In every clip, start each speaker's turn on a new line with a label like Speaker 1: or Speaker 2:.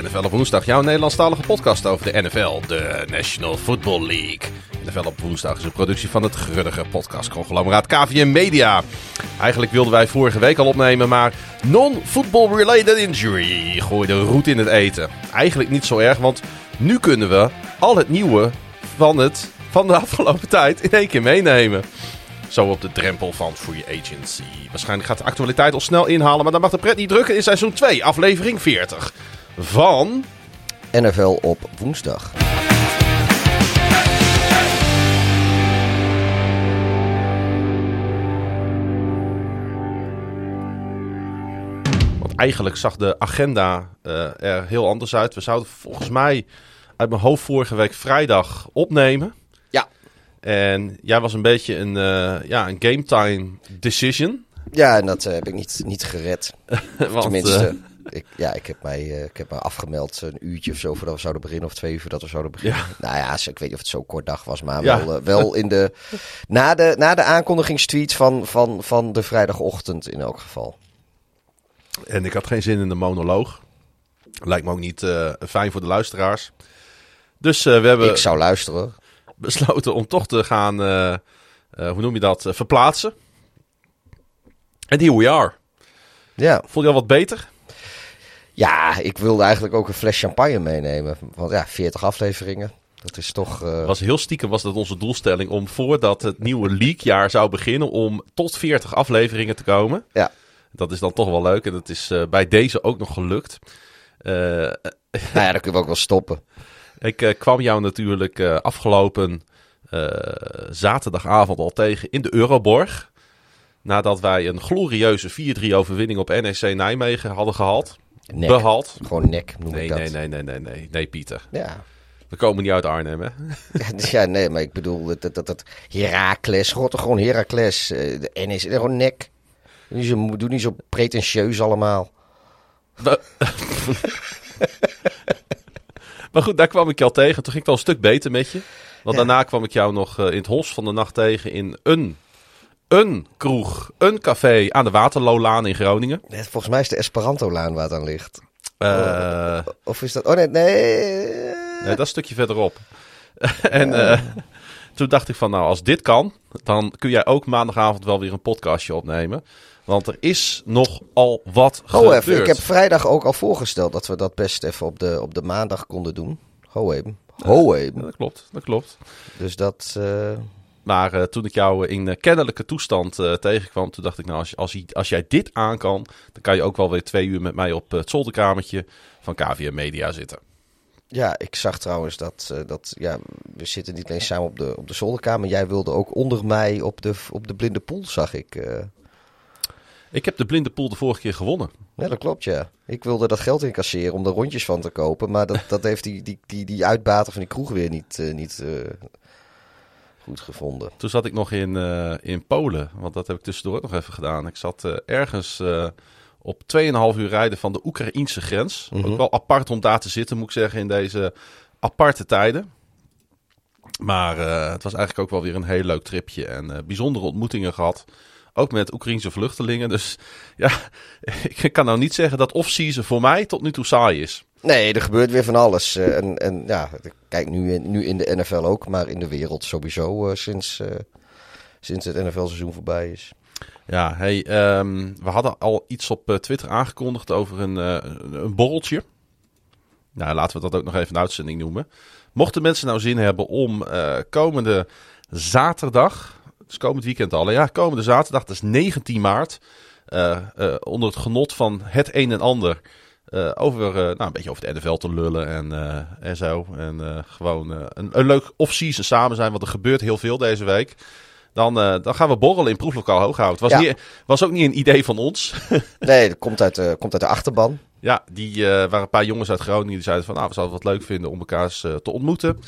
Speaker 1: NFL op woensdag, jouw Nederlandstalige podcast over de NFL, de National Football League. NFL op woensdag is een productie van het Gruddige podcastconglomeraat KVM Media. Eigenlijk wilden wij vorige week al opnemen, maar non-football related injury gooide roet in het eten. Eigenlijk niet zo erg, want nu kunnen we al het nieuwe van, het, van de afgelopen tijd in één keer meenemen. Zo op de drempel van free agency. Waarschijnlijk gaat de actualiteit al snel inhalen, maar dan mag de pret niet drukken in seizoen 2, aflevering 40. Van...
Speaker 2: NFL op woensdag.
Speaker 1: Want eigenlijk zag de agenda uh, er heel anders uit. We zouden volgens mij uit mijn hoofd vorige week vrijdag opnemen.
Speaker 2: Ja.
Speaker 1: En jij was een beetje een, uh, ja, een game time decision.
Speaker 2: Ja, en dat uh, heb ik niet, niet gered.
Speaker 1: Want,
Speaker 2: Tenminste, ik, ja, ik heb, mij, uh, ik heb mij afgemeld een uurtje of zo voordat we zouden beginnen. Of twee uur voordat we zouden beginnen.
Speaker 1: Ja.
Speaker 2: Nou ja, ik weet niet of het zo kort dag was. Maar
Speaker 1: Ja.
Speaker 2: wel, uh, wel in de, na, de, na de aankondigingstweet van, van, van de vrijdagochtend in elk geval.
Speaker 1: En ik had geen zin in de monoloog. Lijkt me ook niet uh, fijn voor de luisteraars. Dus uh, we hebben
Speaker 2: Ik zou luisteren.
Speaker 1: besloten om toch te gaan, uh, hoe noem je dat, verplaatsen. En here we are.
Speaker 2: Ja.
Speaker 1: Vond je al wat beter?
Speaker 2: Ja, ik wilde eigenlijk ook een fles champagne meenemen. Want ja, 40 afleveringen. Dat is toch... uh,
Speaker 1: was heel stiekem was dat onze doelstelling om voordat het nieuwe leaguejaar zou beginnen om tot 40 afleveringen te komen.
Speaker 2: Ja.
Speaker 1: Dat is dan toch wel leuk en dat is uh, bij deze ook nog gelukt. Uh,
Speaker 2: nou ja, dan kunnen we ook wel stoppen.
Speaker 1: Ik kwam jou natuurlijk afgelopen zaterdagavond al tegen in de Euroborg. Nadat wij een glorieuze 4-3 overwinning op NEC Nijmegen hadden gehad.
Speaker 2: Nek.
Speaker 1: Behaald.
Speaker 2: Gewoon nek noem
Speaker 1: Nee,
Speaker 2: ik dat.
Speaker 1: nee, nee, nee, nee, nee, nee, Pieter.
Speaker 2: Ja.
Speaker 1: We komen niet uit Arnhem, hè?
Speaker 2: ja, nee, maar ik bedoel, dat, dat, dat Herakles, God, gewoon Herakles. Uh, de NEC, gewoon nek. Doe niet zo, doe niet zo pretentieus allemaal.
Speaker 1: Maar goed, daar kwam ik je al tegen. Toen ging het al een stuk beter met je. Want ja. daarna kwam ik jou nog uh, in het Hos van de nacht tegen in een, een kroeg, een café aan de Waterloolaan in Groningen.
Speaker 2: Nee, volgens mij is de Esperanto-laan waar het aan ligt.
Speaker 1: Uh,
Speaker 2: of is dat... Oh nee, nee.
Speaker 1: Nee, dat is een stukje verderop. en uh, toen dacht ik van, nou, als dit kan, dan kun jij ook maandagavond wel weer een podcastje opnemen. Want er is nogal wat
Speaker 2: Ho
Speaker 1: gebeurd.
Speaker 2: even, ik heb vrijdag ook al voorgesteld dat we dat best even op de, op de maandag konden doen. Ho even. Ho even.
Speaker 1: Ja, dat klopt, dat klopt.
Speaker 2: Dus dat... Uh...
Speaker 1: Maar uh, toen ik jou in uh, kennelijke toestand uh, tegenkwam, toen dacht ik, nou, als, als, als jij dit aan kan, dan kan je ook wel weer twee uur met mij op het zolderkamertje van KVM Media zitten.
Speaker 2: Ja, ik zag trouwens dat, dat ja, we zitten niet alleen samen op de, op de zolderkamer. Jij wilde ook onder mij op de, op de blinde pool, zag ik.
Speaker 1: Ik heb de blinde pool de vorige keer gewonnen.
Speaker 2: Ja, dat klopt, ja. Ik wilde dat geld incasseren om er rondjes van te kopen. Maar dat, dat heeft die, die, die, die uitbater van die kroeg weer niet, uh, niet goed gevonden.
Speaker 1: Toen zat ik nog in, in Polen, want dat heb ik tussendoor nog even gedaan. Ik zat ergens op 2,5 uur rijden van de Oekraïense grens. Mm -hmm. Ook wel apart om daar te zitten, moet ik zeggen, in deze aparte tijden. Maar uh, het was eigenlijk ook wel weer een heel leuk tripje en uh, bijzondere ontmoetingen gehad. Ook met Oekraïense vluchtelingen. Dus ja, ik kan nou niet zeggen dat off-season voor mij tot nu toe saai is.
Speaker 2: Nee, er gebeurt weer van alles. Uh, en, en ja, kijk, nu in, nu in de NFL ook, maar in de wereld sowieso sinds, sinds het NFL-seizoen voorbij is.
Speaker 1: Ja, hey, um, we hadden al iets op Twitter aangekondigd over een, een borreltje. Nou, laten we dat ook nog even een uitzending noemen. Mochten mensen nou zin hebben om komende zaterdag, dus komend weekend al, ja, komende zaterdag, dat is 19 maart, onder het genot van het een en ander, over, nou, een beetje over de NFL te lullen en, en zo. En gewoon een, een leuk off-season samen zijn, want er gebeurt heel veel deze week. Dan, uh, dan gaan we borrelen in proeflokaal Hooghout. Was,
Speaker 2: Ja.
Speaker 1: niet, was ook niet een idee van ons.
Speaker 2: Nee, dat komt uit, de komt uit de achterban.
Speaker 1: ja, die uh, waren een paar jongens uit Groningen die zeiden van... Nou, we zouden het wat leuk vinden om elkaar eens uh, te ontmoeten.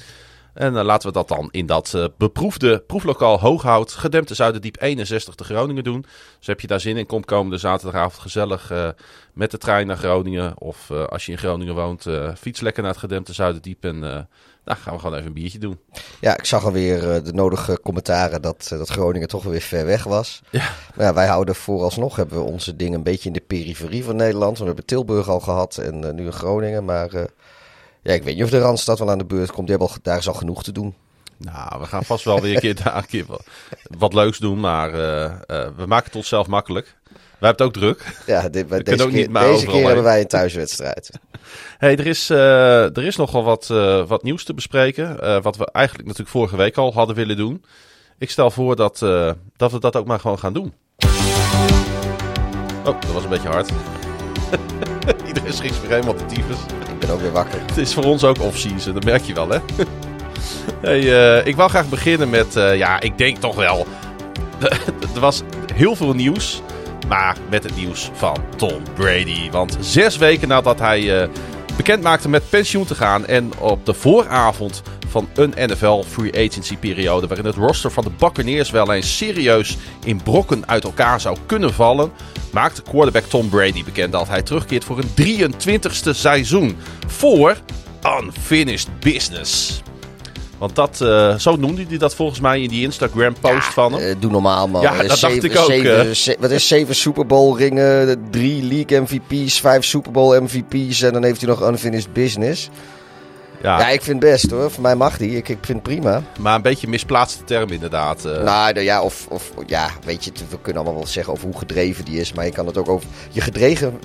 Speaker 1: En eh, laten we dat dan in dat uh, beproefde proeflokaal Hooghout, gedempte Zuiderdiep 61 te Groningen doen. Dus heb je daar zin in, kom komende zaterdagavond gezellig uh, met de trein naar Groningen. Of als je in Groningen woont, fiets lekker naar het gedempte Zuiderdiep en nou, gaan we gewoon even een biertje doen.
Speaker 2: Ja, ik zag alweer de nodige commentaren dat, dat Groningen toch weer ver weg was. Ja. Maar ja, wij houden vooralsnog, hebben we onze dingen een beetje in de periferie van Nederland. We hebben Tilburg al gehad en nu in Groningen, maar... Ja, ik weet niet of de Randstad wel aan de beurt komt. Die hebben al, daar is al genoeg te doen.
Speaker 1: Nou, we gaan vast wel weer een keer, daar een keer wat leuks doen, maar uh, uh, we maken het onszelf makkelijk. Wij hebben het ook druk.
Speaker 2: Ja, dit, we deze, keer, deze keer hebben wij een thuiswedstrijd.
Speaker 1: hey, er is, uh, er is nogal wat, wat nieuws te bespreken. wat we eigenlijk natuurlijk vorige week al hadden willen doen. Ik stel voor dat, dat we dat ook maar gewoon gaan doen. Oh, dat was een beetje hard. Iedereen schikt zich helemaal de tyfus Het is voor ons ook off-season, dat merk je wel, hè? hey, uh, ik wou graag beginnen met, uh, ja, ik denk toch wel. er was heel veel nieuws. Maar met het nieuws van Tom Brady. Want zes weken nadat hij uh, bekend maakte met pensioen te gaan. En op de vooravond van een NFL free agency periode. Waarin het roster van de Buccaneers wel eens serieus in brokken uit elkaar zou kunnen vallen. Maakte quarterback Tom Brady bekend dat hij terugkeert voor een 23ste seizoen. Voor Unfinished Business. Want dat, uh, zo noemde hij dat volgens mij in die Instagram-post van hem.
Speaker 2: Uh, doe normaal, man.
Speaker 1: Ja, dat zeven, dacht ik ook.
Speaker 2: Zeven, wat is zeven Super Bowl ringen, drie League MVP's, vijf Super Bowl MVP's en dan heeft hij nog unfinished business. Ja. ja, ik vind het best hoor. Voor mij mag die. Ik, ik vind het prima.
Speaker 1: Maar een beetje misplaatste term inderdaad. Uh.
Speaker 2: Nou ja, of, of ja, weet je, we kunnen allemaal wel zeggen over hoe gedreven die is. Maar je kan het ook over je, gedreven,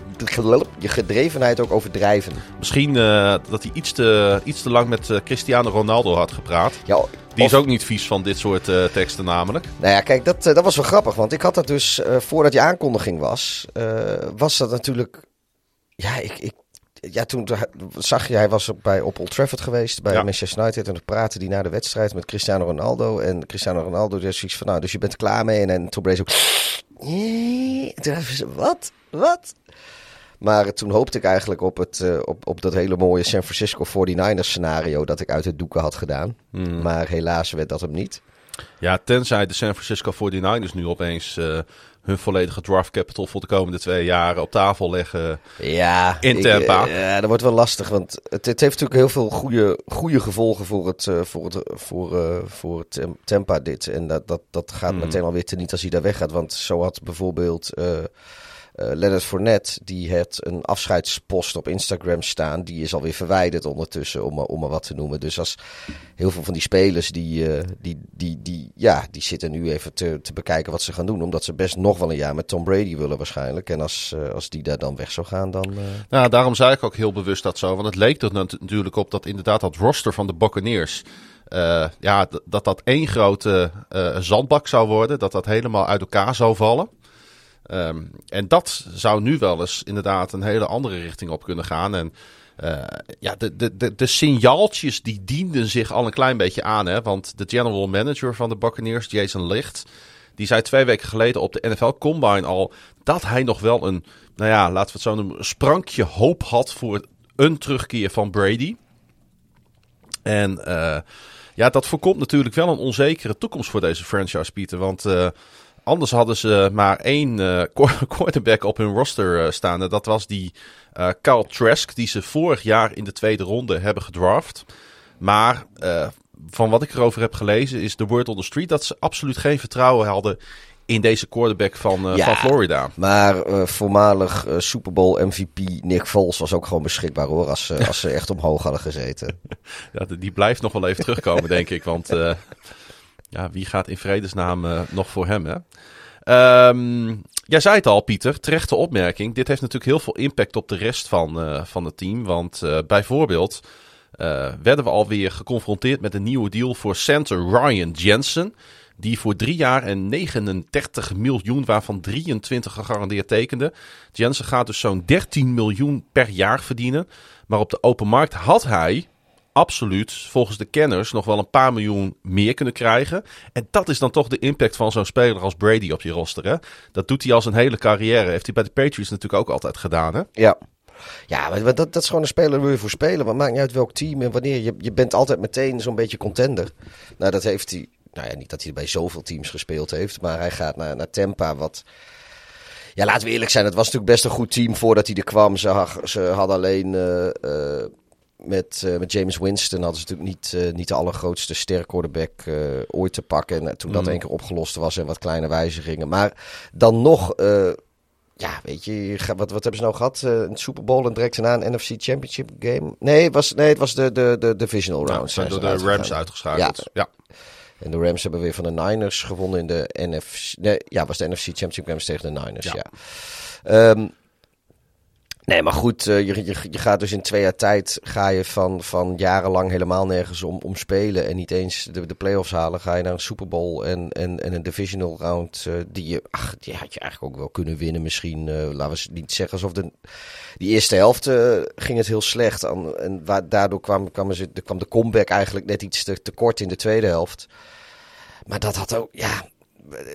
Speaker 2: je gedrevenheid ook overdrijven.
Speaker 1: Misschien uh, dat hij iets te, iets te lang met uh, Cristiano Ronaldo had gepraat. Ja, die is ook niet vies van dit soort teksten namelijk.
Speaker 2: Nou ja, kijk, dat, dat was wel grappig. Want ik had dat dus, voordat die aankondiging was, was dat natuurlijk... Ja, ik, ik ja, toen zag je, hij was op, bij, op Old Trafford geweest bij Manchester United. En dan praatte die na de wedstrijd met Cristiano Ronaldo. En Cristiano Ronaldo dus zoiets van, nou, dus je bent klaar mee. En, en toen Brady ook... Wat? Wat? Maar toen hoopte ik eigenlijk op, het, uh, op, op dat hele mooie San Francisco 49ers scenario dat ik uit het doeken had gedaan. Hmm. Maar helaas werd dat hem niet.
Speaker 1: Ja, tenzij de San Francisco 49ers nu opeens uh, hun volledige draft capital voor de komende twee jaren op tafel leggen
Speaker 2: ja,
Speaker 1: in Tampa.
Speaker 2: Ik, ja, dat wordt wel lastig, want het, het, heeft natuurlijk heel veel goede, goede gevolgen voor het, uh, voor het, voor, uh, voor het Tampa dit. En dat, dat, dat gaat mm. meteen alweer teniet als hij daar weggaat. Want zo had bijvoorbeeld... Uh, uh, Leonard Fournette, die heeft een afscheidspost op Instagram staan. Die is alweer verwijderd ondertussen, om, om maar wat te noemen. Dus als heel veel van die spelers, die, uh, die, die, die, ja, die zitten nu even te, te bekijken wat ze gaan doen. Omdat ze best nog wel een jaar met Tom Brady willen waarschijnlijk. En als, als die daar dan weg zou gaan, dan...
Speaker 1: Nou, daarom zei ik ook heel bewust dat zo. Want het leek er natuurlijk op dat inderdaad dat roster van de Buccaneers... Ja, dat dat één grote zandbak zou worden. Dat dat helemaal uit elkaar zou vallen. Um, en dat zou nu wel eens inderdaad een hele andere richting op kunnen gaan. En uh, ja, de, de, de, signaaltjes die dienden zich al een klein beetje aan. Hè? Want de general manager van de Buccaneers, Jason Licht, die zei twee weken geleden op de NFL Combine al dat hij nog wel een, nou ja, laten we het zo noemen, sprankje hoop had voor een terugkeer van Brady. En uh, ja, dat voorkomt natuurlijk wel een onzekere toekomst voor deze franchise, Pieter. Want uh, Anders hadden ze maar één uh, quarterback op hun roster uh, staan. En dat was die uh, Carl Trask, die ze vorig jaar in de tweede ronde hebben gedraft. Maar van wat ik erover heb gelezen, is de word on the street dat ze absoluut geen vertrouwen hadden in deze quarterback van, ja, van Florida.
Speaker 2: Maar voormalig Super Bowl MVP Nick Foles was ook gewoon beschikbaar hoor, als, als ze echt omhoog hadden gezeten.
Speaker 1: ja, die blijft nog wel even terugkomen, denk ik. Want ja, wie gaat in vredesnaam uh, nog voor hem, hè? Um, jij zei het al, Pieter, terechte opmerking. Dit heeft natuurlijk heel veel impact op de rest van, uh, van het team. Want uh, bijvoorbeeld werden we alweer geconfronteerd met een nieuwe deal voor center Ryan Jensen. Die voor drie jaar en 39 miljoen, waarvan 23 gegarandeerd tekende. Jensen gaat dus zo'n 13 miljoen per jaar verdienen. Maar op de open markt had hij absoluut volgens de kenners nog wel een paar miljoen meer kunnen krijgen. En dat is dan toch de impact van zo'n speler als Brady op je roster. Hè? Dat doet hij al zijn hele carrière. Heeft hij bij de Patriots natuurlijk ook altijd gedaan. Hè?
Speaker 2: Ja. Ja, maar dat, is gewoon een speler waar je voor spelen. Het maakt niet uit welk team en wanneer. Je, je bent altijd meteen zo'n beetje contender. Nou, dat heeft hij... Nou ja, niet dat hij bij zoveel teams gespeeld heeft. Maar hij gaat naar, naar Tampa, wat... Ja, laten we eerlijk zijn. Het was natuurlijk best een goed team voordat hij er kwam. Ze, ze hadden alleen... Uh, uh, met, uh, met James Winston hadden ze natuurlijk niet, uh, niet de allergrootste sterquarterback uh, ooit te pakken. En toen dat
Speaker 1: Mm.
Speaker 2: één keer opgelost was en wat kleine wijzigingen. Maar dan nog, ja, weet je, wat, wat hebben ze nou gehad? Eh, een Super Bowl en direct daarna een NFC Championship game? Nee, het was, nee, het was de, de, de divisional round.
Speaker 1: zijn door de Rams uitgeschakeld. Ja.
Speaker 2: En de Rams hebben weer van de Niners gewonnen in de NFC. Nee, ja, was de NFC Championship Games tegen de Niners.
Speaker 1: Ja.
Speaker 2: Ja. Ehm, nee, maar goed, eh, je, je, je gaat dus in twee jaar tijd ga je van, van jarenlang helemaal nergens om, om spelen en niet eens de, de playoffs halen. Ga je naar een Super Bowl en, en, en een divisional round eh, die je, ach, die had je eigenlijk ook wel kunnen winnen. Misschien, eh, laten we niet zeggen alsof de, die eerste helft ging het heel slecht. En waar, daardoor kwam, kwam, ze, kwam de comeback eigenlijk net iets te, te kort in de tweede helft. Maar dat had ook, ja,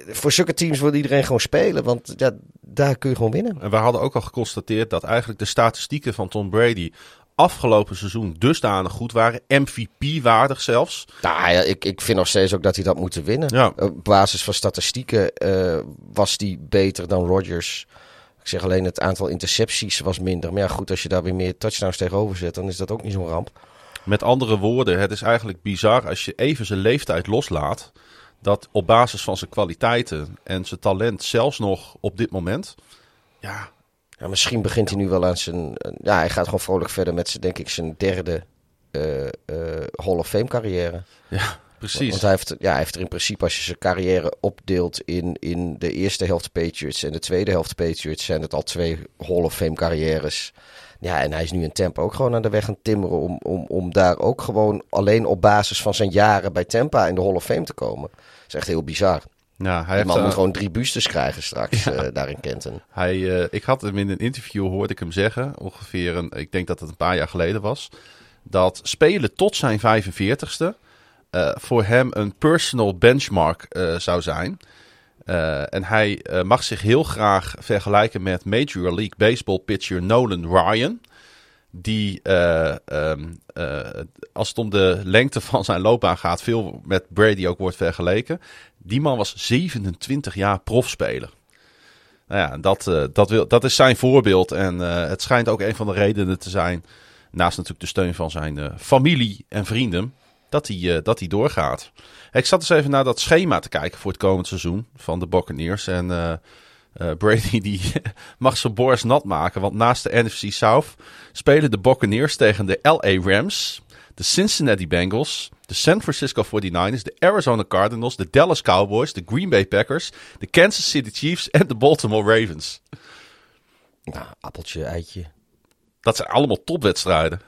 Speaker 2: voor zulke teams wil iedereen gewoon spelen. Want ja, daar kun je gewoon winnen.
Speaker 1: En we hadden ook al geconstateerd dat eigenlijk de statistieken van Tom Brady afgelopen seizoen dusdanig goed waren. MVP-waardig zelfs.
Speaker 2: Nou ja, ik, ik vind nog steeds ook dat hij dat moet winnen.
Speaker 1: Ja.
Speaker 2: Op basis van statistieken eh, was hij beter dan Rodgers. Ik zeg alleen het aantal intercepties was minder. Maar ja, goed, als je daar weer meer touchdowns tegenover zet, dan is dat ook niet zo'n ramp.
Speaker 1: Met andere woorden, het is eigenlijk bizar als je even zijn leeftijd loslaat. Dat op basis van zijn kwaliteiten en zijn talent, zelfs nog op dit moment. Ja,
Speaker 2: Ja, misschien begint hij nu wel aan zijn. Ja, hij gaat gewoon vrolijk verder met zijn, denk ik, zijn derde eh, eh, Hall of Fame carrière.
Speaker 1: ja precies.
Speaker 2: Want hij heeft, ja, hij heeft er in principe, als je zijn carrière opdeelt in, in de eerste helft Patriots en de tweede helft Patriots, zijn het al twee Hall of Fame carrières. Ja, en hij is nu in Tampa ook gewoon aan de weg aan timmeren om, om, om daar ook gewoon alleen op basis van zijn jaren bij Tampa in de Hall of Fame te komen. Is echt heel bizar.
Speaker 1: ja, hij
Speaker 2: Die
Speaker 1: heeft,
Speaker 2: man
Speaker 1: eh,
Speaker 2: moet gewoon drie bustes krijgen straks eh, daar in Kenton.
Speaker 1: Hij, eh, ik had hem in een interview, hoorde ik hem zeggen, ongeveer, een, ik denk dat het een paar jaar geleden was, dat spelen tot zijn 45ste eh, voor hem een personal benchmark zou zijn. En hij mag zich heel graag vergelijken met Major League Baseball pitcher Nolan Ryan. Die, eh, ehm, eh, als het om de lengte van zijn loopbaan gaat, veel met Brady ook wordt vergeleken. Die man was 27 jaar profspeler. Nou ja, dat, eh, dat, wil, dat is zijn voorbeeld. En het schijnt ook een van de redenen te zijn, naast natuurlijk de steun van zijn familie en vrienden, dat hij, dat hij doorgaat. Ik zat eens even naar dat schema te kijken voor het komend seizoen van de Buccaneers. En eh, Brady die mag zijn borst nat maken, want naast de NFC South spelen de Buccaneers tegen de LA Rams, de Cincinnati Bengals, de San Francisco 49ers, de Arizona Cardinals, de Dallas Cowboys, de Green Bay Packers, de Kansas City Chiefs en de Baltimore Ravens.
Speaker 2: Nou, appeltje, eitje.
Speaker 1: Dat zijn allemaal topwedstrijden.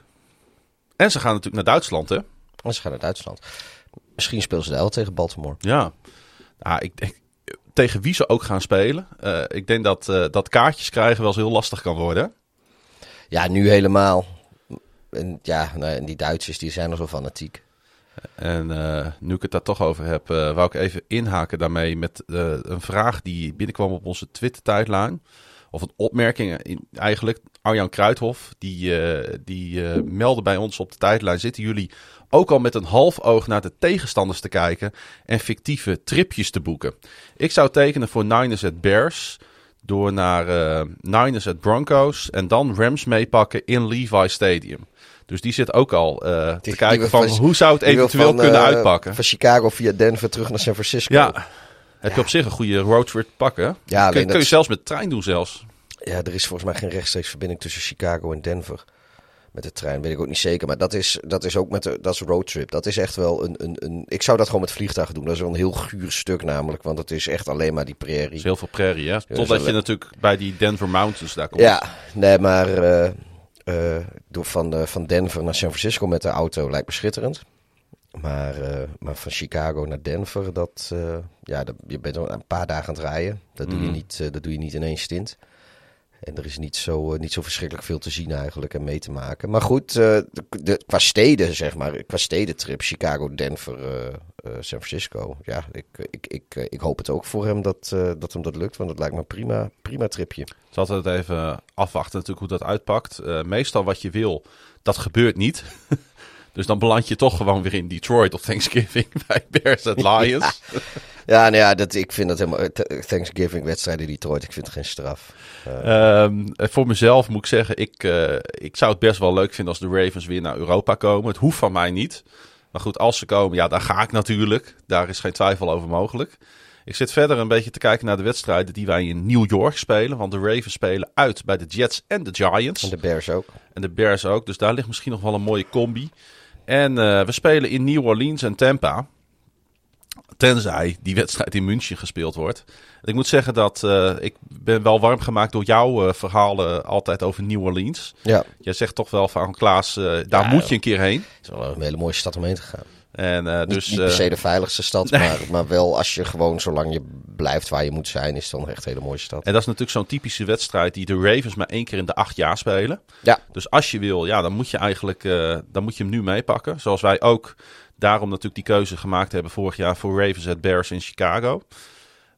Speaker 1: En ze gaan natuurlijk naar Duitsland, hè?
Speaker 2: En ze gaan naar Duitsland. Misschien spelen ze daar wel tegen Baltimore.
Speaker 1: Ja. Nou, ik denk, tegen wie ze ook gaan spelen. eh, ik denk dat, eh, dat kaartjes krijgen wel eens heel lastig kan worden.
Speaker 2: Ja, nu helemaal. En ja, nou, en die Duitsers die zijn al zo fanatiek.
Speaker 1: En eh, nu ik het daar toch over heb, wou ik even inhaken daarmee met een vraag die binnenkwam op onze Twitter-tijdlijn. Of een opmerking in- eigenlijk. Arjan Kruithof, die, eh, die meldde bij ons op de tijdlijn. Zitten jullie ook al met een half oog naar de tegenstanders te kijken en fictieve tripjes te boeken? Ik zou tekenen voor Niners at Bears door naar eh, Niners at Broncos en dan Rams meepakken in Levi Stadium. Dus die zit ook al te
Speaker 2: Die-
Speaker 1: kijken
Speaker 2: die
Speaker 1: van
Speaker 2: van-
Speaker 1: hoe zou het eventueel
Speaker 2: van,
Speaker 1: kunnen uitpakken.
Speaker 2: Van Chicago via Denver terug naar San Francisco.
Speaker 1: Ja, heb je
Speaker 2: Ja.
Speaker 1: op zich een goede roadtrip pakken.
Speaker 2: Ja,
Speaker 1: kun, kun je
Speaker 2: dat-
Speaker 1: zelfs met trein doen zelfs.
Speaker 2: Ja, er is volgens mij geen rechtstreeks verbinding tussen Chicago en Denver. Met de trein, weet ik ook niet zeker. Maar dat is, dat is ook met de, dat is roadtrip. Dat is echt wel een, een, een... Ik zou dat gewoon met vliegtuigen doen. Dat is wel een heel guur stuk namelijk. Want het is echt alleen maar die
Speaker 1: Dat
Speaker 2: prairie.
Speaker 1: is heel veel prairie, hè?
Speaker 2: is
Speaker 1: Totdat je natuurlijk bij die Denver Mountains daar komt.
Speaker 2: Ja, nee, maar eh, eh, door van, eh, van Denver naar San Francisco met de auto lijkt me schitterend. Maar, maar van Chicago naar Denver, dat, ja, dat, je bent een paar dagen aan het rijden. Dat, doe, je
Speaker 1: Mhm.
Speaker 2: niet, dat doe je niet in één stint. En er is niet zo, niet zo verschrikkelijk veel te zien eigenlijk en mee te maken. Maar goed, de, de, qua steden, zeg maar, qua stedentrip, Chicago, Denver, San Francisco. Ja, ik, ik, ik, ik hoop het ook voor hem dat, dat hem dat lukt, want het lijkt me een prima, prima tripje.
Speaker 1: Het is altijd even afwachten natuurlijk hoe dat uitpakt. meestal wat je wil, dat gebeurt niet. Dus dan beland je toch gewoon weer in Detroit op Thanksgiving bij Bears at Lions.
Speaker 2: Ja, nou ja, dat, ik vind dat helemaal... Thanksgiving wedstrijd in Detroit, ik vind het geen straf.
Speaker 1: Uh, voor mezelf moet ik zeggen, ik, uh, ik zou het best wel leuk vinden als de Ravens weer naar Europa komen. Het hoeft van mij niet. Maar goed, als ze komen, ja, daar ga ik natuurlijk. Daar is geen twijfel over mogelijk. Ik zit verder een beetje te kijken naar de wedstrijden die wij in New York spelen. Want de Ravens spelen uit bij de Jets en de Giants.
Speaker 2: En de Bears ook.
Speaker 1: En de Bears ook. Dus daar ligt misschien nog wel een mooie combi. En uh, we spelen in New Orleans en Tampa. Tenzij die wedstrijd in München gespeeld wordt. ik moet zeggen dat uh, ik ben wel warm gemaakt door jouw uh, verhalen altijd over New Orleans.
Speaker 2: Ja.
Speaker 1: Jij zegt toch wel van Klaas, daar ja, moet je een keer heen.
Speaker 2: Het is wel een hele mooie stad om heen te gaan.
Speaker 1: En, uh,
Speaker 2: niet,
Speaker 1: dus,
Speaker 2: niet per se de veiligste stad, nee. maar, maar wel als je gewoon, zolang je blijft waar je moet zijn, is het dan echt een hele mooie stad.
Speaker 1: En dat is natuurlijk zo'n typische wedstrijd die de Ravens maar één keer in de acht jaar spelen.
Speaker 2: Ja.
Speaker 1: Dus als je wil, ja, dan moet je eigenlijk uh, dan moet je hem nu meepakken. Zoals wij ook daarom natuurlijk die keuze gemaakt hebben vorig jaar voor Ravens at Bears in Chicago.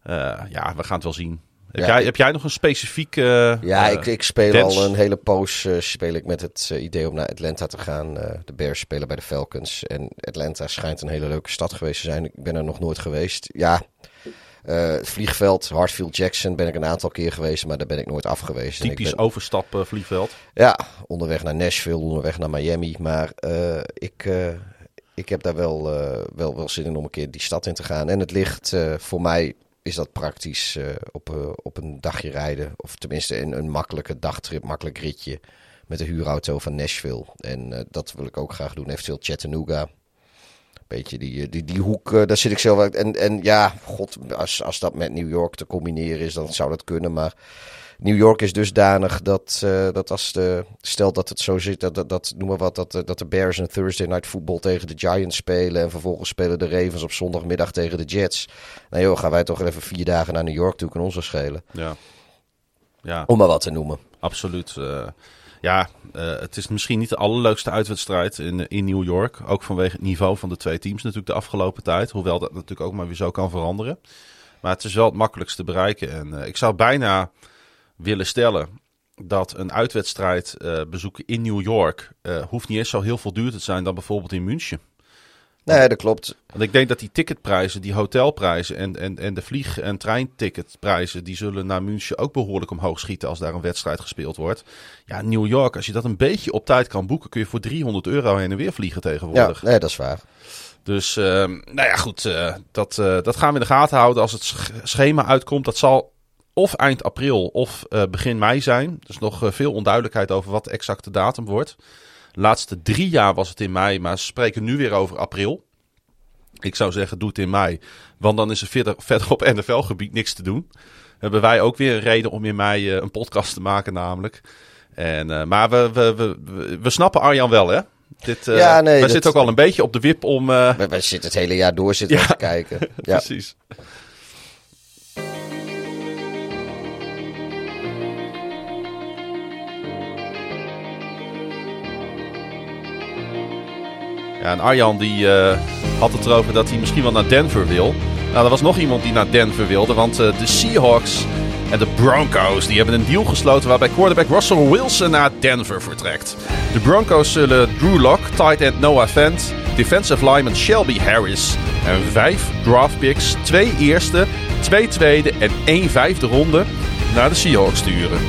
Speaker 1: Uh, ja, we gaan het wel zien. Heb,
Speaker 2: Ja,
Speaker 1: jij,
Speaker 2: ik-
Speaker 1: heb jij nog een specifieke...
Speaker 2: Ja,
Speaker 1: eh,
Speaker 2: ik, ik speel
Speaker 1: dance?
Speaker 2: al een hele poos eh, speel ik met het eh, idee om naar Atlanta te gaan. Eh, de Bears spelen bij de Falcons. En Atlanta schijnt een hele leuke stad geweest te zijn. Ik ben er nog nooit geweest. Ja, eh, het vliegveld, Hartfield Jackson ben ik een aantal keer geweest, maar daar ben ik nooit af geweest. En ik
Speaker 1: Typisch
Speaker 2: ben-
Speaker 1: overstap eh, vliegveld.
Speaker 2: Ja, onderweg naar Nashville, onderweg naar Miami. Maar eh, ik, eh, ik heb daar wel, eh, wel, wel zin in om een keer die stad in te gaan. En het ligt eh, voor mij is dat praktisch eh, op, op een dagje rijden. Of tenminste een, een makkelijke dagtrip, makkelijk ritje met de huurauto van Nashville. En dat wil ik ook graag doen. Eventueel Chattanooga. Beetje die, die, die hoek, daar zit ik zelf. En, en ja, god, als, als dat met New York te combineren is, dan zou dat kunnen. Maar New York is dusdanig dat, eh, dat als de, stel dat het zo zit, dat, dat, dat noem maar wat, dat, de- dat de Bears een Thursday Night Football tegen de Giants spelen en vervolgens spelen de Ravens op zondagmiddag tegen de Jets. Nou joh, gaan wij toch even vier dagen naar New York toe, kan ons wel schelen.
Speaker 1: Ja. Ja,
Speaker 2: Om maar wat te noemen.
Speaker 1: absoluut. eh, ja, eh, het is misschien niet de allerleukste uitwedstrijd in, in New York. Ook vanwege het niveau van de twee teams natuurlijk de afgelopen tijd. Hoewel dat natuurlijk ook maar weer zo kan veranderen. Maar het is wel het makkelijkst te bereiken. En eh, ik zou bijna willen stellen dat een uitwedstrijd eh, bezoeken in New York... eh, hoeft niet eens zo heel veel duurder te zijn dan bijvoorbeeld in München.
Speaker 2: Nee, dat klopt.
Speaker 1: Want ik denk dat die ticketprijzen, die hotelprijzen en, en, en de vlieg- en treinticketprijzen, die zullen naar München ook behoorlijk omhoog schieten als daar een wedstrijd gespeeld wordt. Ja, New York, als je dat een beetje op tijd kan boeken, kun je voor 300 euro heen en weer vliegen
Speaker 2: Ja,
Speaker 1: tegenwoordig.
Speaker 2: nee, dat is waar.
Speaker 1: Dus, ehm, nou ja, goed, eh, dat, dat gaan we in de gaten houden als het sch- schema uitkomt. Dat zal of eind april of eh, begin mei zijn. Er is nog eh, veel onduidelijkheid over wat de exacte datum wordt. De laatste drie jaar was het in mei, maar ze spreken nu weer over april. Ik zou zeggen, doe het in mei. Want dan is er verder, verder op NFL-gebied niks te doen. Hebben wij ook weer een reden om in mei eh, een podcast te maken, namelijk. En, maar we, we, we, we, snappen Arjan wel, hè? Dit,
Speaker 2: Ja, nee,
Speaker 1: wij
Speaker 2: dat-
Speaker 1: zitten ook al een beetje op de wip om... eh,
Speaker 2: Wij, wij zitten het hele jaar door zitten
Speaker 1: Ja.
Speaker 2: te kijken. Ja.
Speaker 1: Precies. Arjan die eh, had het erover dat hij misschien wel naar Denver wil. Nou, er was nog iemand die naar Denver wilde, want eh, de Seahawks en de Broncos die hebben een deal gesloten waarbij quarterback Russell Wilson naar Denver vertrekt. De Broncos zullen Drew Lock, tight end Noah Fant, defensive lineman Shelby Harris en vijf draft picks, twee eerste, twee tweede en één vijfde ronde naar de Seahawks sturen.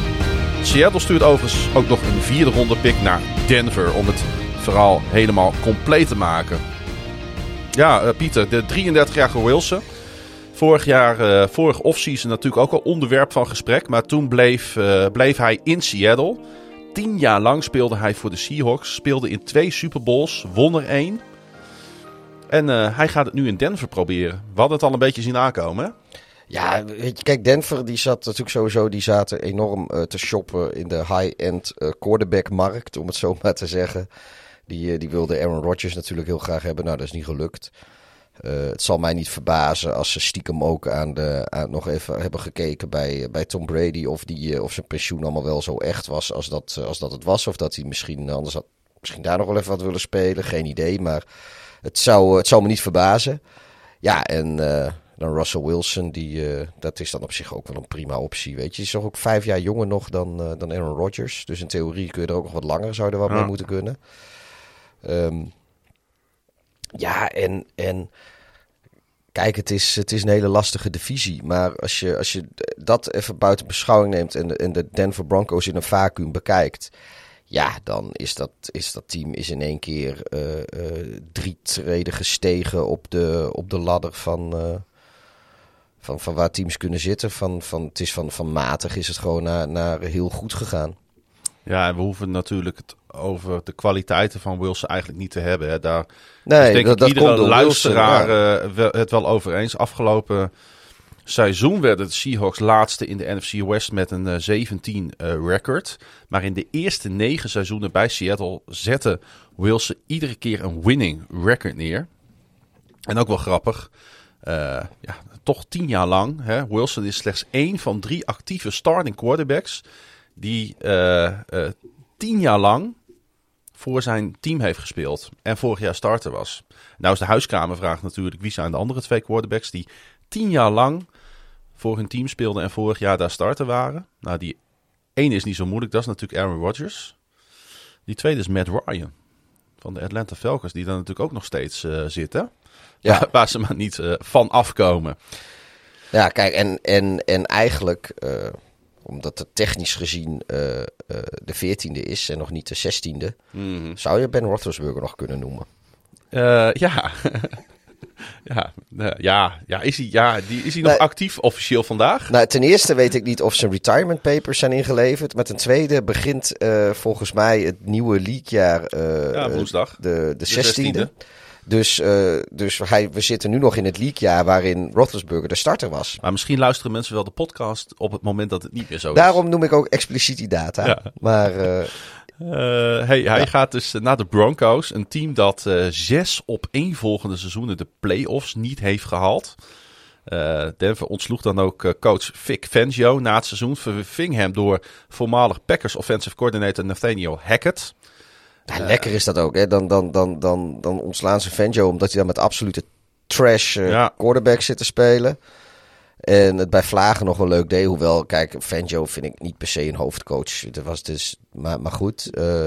Speaker 1: Seattle stuurt overigens ook nog een vierde ronde pick naar Denver om het verhaal helemaal compleet te maken. Ja, eh, Pieter, de 33-jarige Wilson. Vorig jaar, eh vorig offseason natuurlijk ook al onderwerp van gesprek. Maar toen bleef, eh, bleef hij in Seattle. Tien jaar lang speelde hij voor de Seahawks. Speelde in twee Super Bowls, won er één. En hij gaat het nu in Denver proberen. We hadden het al een beetje zien aankomen.
Speaker 2: Ja, weet je, kijk, Denver die zat natuurlijk sowieso, die zaten enorm te shoppen in de high-end quarterback-markt, om het zo maar te zeggen. Die, eh, die wilde Aaron Rodgers natuurlijk heel graag hebben. Nou, dat is niet gelukt. het zal mij niet verbazen als ze stiekem ook aan de, aan, nog even hebben gekeken bij, bij Tom Brady. Of, die, of zijn pensioen allemaal wel zo echt was als dat, als dat het was. Of dat hij misschien anders had, misschien daar nog wel even wat willen spelen. Geen idee. Maar het zou, het zou me niet verbazen. Ja, en dan Russell Wilson, die, uh, dat is dan op zich ook wel een prima optie. Weet je, is toch ook vijf jaar jonger nog dan, dan Aaron Rodgers. Dus in theorie kun je er ook nog wat langer, zou er wat ja. mee moeten kunnen. Um, ja, en, en kijk, het is, het is een hele lastige divisie. Maar als je, als je dat even buiten beschouwing neemt en de, en de Denver Broncos in een vacuüm bekijkt. Ja, dan is dat, is dat team is in één keer uh, drie treden gestegen op de, op de ladder van, van, van waar teams kunnen zitten. Van, van, het is van, van matig is het gewoon naar, naar heel goed gegaan.
Speaker 1: Ja, en we hoeven natuurlijk het over de kwaliteiten van Wilson eigenlijk niet te hebben. Hè. Daar
Speaker 2: nee, is denk dat, ik
Speaker 1: iedere luisteraar Wilson, ja. het wel over eens. Afgelopen seizoen werden de Seahawks laatste in de NFC West met een uh, 17 uh, record. Maar in de eerste negen seizoenen bij Seattle zette Wilson iedere keer een winning record neer. En ook wel grappig. Uh, ja, toch tien jaar lang. Hè, Wilson is slechts één van drie actieve starting quarterbacks die uh, uh, tien jaar lang voor zijn team heeft gespeeld en vorig jaar starter was. Nou is de huiskamervraag natuurlijk wie zijn de andere twee quarterbacks die tien jaar lang voor hun team speelden en vorig jaar daar starter waren. Nou, die ene is niet zo moeilijk, dat is natuurlijk Aaron Rodgers. Die tweede is Matt Ryan van de Atlanta Falcons, die daar natuurlijk ook nog steeds uh, zitten. Ja. Waar ze maar niet uh, van afkomen.
Speaker 2: Ja, kijk, en, en, en eigenlijk, uh, omdat het technisch gezien uh, de veertiende is en nog niet de zestiende, mm -hmm. zou je Ben Roethlisberger nog kunnen noemen.
Speaker 1: ja. Ja, ja, ja, is hij, ja die, is hij nog actief officieel vandaag?
Speaker 2: Nou, ten eerste weet ik niet of zijn retirement papers zijn ingeleverd. Maar ten tweede begint uh, volgens mij het nieuwe leaguejaar uh,
Speaker 1: ja, woensdag.
Speaker 2: de, de 16e. Dus, uh, dus hij, we zitten nu nog in het leakjaar waarin Roethlisberger de starter was.
Speaker 1: Maar misschien luisteren mensen wel de podcast op het moment dat het niet meer zo
Speaker 2: is. Daarom noem ik ook expliciet die data. Ja. Maar... Uh,
Speaker 1: uh, hey, hij ja. gaat dus naar de Broncos. Een team dat uh, zes op één volgende seizoenen de playoffs niet heeft gehaald. Uh, Denver ontsloeg dan ook coach Vic Fangio na het seizoen. Verving hem door voormalig Packers offensive coordinator Nathaniel Hackett.
Speaker 2: Ja, lekker is dat ook. Hè? Dan, dan, dan, dan, dan ontslaan ze Fangio omdat hij dan met absolute trash uh, ja. quarterback zit te spelen. En het bij Vlagen nog wel leuk deed. Hoewel, kijk, Fangio vind ik niet per se een hoofdcoach. Dat was dus, maar, maar goed. Uh,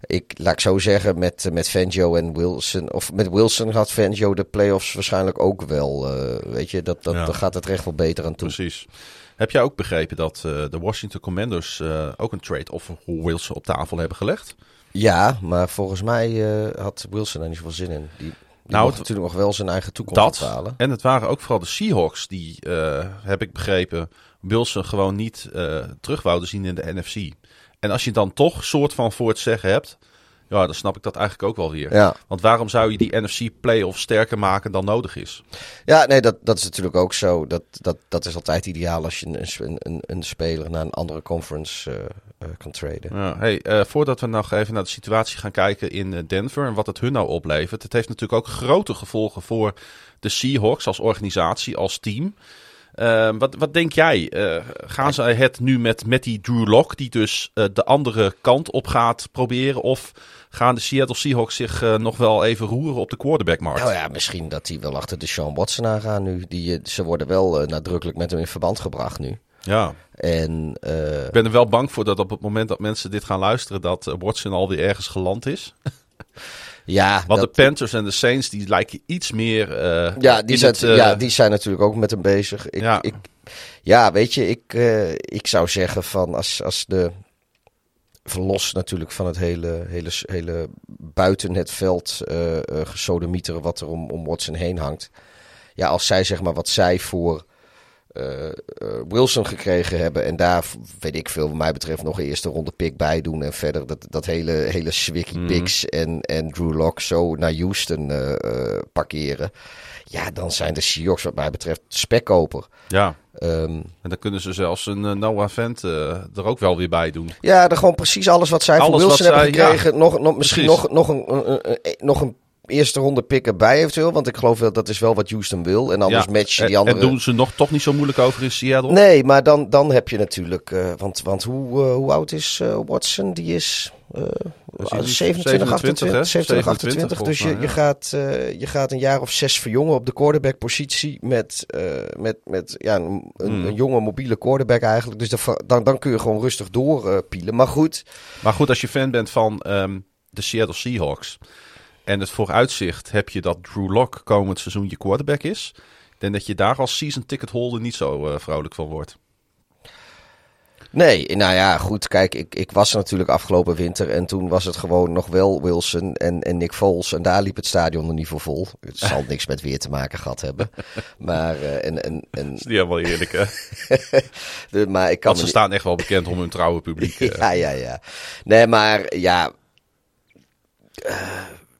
Speaker 2: ik laat ik zo zeggen, met, met Fangio en Wilson. Of met Wilson had Fangio de playoffs waarschijnlijk ook wel. Uh, weet je, dat, dat, ja. daar gaat het recht wel beter aan toe.
Speaker 1: Precies. Heb jij ook begrepen dat uh, de Washington Commanders ook een trade-off voor Wilson op tafel hebben gelegd?
Speaker 2: Ja, maar volgens mij uh, had Wilson er niet zoveel zin in. Die, die nou, natuurlijk nog wel zijn eigen toekomst
Speaker 1: dat,
Speaker 2: bepalen.
Speaker 1: En het waren ook vooral de Seahawks die, heb ik begrepen, Wilson gewoon niet terug wouden zien in de NFC. En als je dan toch soort van voor het zeggen hebt, ja, dan snap ik dat eigenlijk ook wel weer.
Speaker 2: Ja.
Speaker 1: Want waarom zou je die NFC playoff sterker maken dan nodig is?
Speaker 2: Ja, nee, dat, dat is natuurlijk ook zo. Dat, dat, dat is altijd ideaal als je een, een, een speler naar een andere conference uh, uh, kan traden.
Speaker 1: Ja, hey, uh, voordat we nog even naar de situatie gaan kijken in Denver en wat het hun nou oplevert. Het heeft natuurlijk ook grote gevolgen voor de Seahawks als organisatie, als team. Uh, wat, wat denk jij? Uh, gaan ze het nu met, met die Drew Lock, die dus uh, de andere kant op gaat proberen? Of gaan de Seattle Seahawks zich uh, nog wel even roeren op de quarterbackmarkt?
Speaker 2: Nou ja, misschien dat die wel achter de Sean Watson aangaan nu. Die, ze worden wel nadrukkelijk met hem in verband gebracht nu.
Speaker 1: Ja.
Speaker 2: En,
Speaker 1: Ik ben er wel bang voor dat op het moment dat mensen dit gaan luisteren, dat Watson alweer ergens geland is.
Speaker 2: Ja,
Speaker 1: Want dat... de Panthers en de Saints die lijken iets meer. Uh,
Speaker 2: ja, die zijn, het, uh... ja, die zijn natuurlijk ook met hem bezig. Ik,
Speaker 1: ja.
Speaker 2: Ik, ja, weet je, ik, uh, ik zou zeggen van als, als de. Verlos natuurlijk van het hele, hele, hele buiten het veld gesodemieter wat er om, om Watson heen hangt. Ja, als zij zeg maar wat zij voor uh, uh, Wilson gekregen hebben. En daar, weet ik veel, wat mij betreft, nog een eerste ronde pick bij doen. En verder dat, dat hele, hele Swicky
Speaker 1: Mhm.
Speaker 2: picks en, en Drew Lock zo naar Houston uh, parkeren. Ja, dan zijn de Seahawks wat mij betreft spekkoper.
Speaker 1: Ja.
Speaker 2: Um,
Speaker 1: en dan kunnen ze zelfs een uh, Noah Vent uh, er ook wel weer bij doen.
Speaker 2: Ja, er gewoon precies alles wat zij
Speaker 1: alles
Speaker 2: voor Wilson
Speaker 1: zij,
Speaker 2: hebben gekregen.
Speaker 1: Ja,
Speaker 2: nog, nog, misschien nog, nog, een, een, een, nog een eerste ronde pick erbij eventueel. Want ik geloof dat dat is wel wat Houston wil. En anders
Speaker 1: Ja,
Speaker 2: match je die andere...
Speaker 1: en doen ze nog toch niet zo moeilijk over in Seattle?
Speaker 2: Nee, maar dan, dan heb je natuurlijk... eh, want want hoe, eh, hoe oud is eh, Watson? Die is... eh,
Speaker 1: Dus die is
Speaker 2: 27,
Speaker 1: 27, hè?
Speaker 2: 28, 27, 28.
Speaker 1: 27
Speaker 2: Dus je, je, gaat, eh, je gaat een jaar of zes verjongen op de quarterback-positie. Met, eh, met, met ja, een,
Speaker 1: Hmm.
Speaker 2: een jonge mobiele quarterback eigenlijk. Dus dan, dan, dan kun je gewoon rustig doorpielen. maar goed,
Speaker 1: Maar goed, als je fan bent van ehm, de Seattle Seahawks en het vooruitzicht heb je dat Drew Lock komend seizoen je quarterback is, denk dat je daar als season ticket holder niet zo eh, vrolijk van wordt.
Speaker 2: Nee, nou ja, goed. Kijk, ik, ik was natuurlijk afgelopen winter. En toen was het gewoon nog wel Wilson en, en Nick Foles. En daar liep het stadion nog niet voor vol. Het zal niks met weer te maken gehad hebben. Maar, eh, en, en, en,
Speaker 1: Dat is niet helemaal eerlijk, hè?
Speaker 2: de, maar ik kan
Speaker 1: Want ze
Speaker 2: niet-
Speaker 1: staan echt wel bekend om hun trouwe publiek. eh.
Speaker 2: Ja, ja, ja. Nee, maar ja. eh,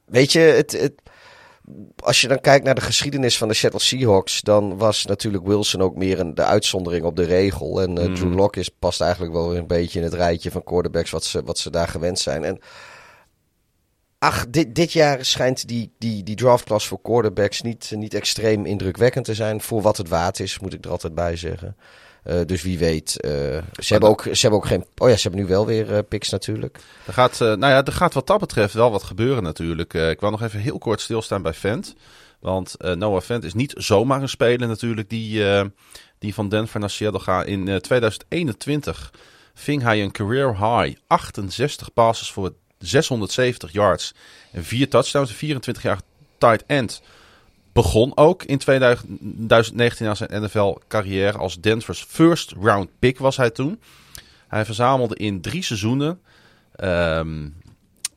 Speaker 2: weet je, het, het, als je dan kijkt naar de geschiedenis van de Seattle Seahawks, dan was natuurlijk Wilson ook meer een, de uitzondering op de regel. En eh,
Speaker 1: Mm.
Speaker 2: Drew Lock is, past eigenlijk wel weer een beetje in het rijtje van quarterbacks wat ze, wat ze daar gewend zijn. En ach, dit, dit jaar schijnt die, die, die draftklasse voor quarterbacks niet, niet extreem indrukwekkend te zijn. Voor wat het waard is, moet ik er altijd bij zeggen. Eh, dus wie weet. eh, ze, hebben ook, ze hebben ook geen. Oh ja, ze hebben nu wel weer eh, picks natuurlijk.
Speaker 1: Er gaat, nou ja, er gaat wat dat betreft wel wat gebeuren natuurlijk. Ik wil nog even heel kort stilstaan bij Fent. Want Noah Fent is niet zomaar een speler natuurlijk die, die van Denver naar Seattle gaat. In eh, 2021 ving hij een career high 68 passes voor 670 yards en 4 touchdowns. Een 24 jaar tight end. Begon ook in 2019 aan zijn NFL-carrière als Denver's first round pick was hij toen. Hij verzamelde in drie seizoenen ehm,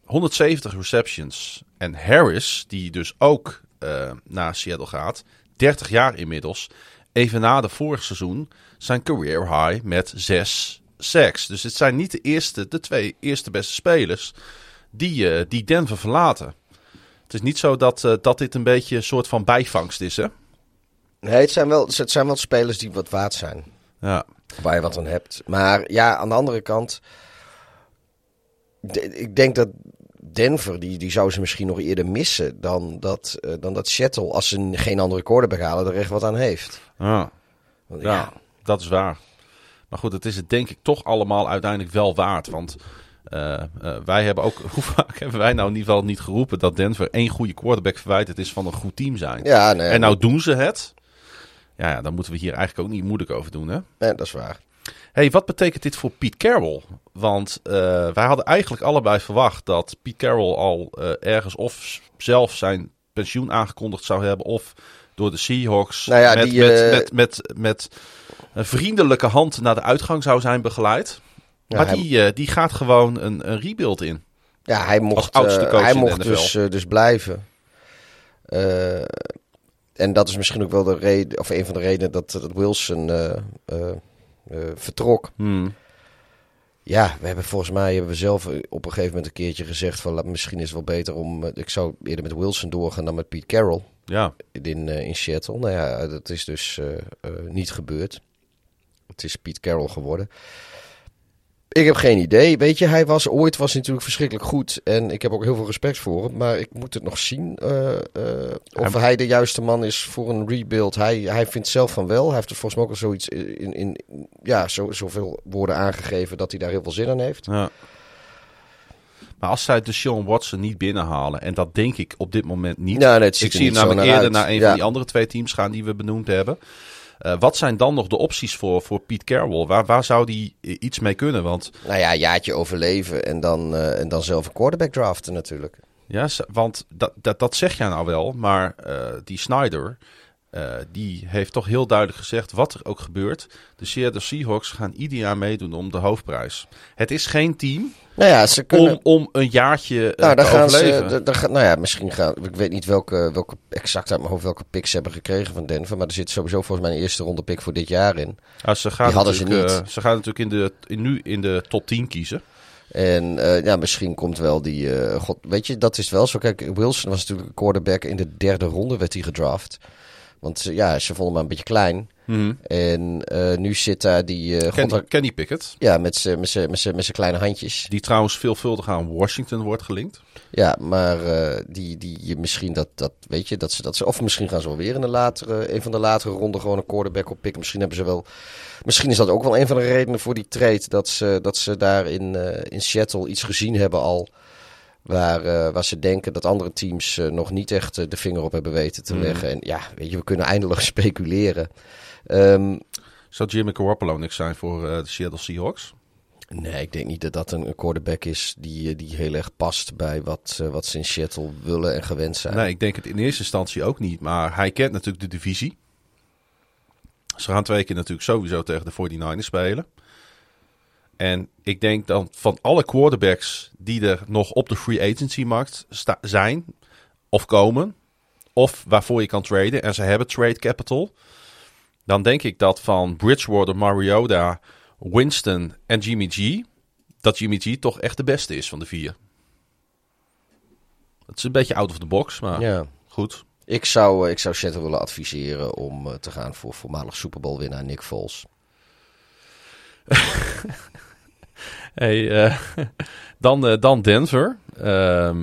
Speaker 1: 170 receptions. En Harris, die dus ook eh, naar Seattle gaat, 30 jaar inmiddels, even na de vorig seizoen, zijn career high met 6 sacks. Dus het zijn niet de eerste, de twee eerste beste spelers die, eh, die Denver verlaten. Het is niet zo dat, eh, dat dit een beetje een soort van bijvangst is, hè?
Speaker 2: Nee, het zijn, wel, het zijn wel spelers die wat waard zijn.
Speaker 1: Ja.
Speaker 2: Waar je wat aan hebt. Maar ja, aan de andere kant. de- ik denk dat Denver, die, die zou ze misschien nog eerder missen dan dat, eh, dan dat Seattle, als ze geen andere quarterback halen, er echt wat aan heeft.
Speaker 1: Ja.
Speaker 2: Want,
Speaker 1: Ja, dat is waar. Maar goed, het is het denk ik toch allemaal uiteindelijk wel waard. Want wij hebben ook, hoe vaak hebben wij nou in ieder geval niet geroepen dat Denver één goede quarterback verwijterd is van een goed team zijn.
Speaker 2: ja nee,
Speaker 1: en nou doen ze het. Ja, ja, dan moeten we hier eigenlijk ook niet moeilijk over doen, hè?
Speaker 2: nee, dat is waar.
Speaker 1: hey, wat betekent dit voor Pete Carroll? Want eh, wij hadden eigenlijk allebei verwacht dat Pete Carroll al eh, ergens of zelf zijn pensioen aangekondigd zou hebben, of door de Seahawks
Speaker 2: Nou ja,
Speaker 1: met,
Speaker 2: die,
Speaker 1: met,
Speaker 2: eh,
Speaker 1: met, met, met een vriendelijke hand naar de uitgang zou zijn begeleid. Maar
Speaker 2: hij-
Speaker 1: die, eh, die gaat gewoon een, een rebuild in.
Speaker 2: Ja, hij mocht,
Speaker 1: oudste
Speaker 2: eh, hij
Speaker 1: in de
Speaker 2: mocht dus, eh, dus blijven. En dat is misschien ook wel de reden, of een van de redenen dat, dat Wilson vertrok.
Speaker 1: Hmm.
Speaker 2: Ja, we hebben volgens mij hebben we zelf op een gegeven moment een keertje gezegd van misschien is het wel beter om. ik zou eerder met Wilson doorgaan dan met Pete Carroll
Speaker 1: Ja,
Speaker 2: in, in Seattle. Nou ja, dat is dus niet gebeurd. Het is Pete Carroll geworden. Ik heb geen idee. Weet je, hij was ooit was natuurlijk verschrikkelijk goed. En ik heb ook heel veel respect voor hem. Maar ik moet het nog zien eh, eh, of
Speaker 1: Hij-
Speaker 2: hij de juiste man is voor een rebuild. Hij, hij vindt zelf van wel. Hij heeft er volgens mij ook al zoiets in, in ja, zo, zoveel woorden aangegeven dat hij daar heel veel zin in heeft.
Speaker 1: ja. Maar als zij de Sean Watson niet binnenhalen, en dat denk ik op dit moment niet.
Speaker 2: Nou, nee,
Speaker 1: ik zie hem namelijk eerder
Speaker 2: uit.
Speaker 1: naar een
Speaker 2: Ja.
Speaker 1: van die andere twee teams gaan die we benoemd hebben. Eh, wat zijn dan nog de opties voor, voor Pete Carroll? Waar, waar zou die iets mee kunnen? Want,
Speaker 2: Nou ja, jaartje overleven en dan, eh, en dan zelf een quarterback draften natuurlijk.
Speaker 1: ja, want dat, dat, dat zeg jij nou wel, maar eh, die Snyder, eh, die heeft toch heel duidelijk gezegd, wat er ook gebeurt, de Seattle Seahawks gaan ieder jaar meedoen om de hoofdprijs. Het is geen team
Speaker 2: Nou ja, ze kunnen...
Speaker 1: om, om een jaartje eh,
Speaker 2: Nou,
Speaker 1: te
Speaker 2: gaan ze.
Speaker 1: overleven.
Speaker 2: nou ja, misschien gaan. Ik weet niet welke, welke exact uit mijn hoofd welke picks ze hebben gekregen van Denver. Maar er zit sowieso volgens mij een eerste ronde pick voor dit jaar in.
Speaker 1: Ja, ze gaan
Speaker 2: Die hadden ze niet.
Speaker 1: eh, ze gaan natuurlijk in de, in, nu in de top 10 kiezen.
Speaker 2: En ja, misschien komt wel die. God, weet je, dat is wel zo. Kijk, Wilson was natuurlijk een quarterback in de derde ronde werd hij gedraft. Want eh, ja, ze vonden hem een beetje klein. Mhm. En uh, nu zit daar die... Uh,
Speaker 1: Kenny, Kenny Pickett.
Speaker 2: Ja, met zijn kleine handjes.
Speaker 1: Die trouwens veelvuldig aan Washington wordt gelinkt.
Speaker 2: Ja, maar uh, die, die misschien dat, dat, weet je, dat ze, dat ze... Of misschien gaan ze wel weer in de latere, een van de latere ronden gewoon een quarterback op pikken. Misschien hebben ze wel... Misschien is dat ook wel een van de redenen voor die trade. Dat ze, dat ze daar in, in Seattle iets gezien hebben al... Waar, uh, waar ze denken dat andere teams uh, nog niet echt uh, de vinger op hebben weten te mm. leggen. En ja, weet je, we kunnen eindeloos speculeren. Um,
Speaker 1: Zou Jimmy Garoppolo niks zijn voor de Seattle Seahawks?
Speaker 2: Nee, ik denk niet dat dat een quarterback is die, die heel erg past bij wat, wat ze in Seattle willen en gewend zijn.
Speaker 1: Nee, ik denk het in eerste instantie ook niet. Maar hij kent natuurlijk de divisie. Ze gaan twee keer natuurlijk sowieso tegen de 49ers spelen. En ik denk dan van alle quarterbacks die er nog op de free agency markt zijn of komen, of waarvoor je kan traden en ze hebben trade capital, dan denk ik dat van Bridgewater, Mariota, Winston en Jimmy G, dat Jimmy G toch echt de beste is van de vier. Het is een beetje out of the box, maar ja. goed.
Speaker 2: Ik zou, ik zou willen adviseren om uh, te gaan voor voormalig Super Bowl winnaar Nick Foles.
Speaker 1: hey, uh, dan, uh, dan Denver. Uh,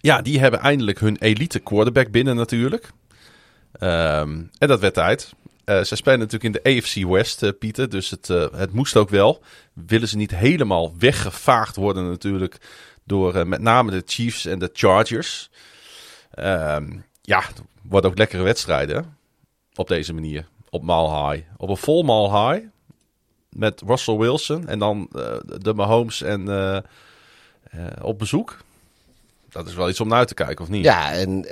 Speaker 1: ja, die hebben eindelijk hun elite quarterback binnen natuurlijk. Um, en dat werd tijd. Uh, ze spelen natuurlijk in de AFC West, Pieter. Dus het, het moest ook wel. Willen ze niet helemaal weggevaagd worden natuurlijk door met name de Chiefs en de Chargers. Um, ja, wordt ook lekkere wedstrijden op deze manier. Op Mile High. Op een vol Mile High met Russell Wilson en dan uh, de Mahomes en uh, uh, op bezoek. Dat is wel iets om naar uit te kijken, of niet?
Speaker 2: Ja, en,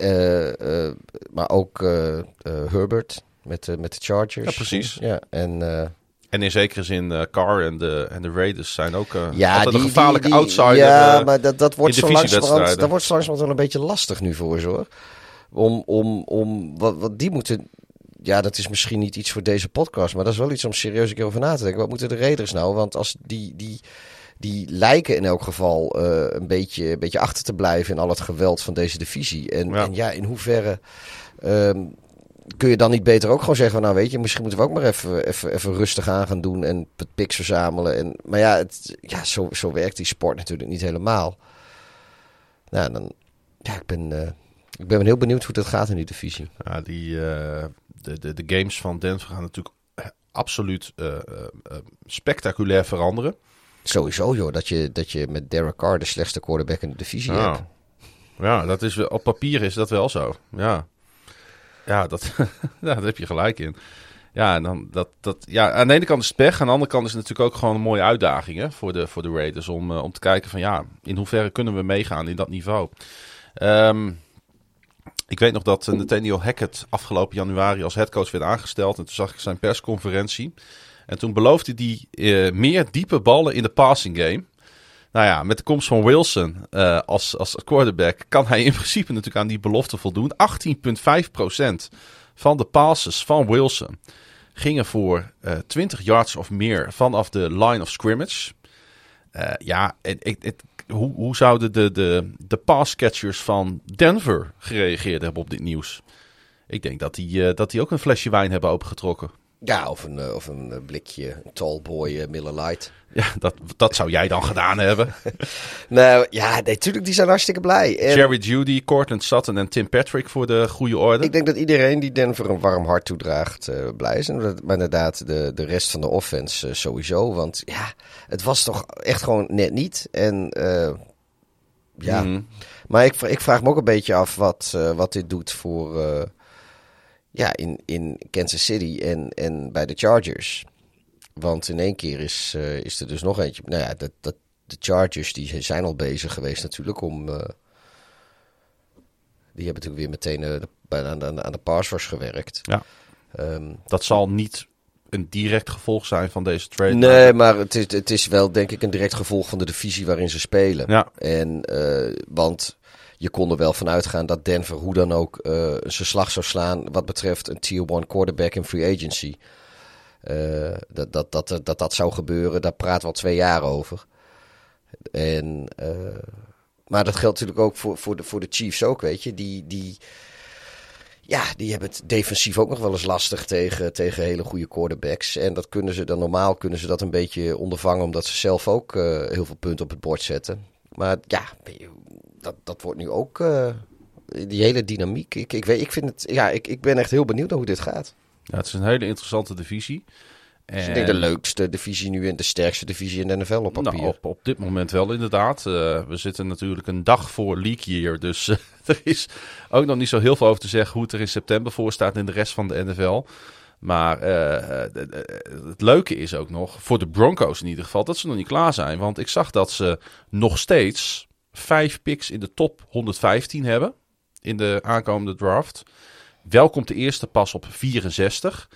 Speaker 2: maar ook Herbert met, met de Chargers.
Speaker 1: Ja, precies.
Speaker 2: Ja, en...
Speaker 1: En in zekere zin, Carr en de, en de Raiders zijn ook uh, ja, die, een gevaarlijke die, die, outsider.
Speaker 2: Ja, uh, maar dat, dat wordt zo langzamerhand, dat wordt zo langzamerhand wel een beetje lastig nu voor ze hoor. Om, om, om wat, wat die moeten ja, dat is misschien niet iets voor deze podcast, maar dat is wel iets om serieus een keer over na te denken. Wat moeten de Raiders nou? Want als die, die, die lijken in elk geval uh, een, beetje, een beetje achter te blijven in al het geweld van deze divisie. En ja, en ja in hoeverre um, kun je dan niet beter ook gewoon zeggen: Nou, weet je, misschien moeten we ook maar even, even, even rustig aan gaan doen en picks verzamelen. En, maar ja, het, ja zo, zo werkt die sport natuurlijk niet helemaal. Nou, dan, ja, ik ben. Uh, ik ben heel benieuwd hoe het gaat in die divisie.
Speaker 1: Ja, die, uh, de, de, de games van Denver gaan natuurlijk absoluut uh, uh, spectaculair veranderen.
Speaker 2: Sowieso joh, dat je, dat je met Derek Carr de slechtste quarterback in de divisie hebt.
Speaker 1: Ja, dat is, op papier is dat wel zo. Ja, ja, dat, ja daar heb je gelijk in. Ja, en dan dat, dat, ja, aan de ene kant is het pech. Aan de andere kant is het natuurlijk ook gewoon een mooie uitdaging hè, voor, de, voor de Raiders. Om, om te kijken van ja, in hoeverre kunnen we meegaan in dat niveau. Um, ik weet nog dat Nathaniel Hackett afgelopen januari als headcoach werd aangesteld. En toen zag ik zijn persconferentie. En toen beloofde hij uh, meer diepe ballen in de passing game. Nou ja, met de komst van Wilson uh, als, als quarterback kan hij in principe natuurlijk aan die belofte voldoen. 18,5% van de passes van Wilson gingen voor uh, eh, 20 yards of meer vanaf de line of scrimmage. ja, het, het, hoe, hoe zouden de, de, de passcatchers van Denver gereageerd hebben op dit nieuws? Ik denk dat die, uh, dat die ook een flesje wijn hebben opengetrokken.
Speaker 2: Ja, of een, uh, of een uh, blikje Tallboy uh, Miller Light.
Speaker 1: Ja, dat, dat zou jij dan gedaan hebben.
Speaker 2: nou ja, natuurlijk, die zijn hartstikke blij.
Speaker 1: En... Jerry Judy, Cortland Sutton en Tim Patrick voor de goede orde.
Speaker 2: Ik denk dat iedereen die Denver een warm hart toedraagt blij is. En dat, maar inderdaad, de, de rest van de offense sowieso. Want ja, het was toch echt gewoon net niet. En ja, mhm. maar ik, ik vraag me ook een beetje af wat, wat dit doet voor ja, in, in Kansas City en, en bij de Chargers. Want in één keer is, uh, is er dus nog eentje. Nou ja, dat, dat, de Chargers die zijn al bezig geweest natuurlijk om... Uh, die hebben natuurlijk weer meteen uh, de, aan, de, aan de pass gewerkt.
Speaker 1: Ja. Um, dat zal niet een direct gevolg zijn van deze trade.
Speaker 2: Nee, maar het is, het is wel denk ik een direct gevolg van de divisie waarin ze spelen.
Speaker 1: Ja.
Speaker 2: En, want je kon er wel van uitgaan dat Denver hoe dan ook uh, zijn slag zou slaan wat betreft een tier 1 quarterback in free agency. Uh, dat, dat, dat, dat dat zou gebeuren, daar praten we al twee jaar over. En, uh, maar dat geldt natuurlijk ook voor, voor, de, voor de Chiefs ook, weet je. Die, die, Ja, die hebben het defensief ook nog wel eens lastig tegen, tegen hele goede quarterbacks. En dat kunnen ze dan normaal kunnen ze dat een beetje ondervangen, omdat ze zelf ook heel veel punten op het bord zetten. Maar ja, dat, dat wordt nu ook uh, die hele dynamiek. Ik, ik, weet, ik, vind het, ja, ik, ik ben echt heel benieuwd naar hoe dit gaat.
Speaker 1: Ja, het is een hele interessante divisie.
Speaker 2: En... Dus ik denk de leukste divisie nu en de sterkste divisie in de NFL op papier.
Speaker 1: Nou, op, op dit moment wel inderdaad. Uh, we zitten natuurlijk een dag voor league year. Dus uh, er is ook nog niet zo heel veel over te zeggen hoe het er in september voor staat in de rest van de NFL. Maar uh, het leuke is ook nog, voor de Broncos in ieder geval, dat ze nog niet klaar zijn. Want ik zag dat ze nog steeds vijf picks in de top 115 hebben in de aankomende draft. Wel komt de eerste pas op 64.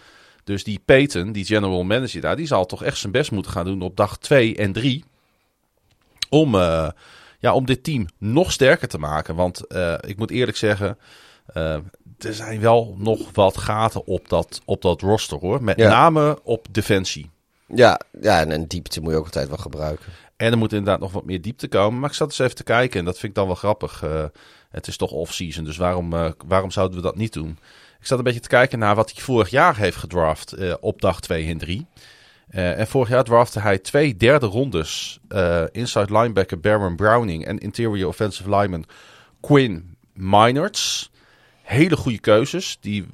Speaker 1: Dus die Peyton, die general manager daar, die zal toch echt zijn best moeten gaan doen op dag 2 en 3. Om, uh, ja, om dit team nog sterker te maken. Want uh, ik moet eerlijk zeggen, uh, er zijn wel nog wat gaten op dat, op dat roster hoor. Met ja. name op defensie.
Speaker 2: Ja, ja, en een diepte moet je ook altijd wel gebruiken.
Speaker 1: En er moet inderdaad nog wat meer diepte komen. Maar ik zat eens even te kijken en dat vind ik dan wel grappig. het is toch off-season, dus waarom, waarom zouden we dat niet doen? Ik zat een beetje te kijken naar wat hij vorig jaar heeft gedraft uh, op dag 2 en 3. Uh, en vorig jaar draftte hij twee derde rondes. Inside linebacker Baron Browning en interior offensive lineman Quinn Minards. Hele goede keuzes. Die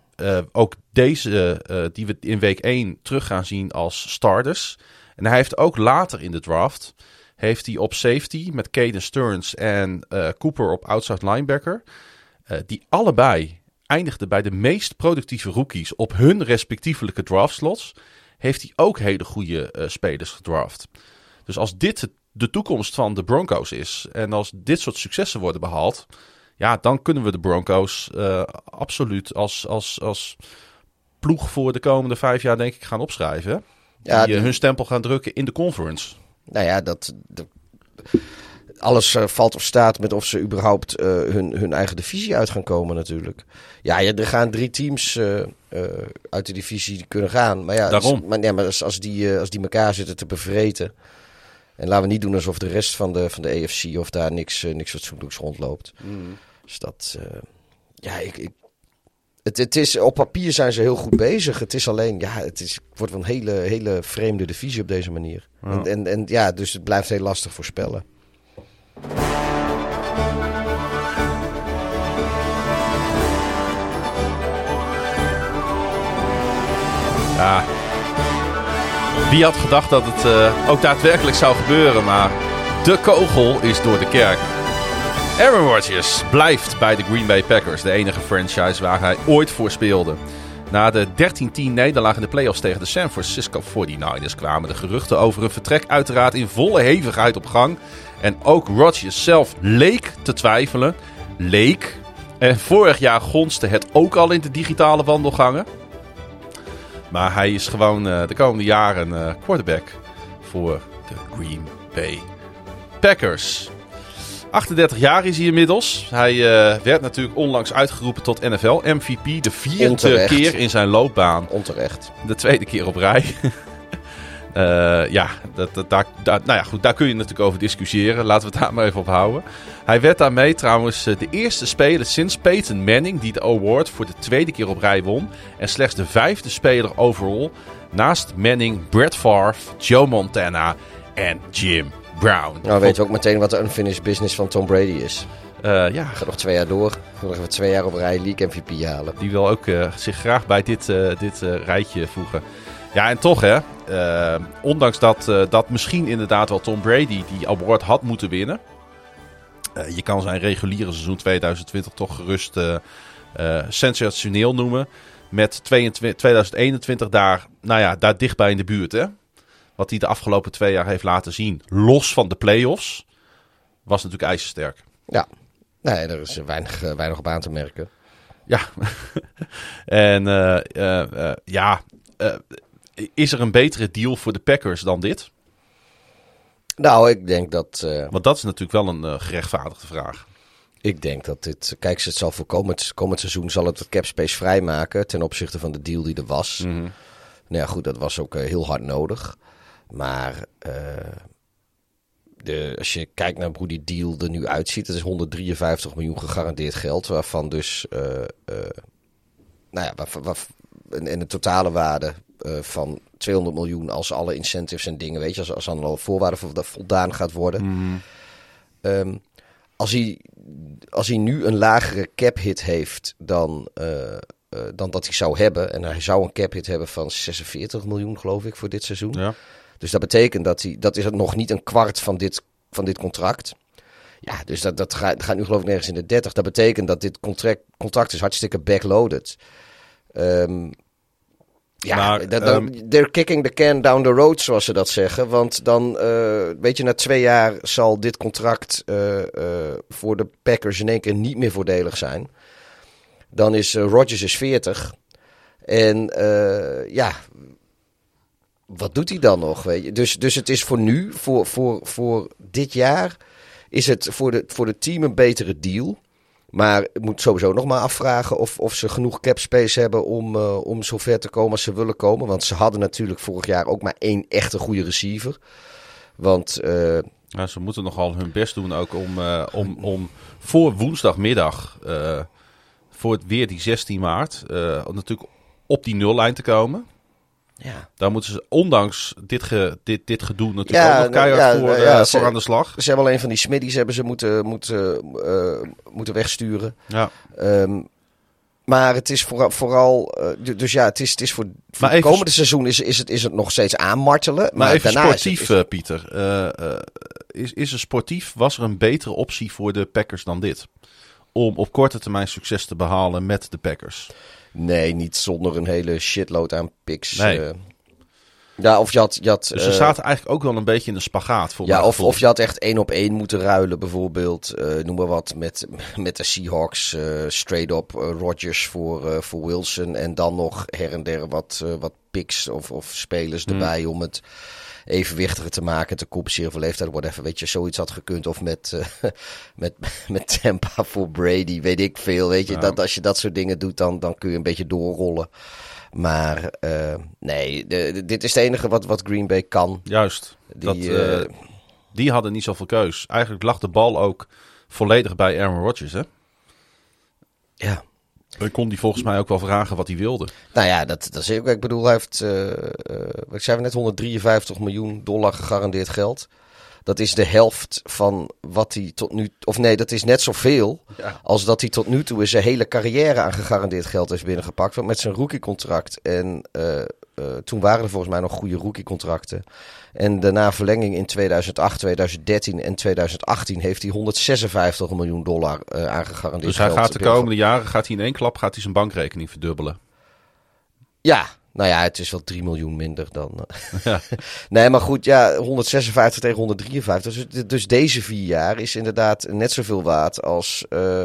Speaker 1: ook deze, die we in week 1 terug gaan zien als starters. En hij heeft ook later in de draft. Heeft hij op safety met Caden Stearns en Cooper op outside linebacker. die allebei eindigde bij de meest productieve rookies op hun respectievelijke draftslots, heeft hij ook hele goede uh, spelers gedraft. Dus als dit de toekomst van de Broncos is en als dit soort successen worden behaald, ja, dan kunnen we de Broncos absoluut als, als, als ploeg voor de komende vijf jaar denk ik gaan opschrijven. Ja, die, die... hun stempel gaan drukken in de conference.
Speaker 2: Nou ja, dat, dat alles uh, valt of staat met of ze überhaupt uh, hun, hun eigen divisie uit gaan komen natuurlijk. Ja, ja er gaan drie teams uh, uit de divisie kunnen gaan. Maar ja,
Speaker 1: Daarom.
Speaker 2: Dus, maar, ja, maar als, die, als die elkaar zitten te bevreten... En laten we niet doen alsof de rest van de, van de EFC of daar niks, niks fatsoenlijks rondloopt.
Speaker 1: Mm.
Speaker 2: Dus dat... ja, ik, ik, het, het is, op papier zijn ze heel goed bezig. Het is alleen, ja, het, is, het wordt wel een hele, hele vreemde divisie op deze manier.
Speaker 1: Ja.
Speaker 2: En, en, en ja, dus het blijft heel lastig voorspellen.
Speaker 1: Ja. Wie had gedacht dat het uh, ook daadwerkelijk zou gebeuren, maar de kogel is door de kerk. Aaron Rodgers blijft bij de Green Bay Packers, de enige franchise waar hij ooit voor speelde. Na de 13-10 nederlaag in de playoffs tegen de San Francisco 49ers kwamen de geruchten over een vertrek uiteraard in volle hevigheid op gang. En ook Rodgers zelf leek te twijfelen. Leek. En vorig jaar gonste het ook al in de digitale wandelgangen. Maar hij is gewoon uh, de komende jaren uh, quarterback voor de Green Bay Packers. 38 jaar is hij inmiddels. Hij uh, werd natuurlijk onlangs uitgeroepen tot NFL MVP. De vierde
Speaker 2: Onterecht.
Speaker 1: keer in zijn loopbaan.
Speaker 2: Onterecht.
Speaker 1: De tweede keer op rij. Uh, ja, dat, dat, daar, daar, nou ja, goed, daar kun je natuurlijk over discussiëren. Laten we het daar maar even op houden. Hij werd daarmee trouwens de eerste speler sinds Peyton Manning die de award voor de tweede keer op rij won. En slechts de vijfde speler overall naast Manning, Brett Favre, Joe Montana en Jim Brown.
Speaker 2: Nou weet je ook meteen wat de unfinished business van Tom Brady is.
Speaker 1: Uh, ja.
Speaker 2: Gaat nog twee jaar door. Gaat nog even twee jaar op rij League MVP halen.
Speaker 1: Die wil ook uh, zich graag bij dit, uh, dit rijtje voegen. Ja, en toch hè. Ondanks dat, dat misschien inderdaad wel Tom Brady die award had moeten winnen. Je kan zijn reguliere seizoen 2020 toch gerust sensationeel noemen. Met 22, 2021 daar, nou ja, daar dichtbij in de buurt. Hè? Wat hij de afgelopen twee jaar heeft laten zien. Los van de playoffs. Was natuurlijk ijzersterk.
Speaker 2: Ja, nee, er is weinig, weinig op aan te merken.
Speaker 1: Ja, en ja is er een betere deal voor de Packers dan dit?
Speaker 2: Nou, ik denk dat.
Speaker 1: Want dat is natuurlijk wel een gerechtvaardigde vraag.
Speaker 2: Ik denk dat dit. Kijk, het zal voor komend, komend seizoen zal het wat capspace vrijmaken ten opzichte van de deal die er was.
Speaker 1: Mm -hmm.
Speaker 2: Nou ja, goed, dat was ook heel hard nodig. Maar de, als je kijkt naar hoe die deal er nu uitziet, het is 153 miljoen gegarandeerd geld, waarvan dus nou ja, waar, waar, en, en de totale waarde eh, van 200 miljoen als alle incentives en dingen, weet je, als, als aan alle voorwaarden voldaan gaat worden.
Speaker 1: Mhm.
Speaker 2: Ehm, als, hij, als hij nu een lagere cap hit heeft dan, eh, eh, dan dat hij zou hebben, en hij zou een cap hit hebben van 46 miljoen, geloof ik, voor dit seizoen.
Speaker 1: Ja.
Speaker 2: Dus dat betekent dat hij, dat is het nog niet een kwart van dit, van dit contract. Ja, dus dat, dat gaat, gaat nu geloof ik nergens in de 30. Dat betekent dat dit contract, contract is hartstikke backloaded. Ehm ja,
Speaker 1: Maar,
Speaker 2: dat, dan-
Speaker 1: ehm,
Speaker 2: they're kicking the can down the road, zoals ze dat zeggen. Want dan, eh, weet je, na twee jaar zal dit contract eh, eh, voor de Packers in één keer niet meer voordelig zijn. Dan is Rodgers is 40. En ja, wat doet hij dan nog? Weet je? Dus, dus het is voor nu, voor, voor, voor dit jaar, is het voor de, voor de team een betere deal. Maar ik moet sowieso nog maar afvragen of, of ze genoeg cap space hebben om, eh om zover te komen als ze willen komen. Want ze hadden natuurlijk vorig jaar ook maar één echte goede receiver. Want eh,
Speaker 1: Ja, ze moeten nogal hun best doen ook om, eh, om, om voor woensdagmiddag, voor het weer die 16 maart, natuurlijk op die nullijn te komen.
Speaker 2: Ja,
Speaker 1: Daar moeten ze, ondanks dit, ge, dit, dit gedoe, natuurlijk
Speaker 2: Ja,
Speaker 1: ook nog keihard
Speaker 2: ja,
Speaker 1: voor,
Speaker 2: ja,
Speaker 1: eh,
Speaker 2: ze-
Speaker 1: voor aan de slag.
Speaker 2: ze hebben alleen van die Smiddies hebben ze moeten, moeten, eh, moeten wegsturen.
Speaker 1: Ja.
Speaker 2: Ehm, maar het is vooral, vooral eh, du- dus ja, het is, het is voor, voor het komende seizoen is, is, het, is het nog steeds aanmartelen. Maar,
Speaker 1: Maar even
Speaker 2: is het-
Speaker 1: sportief,
Speaker 2: is-
Speaker 1: eh, Pieter. Is, is er sportief, was er een betere optie voor de Packers dan dit? Om op korte termijn succes te behalen met de Packers.
Speaker 2: Nee, niet zonder een hele shitload aan picks.
Speaker 1: Nee.
Speaker 2: eh. ja, of je had, je had
Speaker 1: Dus ze
Speaker 2: eh,
Speaker 1: zaten eigenlijk ook wel een beetje in de spagaat. Voor
Speaker 2: Ja, of, of je had echt één op één moeten ruilen, bijvoorbeeld. eh, noem maar wat, met, met de Seahawks. straight up Rodgers voor, voor Wilson. En dan nog her en der wat, wat picks of, of spelers
Speaker 1: Hmm.
Speaker 2: erbij om het evenwichtiger te maken. Te compenseren voor leeftijd, whatever. Weet je, zoiets had gekund. Of met, eh, met, met Tampa voor Brady, weet ik veel. Weet je, dat, als je dat soort dingen doet, dan, dan kun je een beetje doorrollen. Maar eh, nee, de, de- dit is het enige wat, wat Green Bay kan.
Speaker 1: Juist.
Speaker 2: Die,
Speaker 1: dat,
Speaker 2: eh,
Speaker 1: die hadden niet zoveel keus. Eigenlijk lag de bal ook volledig bij Aaron Rodgers. Hè?
Speaker 2: ja.
Speaker 1: Dan kon die volgens mij ook wel vragen wat hij wilde.
Speaker 2: Nou ja, dat, dat is ook. Ik bedoel, hij heeft, eh, wat ik zei net, 153 miljoen dollar gegarandeerd geld. Dat is de helft van wat hij tot nu... Of nee, dat is net zoveel
Speaker 1: Ja.
Speaker 2: als dat hij tot nu toe in zijn hele carrière aan gegarandeerd geld heeft binnengepakt. Want met zijn rookiecontract en eh, eh, toen waren er volgens mij nog goede rookiecontracten. En daarna verlenging in 2008, 2013 en 2018 heeft hij 156 miljoen dollar eh aan gegarandeerd
Speaker 1: Dus hij gaat de komende jaren gaat hij in één klap gaat hij zijn bankrekening verdubbelen.
Speaker 2: Ja, nou ja, het is wel 3 miljoen minder dan. eh.
Speaker 1: Ja.
Speaker 2: nee, maar goed, ja, 156 tegen 153. Dus, dus deze vier jaar is inderdaad net zoveel waard als. eh,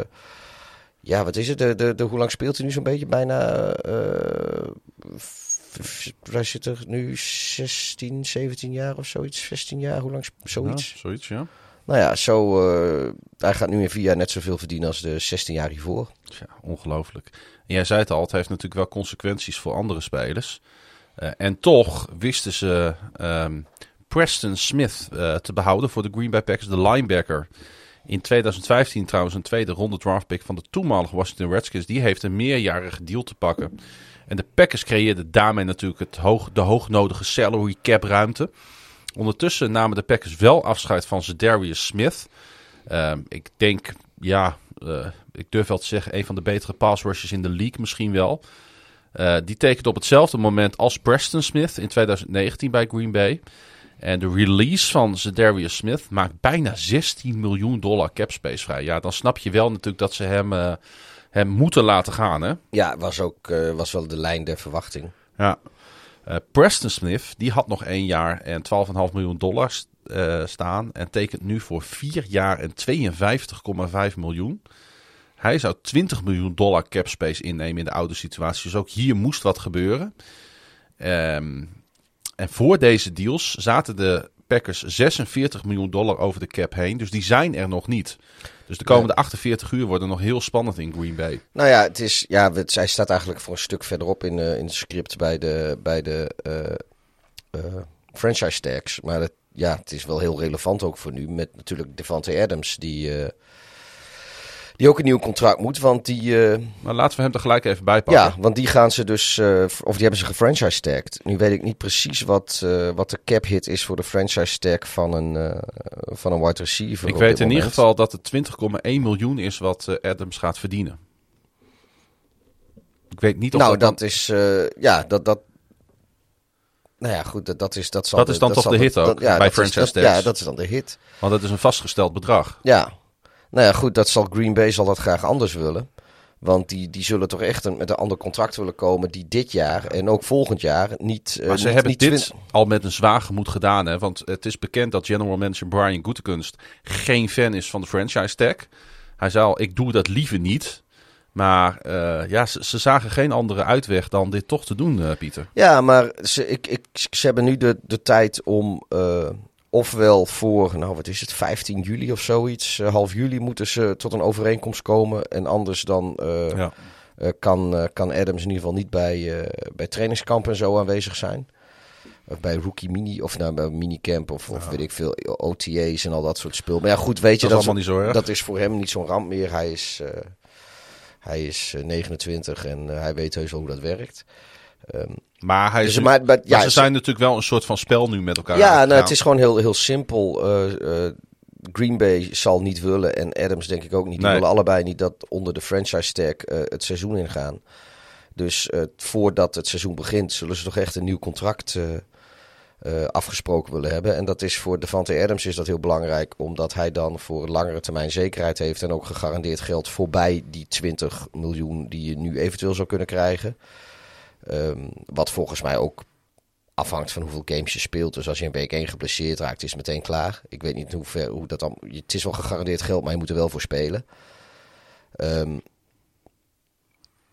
Speaker 2: ja, wat is het? De, de, de, hoe lang speelt hij nu zo'n beetje? Bijna. eh, hij zit er nu 16, 17 jaar of zoiets. 16 jaar, hoe lang? Zoiets.
Speaker 1: Ja, zoiets, ja.
Speaker 2: Nou ja, zo. eh, hij gaat nu in vier jaar net zoveel verdienen als de 16 jaar hiervoor.
Speaker 1: Tja, ongelooflijk. Jij zei het al, het heeft natuurlijk wel consequenties voor andere spelers. Eh, en toch wisten ze ehm, Preston Smith eh, te behouden voor de Green Bay Packers, de linebacker. In 2015 trouwens een tweede ronde draftpick van de toenmalige Washington Redskins. Die heeft een meerjarige deal te pakken. En de Packers creëerden daarmee natuurlijk het hoog, de hoognodige salary cap ruimte. Ondertussen namen de Packers wel afscheid van Zedarius Smith. Ehm, ik denk, ja, ik durf wel te zeggen, een van de betere pass rushers in de league misschien wel. Eh, die tekent op hetzelfde moment als Preston Smith in 2019 bij Green Bay. En de release van Zedarius Smith maakt bijna 16 miljoen dollar cap space vrij. Ja, dan snap je wel natuurlijk dat ze hem, eh, hem moeten laten gaan, hè?
Speaker 2: Ja, was ook eh, was wel de lijn der verwachting.
Speaker 1: Ja. Eh, Preston Smith, die had nog één jaar en 12,5 miljoen dollars eh, staan. En tekent nu voor vier jaar en 52,5 miljoen. Hij zou 20 miljoen dollar cap space innemen in de oude situatie. Dus ook hier moest wat gebeuren. Ehm, en voor deze deals zaten de Packers 46 miljoen dollar over de cap heen. Dus die zijn er nog niet. Dus de komende 48 uur worden nog heel spannend in Green Bay.
Speaker 2: Nou ja, het is, ja het, zij staat eigenlijk voor een stuk verderop in, eh, in het script bij de, bij de eh, franchise tags. Maar het, ja, het is wel heel relevant ook voor nu. Met natuurlijk Devante Adams, die, eh, Die ook een nieuw contract moet, want die... eh,
Speaker 1: Maar laten we hem er gelijk even bij pakken.
Speaker 2: ja, want die gaan ze dus... eh, of die hebben ze gefranchise tagged. Nu weet ik niet precies wat, wat de cap hit is voor de franchise tag van een, van een wide receiver.
Speaker 1: Ik weet in ieder geval dat het 20,1 miljoen is wat Adams gaat verdienen. Ik weet niet of
Speaker 2: Nou,
Speaker 1: dat, dan-
Speaker 2: is... ja, dat... dat nou ja, goed, dat, dat is... Dat, zal
Speaker 1: Dat is dan toch de hit ook, bij
Speaker 2: dat is-
Speaker 1: franchise
Speaker 2: dat-
Speaker 1: tags.
Speaker 2: Ja, dat is dan de hit.
Speaker 1: Want het is een vastgesteld bedrag.
Speaker 2: Ja. Nou ja, goed, dat zal Green Bay zal dat graag anders willen. Want die, die zullen toch echt een, met een ander contract willen komen die dit jaar en ook volgend jaar niet... eh,
Speaker 1: Maar ze
Speaker 2: niet-
Speaker 1: hebben
Speaker 2: niet
Speaker 1: dit al met een zwaar gemoed gedaan. Hè? Want het is bekend dat general manager Brian Gutekunst geen fan is van de franchise tag. Hij zei al, ik doe dat liever niet. Maar eh, ja, ze, ze zagen geen andere uitweg dan dit toch te doen, eh, Pieter.
Speaker 2: Ja, maar ze, ik, ik, ze hebben nu de, de tijd om eh, ofwel voor, nou wat is het, 15 juli of zoiets, half juli moeten ze tot een overeenkomst komen. En anders dan
Speaker 1: Ja.
Speaker 2: kan, kan Adams in ieder geval niet bij, bij trainingskamp en zo aanwezig zijn. Of bij rookie mini, of nou, bij minicamp of, of weet ik veel, OTA's en al dat soort spul. Maar ja, goed, weet je,
Speaker 1: Dat is
Speaker 2: dat, is voor hem niet zo'n ramp meer. Hij is, hij is eh, 29 en eh, hij weet heus wel hoe dat werkt. Ehm,
Speaker 1: Maar, hij
Speaker 2: dus,
Speaker 1: is,
Speaker 2: maar, maar-
Speaker 1: maar
Speaker 2: ja,
Speaker 1: ze zijn natuurlijk wel een soort van spel nu met elkaar.
Speaker 2: ja, nou, het is gewoon heel, heel simpel. Eh, eh, Green Bay zal niet willen en Adams denk ik ook niet. Die
Speaker 1: Nee.
Speaker 2: willen allebei niet dat onder de franchise tag eh, het seizoen ingaan. Dus eh, voordat het seizoen begint zullen ze toch echt een nieuw contract eh, eh, afgesproken willen hebben. En dat is voor Devante Adams is dat heel belangrijk. Omdat hij dan voor langere termijn zekerheid heeft. En ook gegarandeerd geld voorbij die 20 miljoen die je nu eventueel zou kunnen krijgen. Ehm, wat volgens mij ook afhangt van hoeveel games je speelt. Dus als je in week 1 geblesseerd raakt, is het meteen klaar. Ik weet niet hoe ver, hoe dat dan... Het is wel gegarandeerd geld, maar je moet er wel voor spelen. Ehm,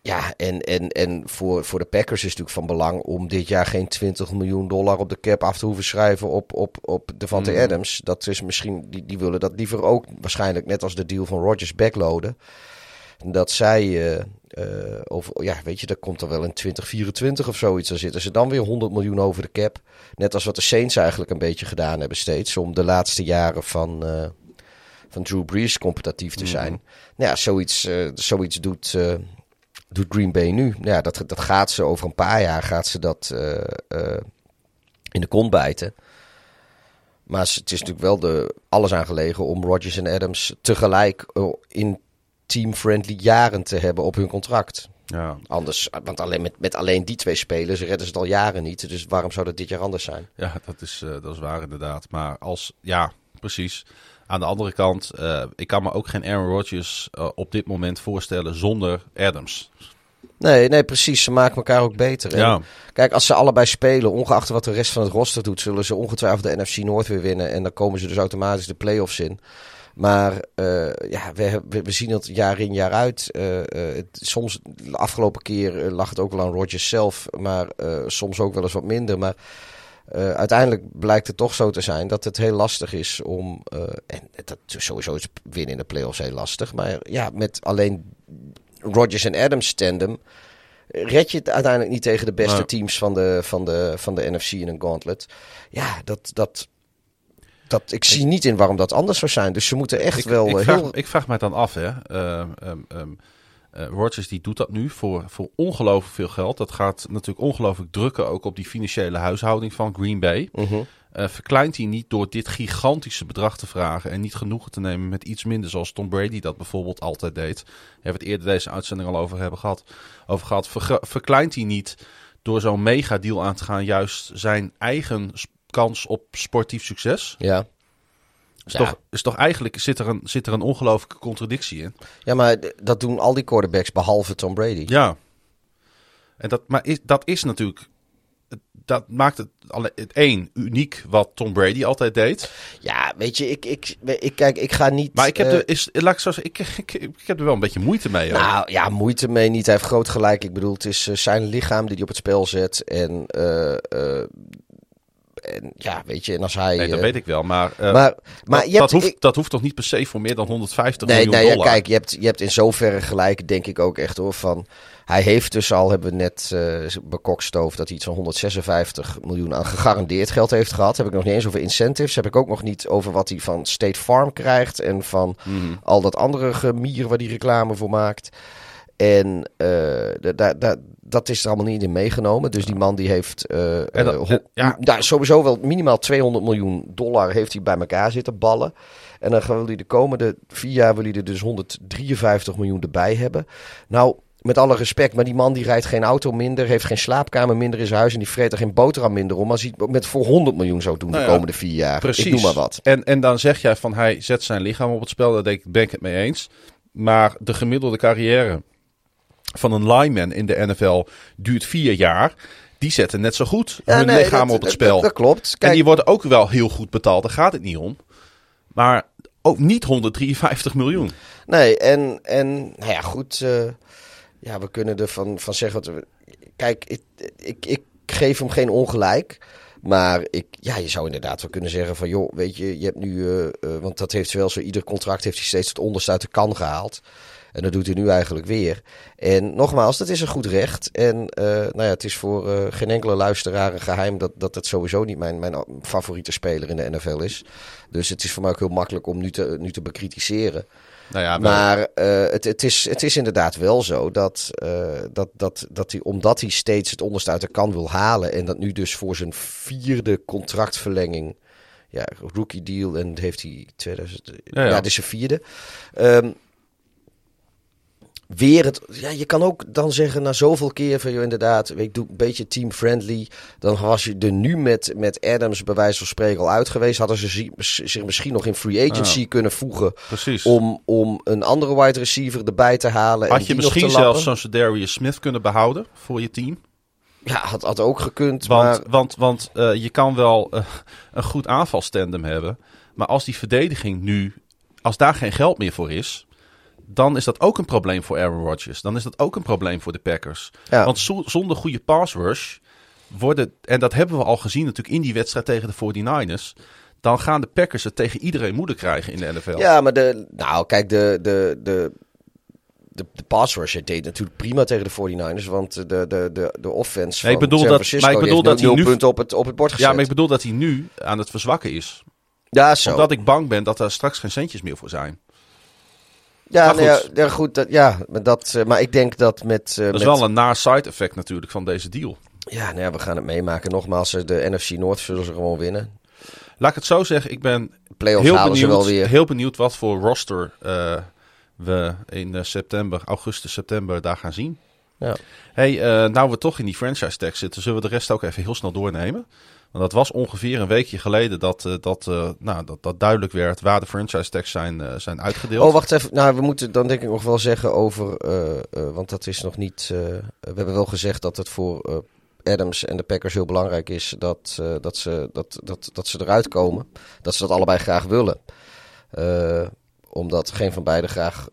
Speaker 2: ja, en, en, en voor, voor de Packers is het natuurlijk van belang om dit jaar geen 20 miljoen dollar op de cap af te hoeven schrijven op, op, op Devante
Speaker 1: Mm.
Speaker 2: Adams. Dat is misschien, die, die willen dat liever ook waarschijnlijk net als de deal van Rodgers backloaden. Dat zij, eh, eh, over, ja, weet je, dat komt er wel in 2024 of zoiets. Dan zitten ze dan weer 100 miljoen over de cap. Net als wat de Saints eigenlijk een beetje gedaan hebben steeds. Om de laatste jaren van, eh, van Drew Brees competitief te zijn. Nou ja, zoiets, zoiets doet, doet Green Bay nu. Nou Ja, dat, dat gaat ze over een paar jaar gaat ze dat eh, eh, in de kont bijten. Maar het is natuurlijk wel de, alles aangelegen om Rodgers en Adams tegelijk eh, in team-friendly jaren te hebben op hun contract.
Speaker 1: Ja,
Speaker 2: Anders, want alleen met, met alleen die twee spelers redden ze het al jaren niet. Dus waarom zou dat dit jaar anders zijn?
Speaker 1: ja dat, is, dat is waar inderdaad. Maar als, ja, precies. Aan de andere kant, eh, ik kan me ook geen Aaron Rodgers eh, op dit moment voorstellen zonder Adams.
Speaker 2: Nee, nee, precies. Ze maken elkaar ook beter.
Speaker 1: Ja,
Speaker 2: Kijk, als ze allebei spelen, ongeacht wat de rest van het roster doet, zullen ze ongetwijfeld de NFC Noord weer winnen. En dan komen ze dus automatisch de playoffs in. Maar eh, ja, we, we, zien het jaar in jaar uit. Het, soms, de afgelopen keer lag het ook wel aan Rodgers zelf, maar soms ook wel eens wat minder. Maar eh, uiteindelijk blijkt het toch zo te zijn dat het heel lastig is om. eh, en dat, sowieso is winnen in de playoffs heel lastig. Maar ja, met alleen Rodgers en Adams tandem red je het uiteindelijk niet tegen de beste teams van de, van, de, van de NFC in een gauntlet. Ja, dat, dat, dat, ik zie niet in waarom dat anders zou zijn. Dus ze moeten echt
Speaker 1: ik,
Speaker 2: wel
Speaker 1: ik,
Speaker 2: eh,
Speaker 1: vraag,
Speaker 2: heel...
Speaker 1: ik vraag mij dan af, hè. Ehm, ehm, ehm, eh, Rodgers die doet dat nu voor, voor ongelooflijk veel geld. Dat gaat natuurlijk ongelooflijk drukken ook op die financiële huishouding van Green Bay. Eh, verkleint hij niet door dit gigantische bedrag te vragen en niet genoegen te nemen met iets minder zoals Tom Brady dat bijvoorbeeld altijd deed. Daar hebben we het eerder deze uitzending al over hebben gehad. Over gehad. Verkleint hij niet door zo'n mega deal aan te gaan juist zijn eigen kans op sportief succes?
Speaker 2: Ja.
Speaker 1: Is,
Speaker 2: Ja.
Speaker 1: toch, is toch eigenlijk zit er een, zit er een ongelooflijke contradictie in?
Speaker 2: ja, maar dat doen al die quarterbacks behalve Tom Brady.
Speaker 1: Ja. En dat, maar is, dat is natuurlijk. Dat maakt het, het één uniek wat Tom Brady altijd deed.
Speaker 2: Ja, weet je, ik, ik, ik, kijk, ik ga niet...
Speaker 1: Maar ik heb,
Speaker 2: eh,
Speaker 1: er, is, laat ik, zo zeggen, ik, ik, ik heb er wel een beetje moeite mee. hoor.
Speaker 2: Nou ja, moeite mee niet. Hij heeft groot gelijk. Ik bedoel, het is eh, zijn lichaam die hij op het spel zet. En eh, en ja, weet je, en als hij...
Speaker 1: Nee, dat
Speaker 2: eh,
Speaker 1: weet ik wel. Maar, uh,
Speaker 2: maar, maar
Speaker 1: dat,
Speaker 2: je hebt,
Speaker 1: dat, hoeft,
Speaker 2: ik-
Speaker 1: dat hoeft toch niet per se voor meer dan 150
Speaker 2: Nee,
Speaker 1: miljoen
Speaker 2: nee,
Speaker 1: dollar?
Speaker 2: kijk, je hebt, je hebt in zoverre gelijk, denk ik ook echt hoor. Van, hij heeft dus al, hebben we net eh bekokstoofd, dat hij iets van 156 miljoen aan gegarandeerd geld heeft gehad. Heb ik nog niet eens over incentives. Heb ik ook nog niet over wat hij van State Farm krijgt. En van
Speaker 1: Mhm.
Speaker 2: al dat andere gemier waar hij reclame voor maakt. En eh, da- da- da- dat is er allemaal niet in meegenomen. Dus die man die heeft eh,
Speaker 1: En dat-
Speaker 2: eh,
Speaker 1: ja.
Speaker 2: sowieso wel minimaal 200 miljoen dollar heeft hij bij elkaar zitten ballen. En dan wil hij de komende vier jaar wil hij er dus 153 miljoen erbij hebben. Nou, met alle respect, maar die man die rijdt geen auto minder, heeft geen slaapkamer minder in zijn huis en die vreet er geen boterham minder om als hij het met voor 100 miljoen zou doen
Speaker 1: Nou
Speaker 2: de
Speaker 1: ja,
Speaker 2: komende vier jaar.
Speaker 1: Precies.
Speaker 2: Ik noem maar wat.
Speaker 1: En, en dan zeg jij van hij zet zijn lichaam op het spel. Daar denk ik, ben ik het mee eens. Maar de gemiddelde carrière van een lineman in de NFL duurt vier jaar. Die zetten net zo goed
Speaker 2: Ja,
Speaker 1: hun
Speaker 2: nee,
Speaker 1: lichaam
Speaker 2: dat-
Speaker 1: op het spel.
Speaker 2: Dat, dat klopt.
Speaker 1: en die worden ook wel heel goed betaald. Daar gaat het niet om. Maar ook niet 153 miljoen.
Speaker 2: Nee, en, en nou ja, goed. eh, ja, we kunnen ervan van zeggen wat we. Kijk, ik, ik, ik geef hem geen ongelijk. Maar ik, ja, je zou inderdaad wel kunnen zeggen van, joh, weet je, je hebt nu, eh, eh, want dat heeft wel zo, ieder contract heeft hij steeds het onderste uit de kan gehaald. En dat doet hij nu eigenlijk weer. En nogmaals, dat is een goed recht. En eh, nou ja, het is voor eh, geen enkele luisteraar een geheim dat, dat het sowieso niet mijn, mijn favoriete speler in de NFL is. Dus het is voor mij ook heel makkelijk om nu te, nu te bekritiseren.
Speaker 1: Nou ja,
Speaker 2: Maar eh, het, het, is, het is inderdaad wel zo dat, dat, dat, dat hij, omdat hij steeds het onderste uit de kan wil halen. En dat nu dus voor zijn vierde contractverlenging. Ja, rookie deal en heeft hij 2000. Ja,
Speaker 1: Ja, ja.
Speaker 2: dit is zijn vierde. Ehm, weer het. Ja, je kan ook dan zeggen na zoveel keer van joh, inderdaad, ik doe een beetje team friendly. Dan was je er nu met, met Adams bij wijze van spreken al uit geweest. Hadden ze zi- zich misschien nog in free agency kunnen voegen
Speaker 1: precies.
Speaker 2: om, om een andere wide receiver erbij te halen. en
Speaker 1: Had je
Speaker 2: die nog
Speaker 1: misschien zelfs zo'n Darius Smith kunnen behouden voor je team?
Speaker 2: Ja, had, had ook gekund.
Speaker 1: Want,
Speaker 2: maar
Speaker 1: want, want eh, je kan wel eh, een goed aanvalstandem hebben. Maar als die verdediging nu, als daar geen geld meer voor is, dan is dat ook een probleem voor Aaron Rodgers. Dan is dat ook een probleem voor de Packers.
Speaker 2: ja,
Speaker 1: Want zo- zonder goede pass rush worden, en dat hebben we al gezien natuurlijk in die wedstrijd tegen de 49ers, dan gaan de Packers het tegen iedereen moeilijk krijgen in de NFL.
Speaker 2: ja, maar de, nou, kijk, de, de, de, de, de pass rusher deed natuurlijk prima tegen de 49ers. Want de, de, de, de offense
Speaker 1: Nee, ik bedoel
Speaker 2: San
Speaker 1: dat- maar ik bedoel dat hij nu-
Speaker 2: punten op het, op het bord gezet.
Speaker 1: Ja, maar ik bedoel dat hij nu aan het verzwakken is.
Speaker 2: ja, zo.
Speaker 1: Omdat ik bang ben dat er straks geen centjes meer voor zijn.
Speaker 2: Ja,
Speaker 1: maar
Speaker 2: nee, ja,
Speaker 1: goed.
Speaker 2: Dat, ja, maar, dat, eh, maar ik denk dat met... eh,
Speaker 1: Dat is
Speaker 2: met
Speaker 1: wel een naar side effect natuurlijk van deze deal.
Speaker 2: Ja, nou ja, we gaan het meemaken. Nogmaals, eh, de NFC North zullen ze gewoon winnen.
Speaker 1: Laat ik het zo zeggen, ik ben
Speaker 2: Playoffs
Speaker 1: heel
Speaker 2: ze wel
Speaker 1: benieuwd,
Speaker 2: weer.
Speaker 1: heel benieuwd wat voor roster we in september, augustus, september daar gaan zien.
Speaker 2: Ja.
Speaker 1: Hey, nou we toch in die franchise tag zitten, zullen we de rest ook even heel snel doornemen? Dat was ongeveer een weekje geleden dat, eh, dat, eh, nou, dat, dat duidelijk werd waar de franchise tags zijn, eh, zijn uitgedeeld.
Speaker 2: Oh, wacht even. Nou, we moeten dan denk ik nog wel zeggen over... want dat is nog niet... we hebben wel gezegd dat het voor Adams en de Packers heel belangrijk is... Dat, dat, ze, dat, dat, dat ze eruit komen. Dat ze dat allebei graag willen. Omdat geen van beiden graag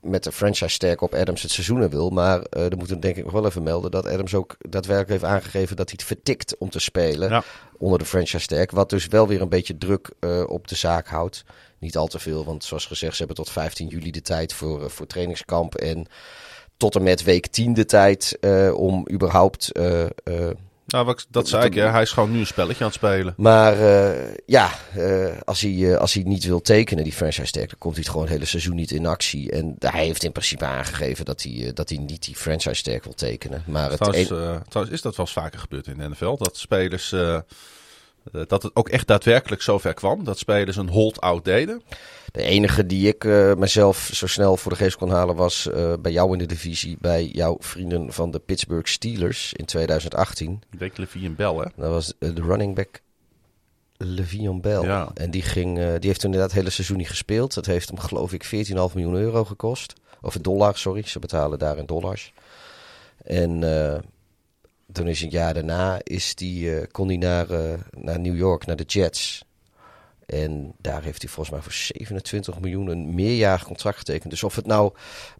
Speaker 2: met de franchise sterk op Adams het seizoenen wil. Maar eh dan moeten we denk ik nog wel even melden... dat Adams ook daadwerkelijk heeft aangegeven dat hij het vertikt om te spelen...
Speaker 1: Ja.
Speaker 2: onder de franchise sterk. Wat dus wel weer een beetje druk eh, op de zaak houdt. Niet al te veel, want zoals gezegd, ze hebben tot 15 juli de tijd voor, eh, voor trainingskamp. En tot en met week 10 de tijd om überhaupt.
Speaker 1: Nou, wat, dat zei ik, hè. hij is gewoon nu een spelletje aan het spelen.
Speaker 2: maar eh, ja, eh, als, hij, eh, als hij niet wil tekenen, die franchise tag, dan komt hij het gewoon het hele seizoen niet in actie. En hij heeft in principe aangegeven dat hij, dat hij niet die franchise tag wil tekenen. Maar het een-
Speaker 1: trouwens is dat wel eens vaker gebeurd in de NFL. Dat spelers, dat het ook echt daadwerkelijk zover kwam. Dat spelers een hold-out deden.
Speaker 2: De enige die ik eh, mezelf zo snel voor de geest kon halen was eh, bij jou in de divisie, bij jouw vrienden van de Pittsburgh Steelers in 2018.
Speaker 1: Ik denk Bell, hè.
Speaker 2: Dat was eh, de running back Le'Veon Bell.
Speaker 1: Ja.
Speaker 2: En die, ging, eh, die heeft toen inderdaad het hele seizoen niet gespeeld. Dat heeft hem geloof ik 14,5 miljoen euro gekost. Of dollar, sorry. Ze betalen daar in dollars. En eh, toen is een jaar daarna is die, eh, kon hij naar, eh, naar New York, naar de Jets. En daar heeft hij volgens mij voor 27 miljoen een meerjarig contract getekend. Dus of het nou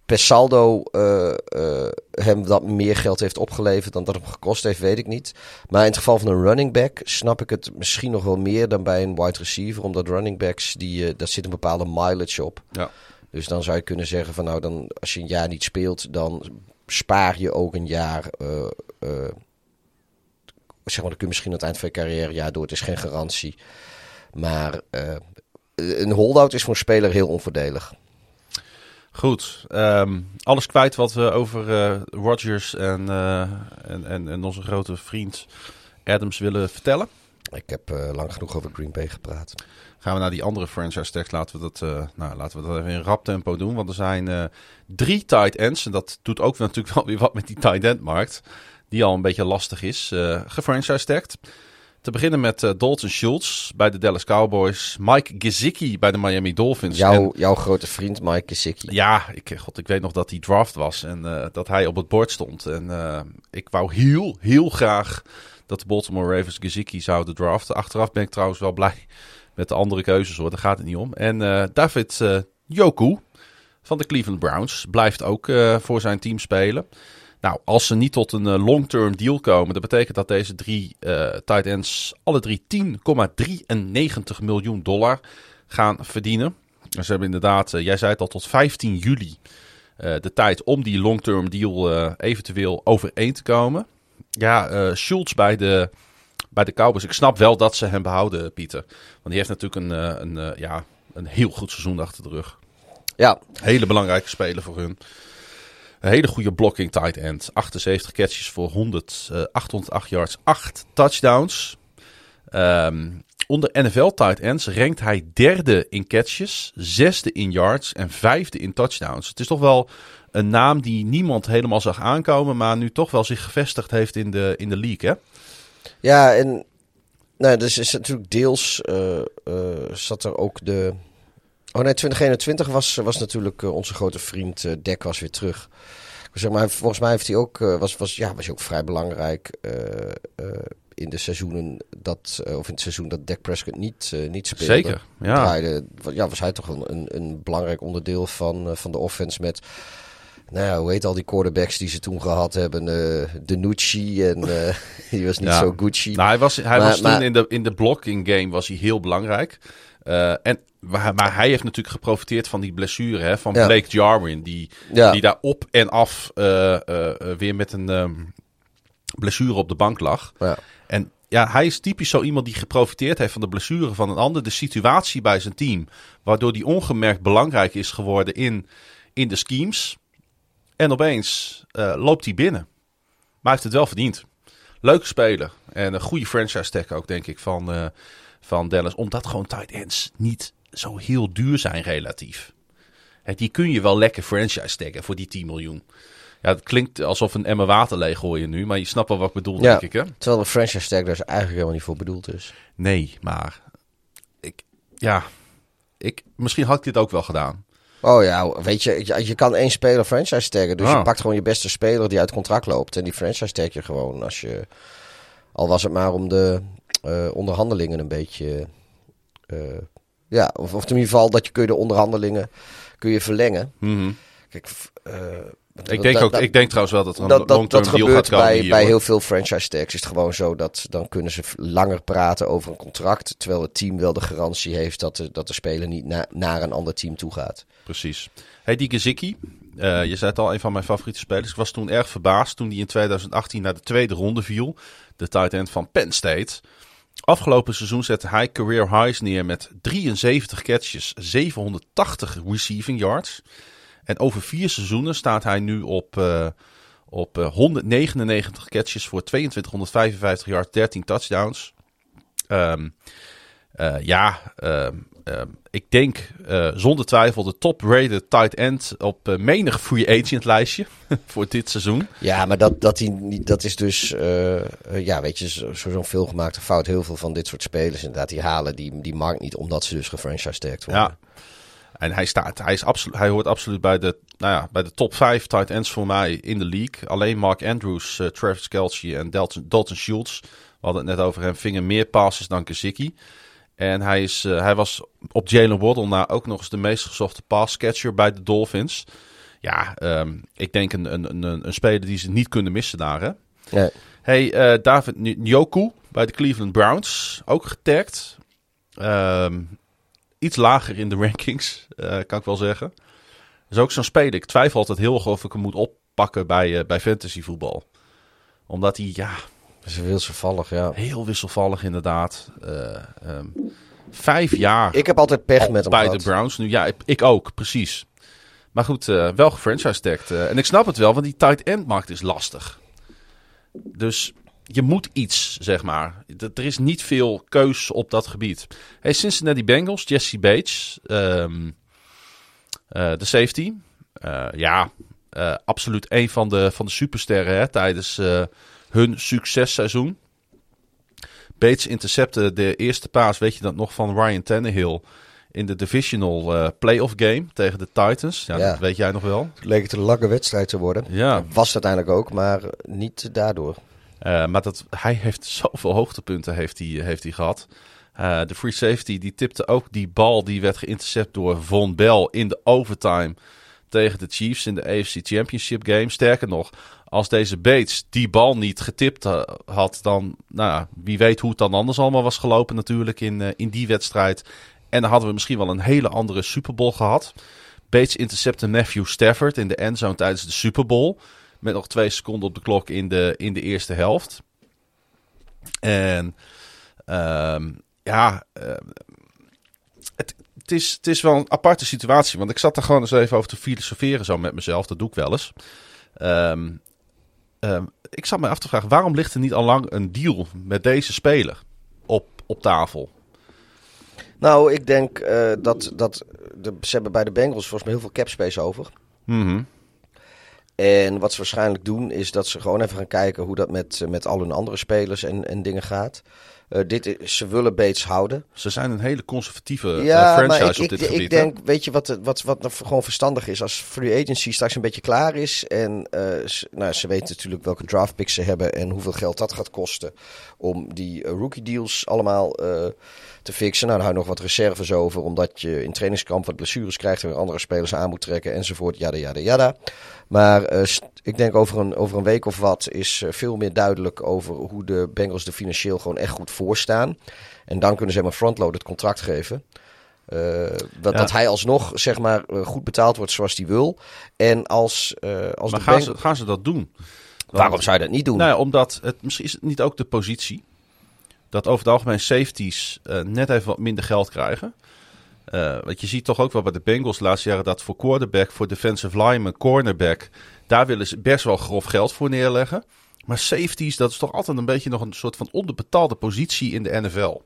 Speaker 2: per saldo uh, uh, hem dat meer geld heeft opgeleverd dan dat hem gekost heeft, weet ik niet. Maar in het geval van een running back snap ik het misschien nog wel meer dan bij een wide receiver. Omdat running backs, die, uh, daar zit een bepaalde mileage op.
Speaker 1: Ja.
Speaker 2: Dus dan zou je kunnen zeggen van nou, dan, als je een jaar niet speelt, dan spaar je ook een jaar. zeg maar, kun je misschien aan het eind van je carrière ja door. Het is geen garantie. Maar uh, een holdout is voor een speler heel onvoordelig.
Speaker 1: Goed, um, alles kwijt wat we over uh, Rodgers en, uh, en, en, en, onze grote vriend Adams willen vertellen.
Speaker 2: Ik heb lang genoeg over Green Bay gepraat.
Speaker 1: Gaan we naar die andere franchise tekst. Laten we dat, nou, laten we dat even in rap tempo doen. Want er zijn drie tight ends. En dat doet ook natuurlijk wel weer wat met die tight end markt. Die al een beetje lastig is. Uh, gefranchise tagged. Te beginnen met uh, Dalton Schultz bij de Dallas Cowboys. Mike Gesicki bij de Miami Dolphins.
Speaker 2: Jouw, en, jouw grote vriend Mike Gesicki.
Speaker 1: Ja, ik, God, ik weet nog dat hij draft was en uh, dat hij op het bord stond. En uh, ik wou heel, heel graag dat de Baltimore Ravens Gesicki zouden draften. Achteraf ben ik trouwens wel blij met de andere keuzes hoor, daar gaat het niet om. En David Joku van de Cleveland Browns blijft ook voor zijn team spelen. Nou, als ze niet tot een uh, long-term deal komen, dat betekent dat deze drie uh, tight ends alle drie 10,93 miljoen dollar gaan verdienen. ze hebben inderdaad, uh, jij zei het al, tot 15 juli de tijd om die long-term deal eventueel overeen te komen. Ja, Schultz bij de, bij de Cowboys. Ik snap wel dat ze hem behouden, Pieter. Want die heeft natuurlijk een, een, ja, een heel goed seizoen achter de rug.
Speaker 2: Ja.
Speaker 1: Hele belangrijke speler voor hun. Een hele goede blocking tight end. 78 catches voor 100, uh, 808 yards, 8 touchdowns. Um, onder NFL tight ends rankt hij derde in catches, zesde in yards en vijfde in touchdowns. Het is toch wel een naam die niemand helemaal zag aankomen, maar nu toch wel zich gevestigd heeft in de, in de league, hè?
Speaker 2: Ja, en nou, dus is natuurlijk deels uh, uh, zat er ook de Oh nee, 2021 was, was natuurlijk uh, onze grote vriend uh, Dek was weer terug. Zeg maar, volgens mij heeft hij ook, was, was, ja, was hij ook vrij belangrijk in de seizoenen dat, of in het seizoen dat Dak Prescott niet, niet speelde.
Speaker 1: Zeker, ja.
Speaker 2: Draaide, ja, was hij toch een, een, een belangrijk onderdeel van, van de offense met... Nou ja, hoe heet al die quarterbacks die ze toen gehad hebben? Uh, de Nucci en uh, die was niet ja. zo Gucci.
Speaker 1: Nou, hij was, hij maar, was toen in de, in de blocking game was hij heel belangrijk. Uh, en maar hij heeft natuurlijk geprofiteerd van die blessure hè, van ja. Blake Jarwin. Die, ja. die daar op en af weer met een um, blessure op de bank lag.
Speaker 2: Ja.
Speaker 1: En ja, hij is typisch zo iemand die geprofiteerd heeft van de blessure van een ander. De situatie bij zijn team. Waardoor die ongemerkt belangrijk is geworden in, in de schemes. En opeens uh, loopt hij binnen. Maar hij heeft het wel verdiend. Leuke speler. En een goede franchise tag ook, denk ik, van, uh, van Dallas. Omdat gewoon tight ends niet zo heel duur zijn relatief. He, die kun je wel lekker franchise taggen voor die 10 miljoen. Ja, het klinkt alsof een emmer water leeg gooien nu, maar je snapt wel wat ik bedoel,
Speaker 2: ja,
Speaker 1: denk ik. Hè?
Speaker 2: Terwijl de franchise tag daar is eigenlijk helemaal niet voor bedoeld is.
Speaker 1: Nee, maar ik, ja, ik, misschien had ik dit ook wel gedaan.
Speaker 2: Oh ja, weet je, je, je kan één speler franchise taggen. Dus oh. je pakt gewoon je beste speler die uit contract loopt. En die franchise tag je gewoon als je... Al was het maar om de uh, onderhandelingen een beetje... Uh, ja, of, of in ieder geval dat je kun je de onderhandelingen kun je verlengen.
Speaker 1: Mm -hmm.
Speaker 2: Kijk, uh,
Speaker 1: ik denk, ook, ik denk trouwens wel dat er een
Speaker 2: dat, dat, gebeurt bij, bij heel veel franchise tags. Is het gewoon zo dat dan kunnen ze langer praten over een contract. Terwijl het team wel de garantie heeft dat de, dat de speler niet na, naar een ander team toe gaat.
Speaker 1: Precies. Hey, die. Uh, je zei het al, een van mijn favoriete spelers. Ik was toen erg verbaasd toen hij in 2018 naar de tweede ronde viel. De tight end van Penn State. Afgelopen seizoen zette hij career highs neer met 73 catches, 780 receiving yards. En over vier seizoenen staat hij nu op, uh, op uh, 199 catches voor 2255 yards, 13 touchdowns. Uh, ja, ik denk uh, zonder twijfel de top-rated tight end op uh, menig free agent lijstje voor dit seizoen.
Speaker 2: Ja, maar dat, dat, die, dat is dus, ja, weet je, zo'n zo veelgemaakte fout. Heel veel van dit soort spelers inderdaad, die halen die, die markt niet omdat ze dus gefranchise tagged worden.
Speaker 1: Ja. En hij, staat, hij, is absoluut, hij hoort absoluut bij de, nou ja, bij de top 5 tight ends voor mij in de league. Alleen Mark Andrews, Travis Kelce en Dalton, Dalton Schultz, we hadden het net over hem, vingen meer passes dan Kazicki. En hij, is, uh, hij was op Jalen Waddle na ook nog eens de meest gezochte passcatcher bij de Dolphins. Ja, um, ik denk een, een, een, een, speler die ze niet kunnen missen daar. Hè?
Speaker 2: Nee.
Speaker 1: Hey, uh, David Njoku bij de Cleveland Browns, ook getagd. Um, iets lager in de rankings, uh, kan ik wel zeggen. Dat is ook zo'n speler. Ik twijfel altijd heel erg of ik hem moet oppakken bij, bij fantasyvoetbal. Omdat hij, ja...
Speaker 2: Dat is wisselvallig, ja.
Speaker 1: Heel wisselvallig, inderdaad. Uh, um, vijf jaar.
Speaker 2: Ik heb altijd pech met hem
Speaker 1: Bij
Speaker 2: gehad.
Speaker 1: de Browns nu. Ja, ik, ik ook, precies. Maar goed, uh, wel gefranchise-tagged. Uh, en ik snap het wel, want die tight end markt is lastig. Dus je moet iets, zeg maar. Er is niet veel keus op dat gebied. Hey, Cincinnati Bengals, Jesse Bates, um, uh, de safety. Uh, ja, uh, absoluut een van de, van de supersterren hè, tijdens hun successeizoen. Bates intercepte de eerste paas, weet je dat nog, van Ryan Tannehill in de divisional uh, playoff game tegen de Titans. Ja, ja, dat weet jij nog wel.
Speaker 2: Het leek het een lange wedstrijd te worden.
Speaker 1: Ja.
Speaker 2: Was het uiteindelijk ook, maar niet daardoor.
Speaker 1: Uh, maar dat, hij heeft zoveel hoogtepunten heeft hij, heeft hij gehad. Uh, de free safety die tipte ook die bal die werd geïntercept door Von Bell in de overtime tegen de Chiefs in de AFC Championship game. Sterker nog, als deze Bates die bal niet getipt had, dan nou, wie weet hoe het dan anders allemaal was gelopen natuurlijk in, uh, in die wedstrijd. En dan hadden we misschien wel een hele andere Super Bowl gehad. Bates intercepte Matthew Stafford in de endzone tijdens de Super Bowl. Met nog twee seconden op de klok in de, in de eerste helft. En um, ja, het, het, is, het is wel een aparte situatie. Want ik zat er gewoon eens even over te filosoferen zo met mezelf. Dat doe ik wel eens. Um, um, ik zat me af te vragen, waarom ligt er niet al lang een deal met deze speler op, op tafel?
Speaker 2: Nou, ik denk uh, dat, dat de, ze hebben bij de Bengals volgens mij heel veel cap space over.
Speaker 1: Mm -hmm.
Speaker 2: En wat ze waarschijnlijk doen, is dat ze gewoon even gaan kijken hoe dat met, met al hun andere spelers en, en dingen gaat. Uh, dit is, ze willen Bates houden.
Speaker 1: Ze zijn een hele conservatieve
Speaker 2: ja,
Speaker 1: uh, franchise
Speaker 2: maar ik,
Speaker 1: op dit
Speaker 2: ik,
Speaker 1: gebied.
Speaker 2: Ik denk, weet je wat, wat, wat gewoon verstandig is? Als free agency straks een beetje klaar is. En uh, ze, nou, ze weten natuurlijk welke draft picks ze hebben. En hoeveel geld dat gaat kosten. Om die rookie deals allemaal te fixen. Nou, dan hou je nog wat reserves over. Omdat je in trainingskamp wat blessures krijgt. En weer andere spelers aan moet trekken. Enzovoort. Jada, jada, jada. Maar uh, ik denk over een, over een week of wat is uh, veel meer duidelijk over hoe de Bengals er financieel gewoon echt goed voor staan. En dan kunnen ze hem een frontloaded contract geven. Uh, dat, ja. dat hij alsnog zeg maar goed betaald wordt zoals hij wil. En als, als
Speaker 1: maar
Speaker 2: de
Speaker 1: gaan,
Speaker 2: Beng...
Speaker 1: ze, gaan ze dat doen?
Speaker 2: Waarom zou je dat niet doen?
Speaker 1: Nou ja, omdat het misschien is het niet ook de positie dat over het algemeen safeties uh, net even wat minder geld krijgen. Uh, want je ziet toch ook wel bij de Bengals de laatste jaren dat voor quarterback, voor defensive lineman, cornerback, daar willen ze best wel grof geld voor neerleggen. Maar safeties, dat is toch altijd een beetje nog een soort van onderbetaalde positie in de NFL.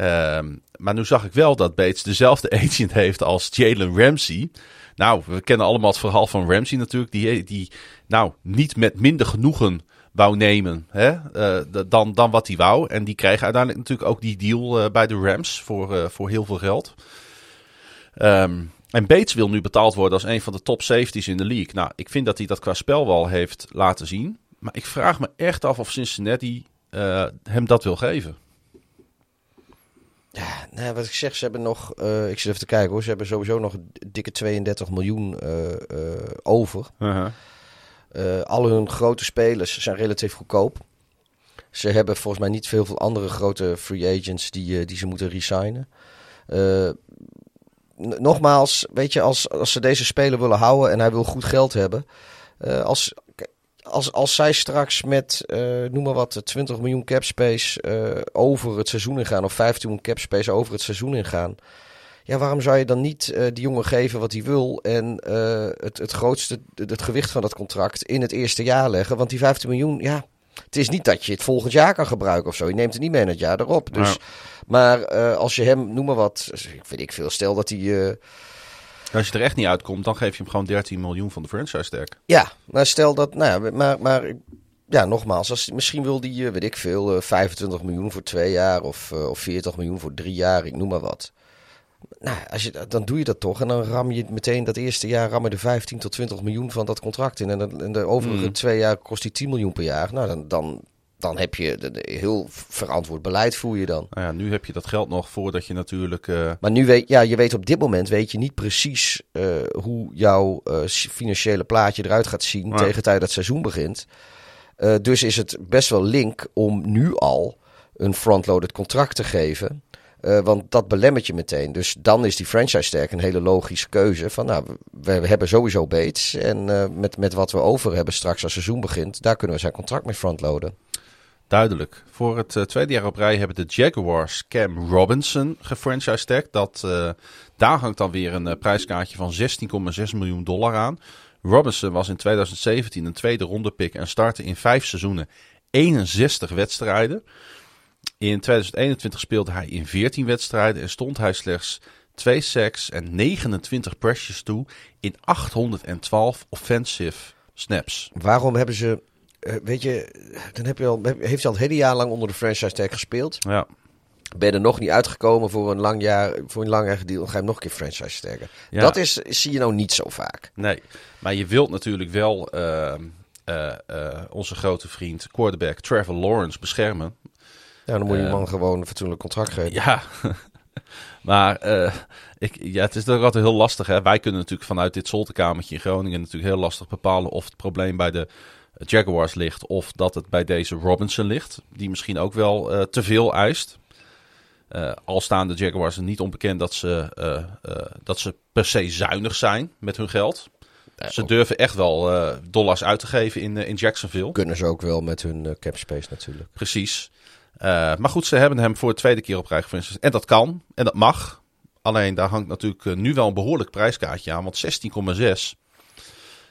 Speaker 1: Uh, maar nu zag ik wel dat Bates dezelfde agent heeft als Jalen Ramsey. Nou, we kennen allemaal het verhaal van Ramsey natuurlijk. Die, die nou, niet met minder genoegen wou nemen hè, uh, dan, dan wat hij wou. En die kreeg uiteindelijk natuurlijk ook die deal uh, bij de Rams voor, uh, voor heel veel geld. Um, en Bates wil nu betaald worden als een van de top safeties in de league. Nou, ik vind dat hij dat qua spel wel heeft laten zien. Maar ik vraag me echt af of Cincinnati hem dat wil geven.
Speaker 2: Ja, nou, wat ik zeg, ze hebben nog, ik zit even te kijken hoor, ze hebben sowieso nog dikke 32 miljoen over.
Speaker 1: Uh-huh.
Speaker 2: Uh, al hun grote spelers zijn relatief goedkoop. Ze hebben volgens mij niet veel, veel andere grote free agents die, uh, die ze moeten resignen. Uh, nogmaals, weet je, als, als ze deze speler willen houden en hij wil goed geld hebben. als, als, als zij straks met, noem maar wat, 20 miljoen cap space over het seizoen ingaan. Of 15 miljoen cap space over het seizoen ingaan. Ja, waarom zou je dan niet uh, die jongen geven wat hij wil en uh, het, het grootste, het gewicht van dat contract in het eerste jaar leggen? Want die 15 miljoen, ja, het is niet dat je het volgend jaar kan gebruiken of zo. Je neemt het niet mee in het jaar erop. Dus. Maar uh, als je hem, noem maar wat, weet ik veel, stel dat hij...
Speaker 1: als je er echt niet uitkomt, dan geef je hem gewoon 13 miljoen van de franchise sterk.
Speaker 2: Ja, maar stel dat, nou ja, maar, maar ja, nogmaals, als, misschien wil die, weet ik veel, 25 miljoen voor twee jaar of, of 40 miljoen voor drie jaar, ik noem maar wat. Nou, als je, dan doe je dat toch. En dan ram je meteen dat eerste jaar ram je de 15 tot 20 miljoen van dat contract in. En, de, en de overige hmm. twee jaar kost die 10 miljoen per jaar. Nou, dan, dan dan heb je de, de- heel verantwoord beleid voer je dan.
Speaker 1: Nou ja, nu heb je dat geld nog voordat je natuurlijk... eh,
Speaker 2: Maar nu weet ja, je weet op dit moment weet je niet precies eh, hoe jouw eh, financiële plaatje eruit gaat zien tegen tijd dat het seizoen begint. Dus is het best wel link om nu al een frontloaded contract te geven. Eh, want dat belemmert je meteen. Dus dan is die franchise tag een hele logische keuze. Van nou, we, hebben sowieso Bates. En eh, met, met wat we over hebben straks als seizoen begint, daar kunnen we zijn contract mee frontloaden.
Speaker 1: Duidelijk. Voor het eh, tweede jaar op rij hebben de Jaguars Cam Robinson gefranchised Dat, eh, daar hangt dan weer een prijskaartje van 16,6 miljoen dollar aan. Robinson was in 2017 een tweede ronde pick en startte in vijf seizoenen 61 wedstrijden. In 2021 speelde hij in 14 wedstrijden en stond hij slechts 2 sacks en 29 pressures toe in 812 offensive snaps.
Speaker 2: Waarom hebben ze. eh, weet je, dan heb je al, heeft hij al het hele jaar lang onder de franchise tag gespeeld.
Speaker 1: Ja,
Speaker 2: Ben je er nog niet uitgekomen voor een lang jaar, voor een langjarig deal, dan ga je hem nog een keer franchise taggen.
Speaker 1: Ja.
Speaker 2: Dat is, zie je nou niet zo vaak.
Speaker 1: Nee, maar je wilt natuurlijk wel ehm, eh, eh, onze grote vriend quarterback Trevor Lawrence beschermen.
Speaker 2: Ja, dan moet je die
Speaker 1: Eh,
Speaker 2: man gewoon een fatsoenlijk contract geven.
Speaker 1: Ja, maar eh, ik, ja, het is toch altijd heel lastig. Hè? Wij kunnen natuurlijk vanuit dit zolderkamertje in Groningen natuurlijk heel lastig bepalen of het probleem bij de Jaguars ligt of dat het bij deze Robinson ligt. Die misschien ook wel eh, te veel eist. Al staan de Jaguars er niet onbekend dat ze, dat ze per se zuinig zijn met hun geld. Ze durven echt wel dollars uit te geven in, in Jacksonville.
Speaker 2: Kunnen ze ook wel met hun cap space natuurlijk.
Speaker 1: Precies. Eh, maar goed, ze hebben hem voor de tweede keer op rij gefranchised. En dat kan. En dat mag. Alleen daar hangt natuurlijk eh, nu wel een behoorlijk prijskaartje aan. Want 16,6.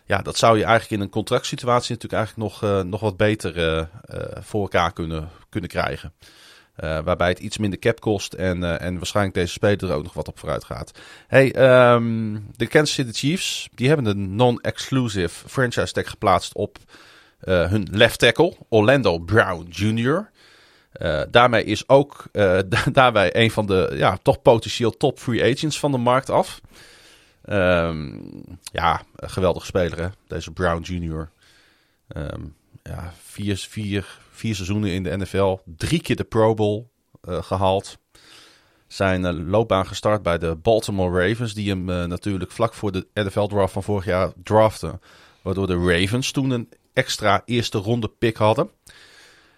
Speaker 1: Ja, dat zou je eigenlijk in een contractsituatie natuurlijk eigenlijk nog, eh, nog wat beter voor elkaar kunnen, kunnen krijgen. Waarbij het iets minder cap kost en, en waarschijnlijk deze speler er ook nog wat op vooruit gaat. Hey, ehm, de Kansas City Chiefs die hebben een non-exclusive franchise tag geplaatst op hun left tackle, Orlando Brown Jr. Eh, daarmee is ook eh, da- daarbij een van de ja, toch potentieel top free agents van de markt af. Ehm, ja, een geweldige speler hè, deze Brown Jr. Ehm, ja, vier, vier, vier seizoenen in de NFL, drie keer de Pro Bowl eh, gehaald. Zijn loopbaan gestart bij de Baltimore Ravens, die hem natuurlijk vlak voor de NFL-draft van vorig jaar draften. Waardoor de Ravens toen een extra eerste ronde pick hadden.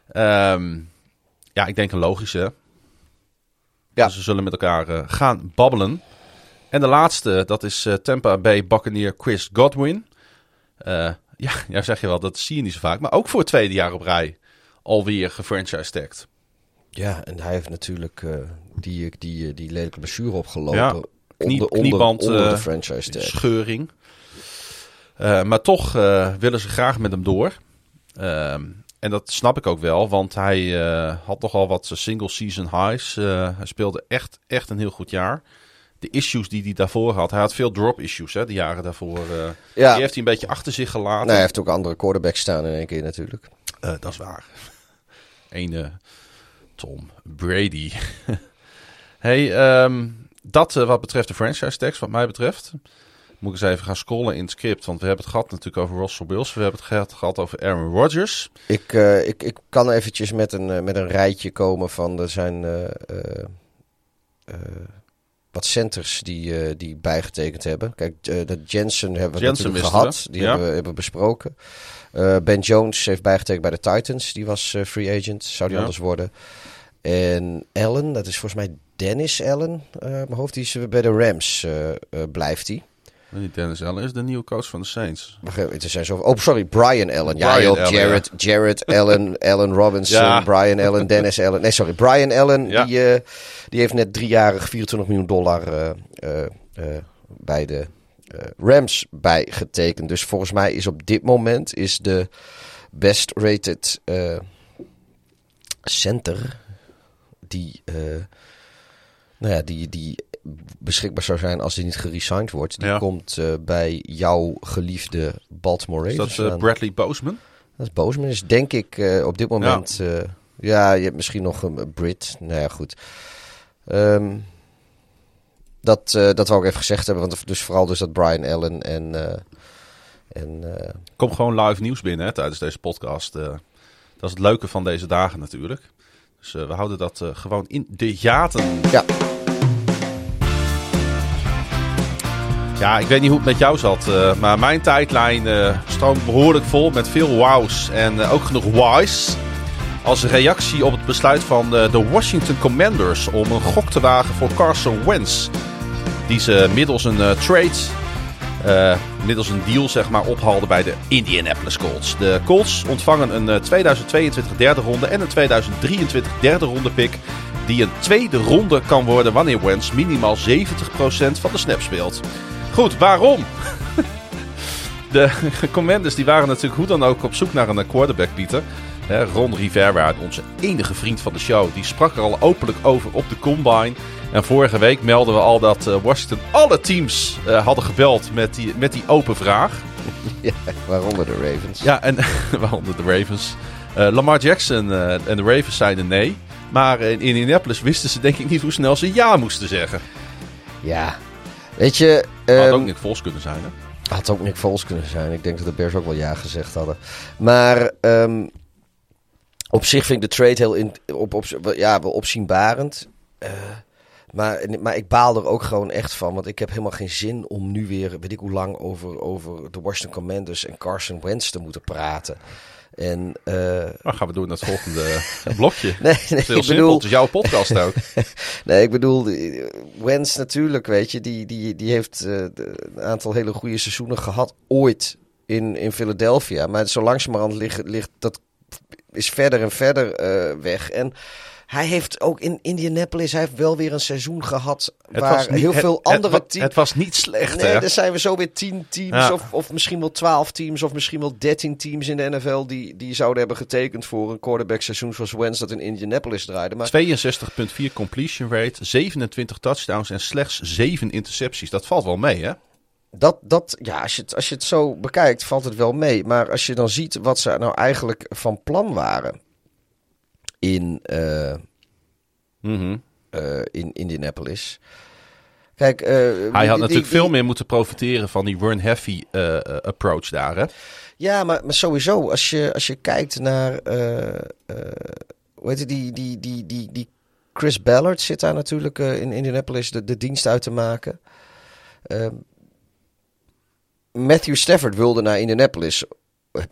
Speaker 1: Ehm, ja, ik denk een logische.
Speaker 2: Ja.
Speaker 1: Dus ze zullen met elkaar eh, gaan babbelen. En de laatste, dat is eh, Tampa Bay Buccaneer Chris Godwin. Eh, ja, ja, zeg je wel, dat zie je niet zo vaak. Maar ook voor het tweede jaar op rij alweer gefranchise tagged.
Speaker 2: Ja, en hij heeft natuurlijk die, die, die lelijke blessure opgelopen.
Speaker 1: Ja, knie-
Speaker 2: onder,
Speaker 1: knieband,
Speaker 2: onder de franchise tag.
Speaker 1: Scheuring. Maar toch willen ze graag met hem door. Ehm, en dat snap ik ook wel, want hij eh, had nogal wat single season highs. Eh, hij speelde echt, echt een heel goed jaar. De issues die hij daarvoor had, hij had veel drop issues hè, de jaren daarvoor. eh,
Speaker 2: Ja,
Speaker 1: Die heeft hij een beetje achter zich gelaten.
Speaker 2: hij heeft ook andere quarterbacks staan in één keer natuurlijk.
Speaker 1: Dat is waar. Ene Tom Brady. hey, ehm, dat wat betreft de franchise tags, wat mij betreft. Moet ik eens even gaan scrollen in het script. Want we hebben het gehad natuurlijk over Russell Bills. We hebben het gehad, over Aaron Rodgers.
Speaker 2: Ik, eh, ik, ik kan eventjes met een, eh, met een rijtje komen van er zijn eh, wat centers die, die bijgetekend hebben. Kijk, dat Jensen hebben we
Speaker 1: Jensen
Speaker 2: natuurlijk gehad. Die
Speaker 1: ja.
Speaker 2: hebben, we, hebben besproken. Ben Jones heeft bijgetekend bij de Titans. Die was free agent. Zou die
Speaker 1: Ja.
Speaker 2: anders worden. En Allen, dat is volgens mij Dennis Allen. mijn hoofd, die is bij de Rams blijft hij.
Speaker 1: Niet Dennis Allen is de nieuwe coach van de Saints.
Speaker 2: Zijn zo. Oh, sorry, Brian Allen. Ja, joh, Jared, Jared Allen, Allen Robinson,
Speaker 1: Ja.
Speaker 2: Brian Allen, Dennis Allen. Nee, sorry, Brian Allen.
Speaker 1: Ja.
Speaker 2: Die, eh, die heeft net driejarig 24 miljoen dollar eh, eh, bij de Rams bijgetekend. Dus volgens mij is op dit moment is de best rated center die, nou ja, die, die beschikbaar zou zijn als hij niet geresigned wordt. Die
Speaker 1: Ja.
Speaker 2: komt eh, bij jouw geliefde Baltimore
Speaker 1: Is
Speaker 2: Ravens.
Speaker 1: dat eh,
Speaker 2: aan.
Speaker 1: Bradley Boseman?
Speaker 2: Dat is Bozeman. Is denk ik eh, op dit moment... Ja. ja, je hebt misschien nog een Brit. Nou ja, goed. Ehm, dat, dat wou ik even gezegd hebben. Want dus vooral dus dat Brian Allen en... en
Speaker 1: Komt gewoon live nieuws binnen hè, tijdens deze podcast. Dat is het leuke van deze dagen natuurlijk. Dus we houden dat gewoon in de gaten.
Speaker 2: Ja.
Speaker 1: Ja, ik weet niet hoe het met jou zat, maar mijn tijdlijn uh, stroomt behoorlijk vol met veel wows en ook genoeg whys. Als reactie op het besluit van de Washington Commanders om een gok te wagen voor Carson Wentz. Die ze middels een trade middels een deal zeg maar, ophaalde bij de Indianapolis Colts. De Colts ontvangen een 2022 derde ronde en een 2023 derde ronde pick. Die een tweede ronde kan worden wanneer Wentz minimaal 70% van de snap speelt. Goed, waarom? De Commanders die waren natuurlijk hoe dan ook op zoek naar een quarterback, Pieter. Ron Rivera, onze enige vriend van de show, die sprak er al openlijk over op de Combine. En vorige week melden we al dat uh, Washington alle teams uh, hadden gebeld met die, met die open vraag.
Speaker 2: Ja, waaronder de Ravens.
Speaker 1: Ja, en waaronder de Ravens. Uh, Lamar Jackson en de Ravens zeiden nee. Maar in Indianapolis wisten ze denk ik niet hoe snel ze ja moesten zeggen.
Speaker 2: Ja, weet je...
Speaker 1: Um, had ook Nick Foles kunnen zijn, hè?
Speaker 2: Had ook Nick Foles kunnen zijn. Ik denk dat de Bears ook wel ja gezegd hadden. Maar um, op zich vind ik de trade heel in, op, op, ja, wel opzienbarend. Uh, maar, maar ik baal er ook gewoon echt van. Want ik heb helemaal geen zin om nu weer, weet ik hoe lang, over, over de Washington Commanders en Carson Wentz te moeten praten. En, uh,
Speaker 1: Dan gaan we door naar het volgende blokje.
Speaker 2: Nee, nee,
Speaker 1: heel ik simpel, bedoel... het is jouw podcast ook.
Speaker 2: nee, ik bedoel, Wentz natuurlijk, weet je, die, die, die heeft uh, een aantal hele goede seizoenen gehad ooit in, in Philadelphia. Maar zo langzamerhand ligt, ligt dat is verder en verder uh, weg. En hij heeft ook in Indianapolis, hij heeft wel weer een seizoen gehad waar heel veel andere teams...
Speaker 1: Het was niet slecht,
Speaker 2: Nee, er zijn we zo weer tien teams of, of misschien wel twaalf teams of misschien wel dertien teams in de NFL die, die zouden hebben getekend voor een quarterback seizoen zoals Wentz dat in Indianapolis draaide. Maar...
Speaker 1: 62,4 completion rate, 27 touchdowns en slechts 7 intercepties. Dat valt wel mee, hè?
Speaker 2: Dat, dat, ja, als je, het, als je het zo bekijkt, valt het wel mee. Maar als je dan ziet wat ze nou eigenlijk van plan waren in, uh, mm uh, in Indianapolis. Kijk, uh,
Speaker 1: hij had natuurlijk veel meer moeten profiteren van die run heavy approach daar. Hè?
Speaker 2: Ja, maar, maar sowieso, als je, als je kijkt naar. hoe heet het, die, die, die, die, die Chris Ballard zit daar natuurlijk in Indianapolis de, de dienst uit te maken. Ehm, Matthew Stafford wilde naar Indianapolis.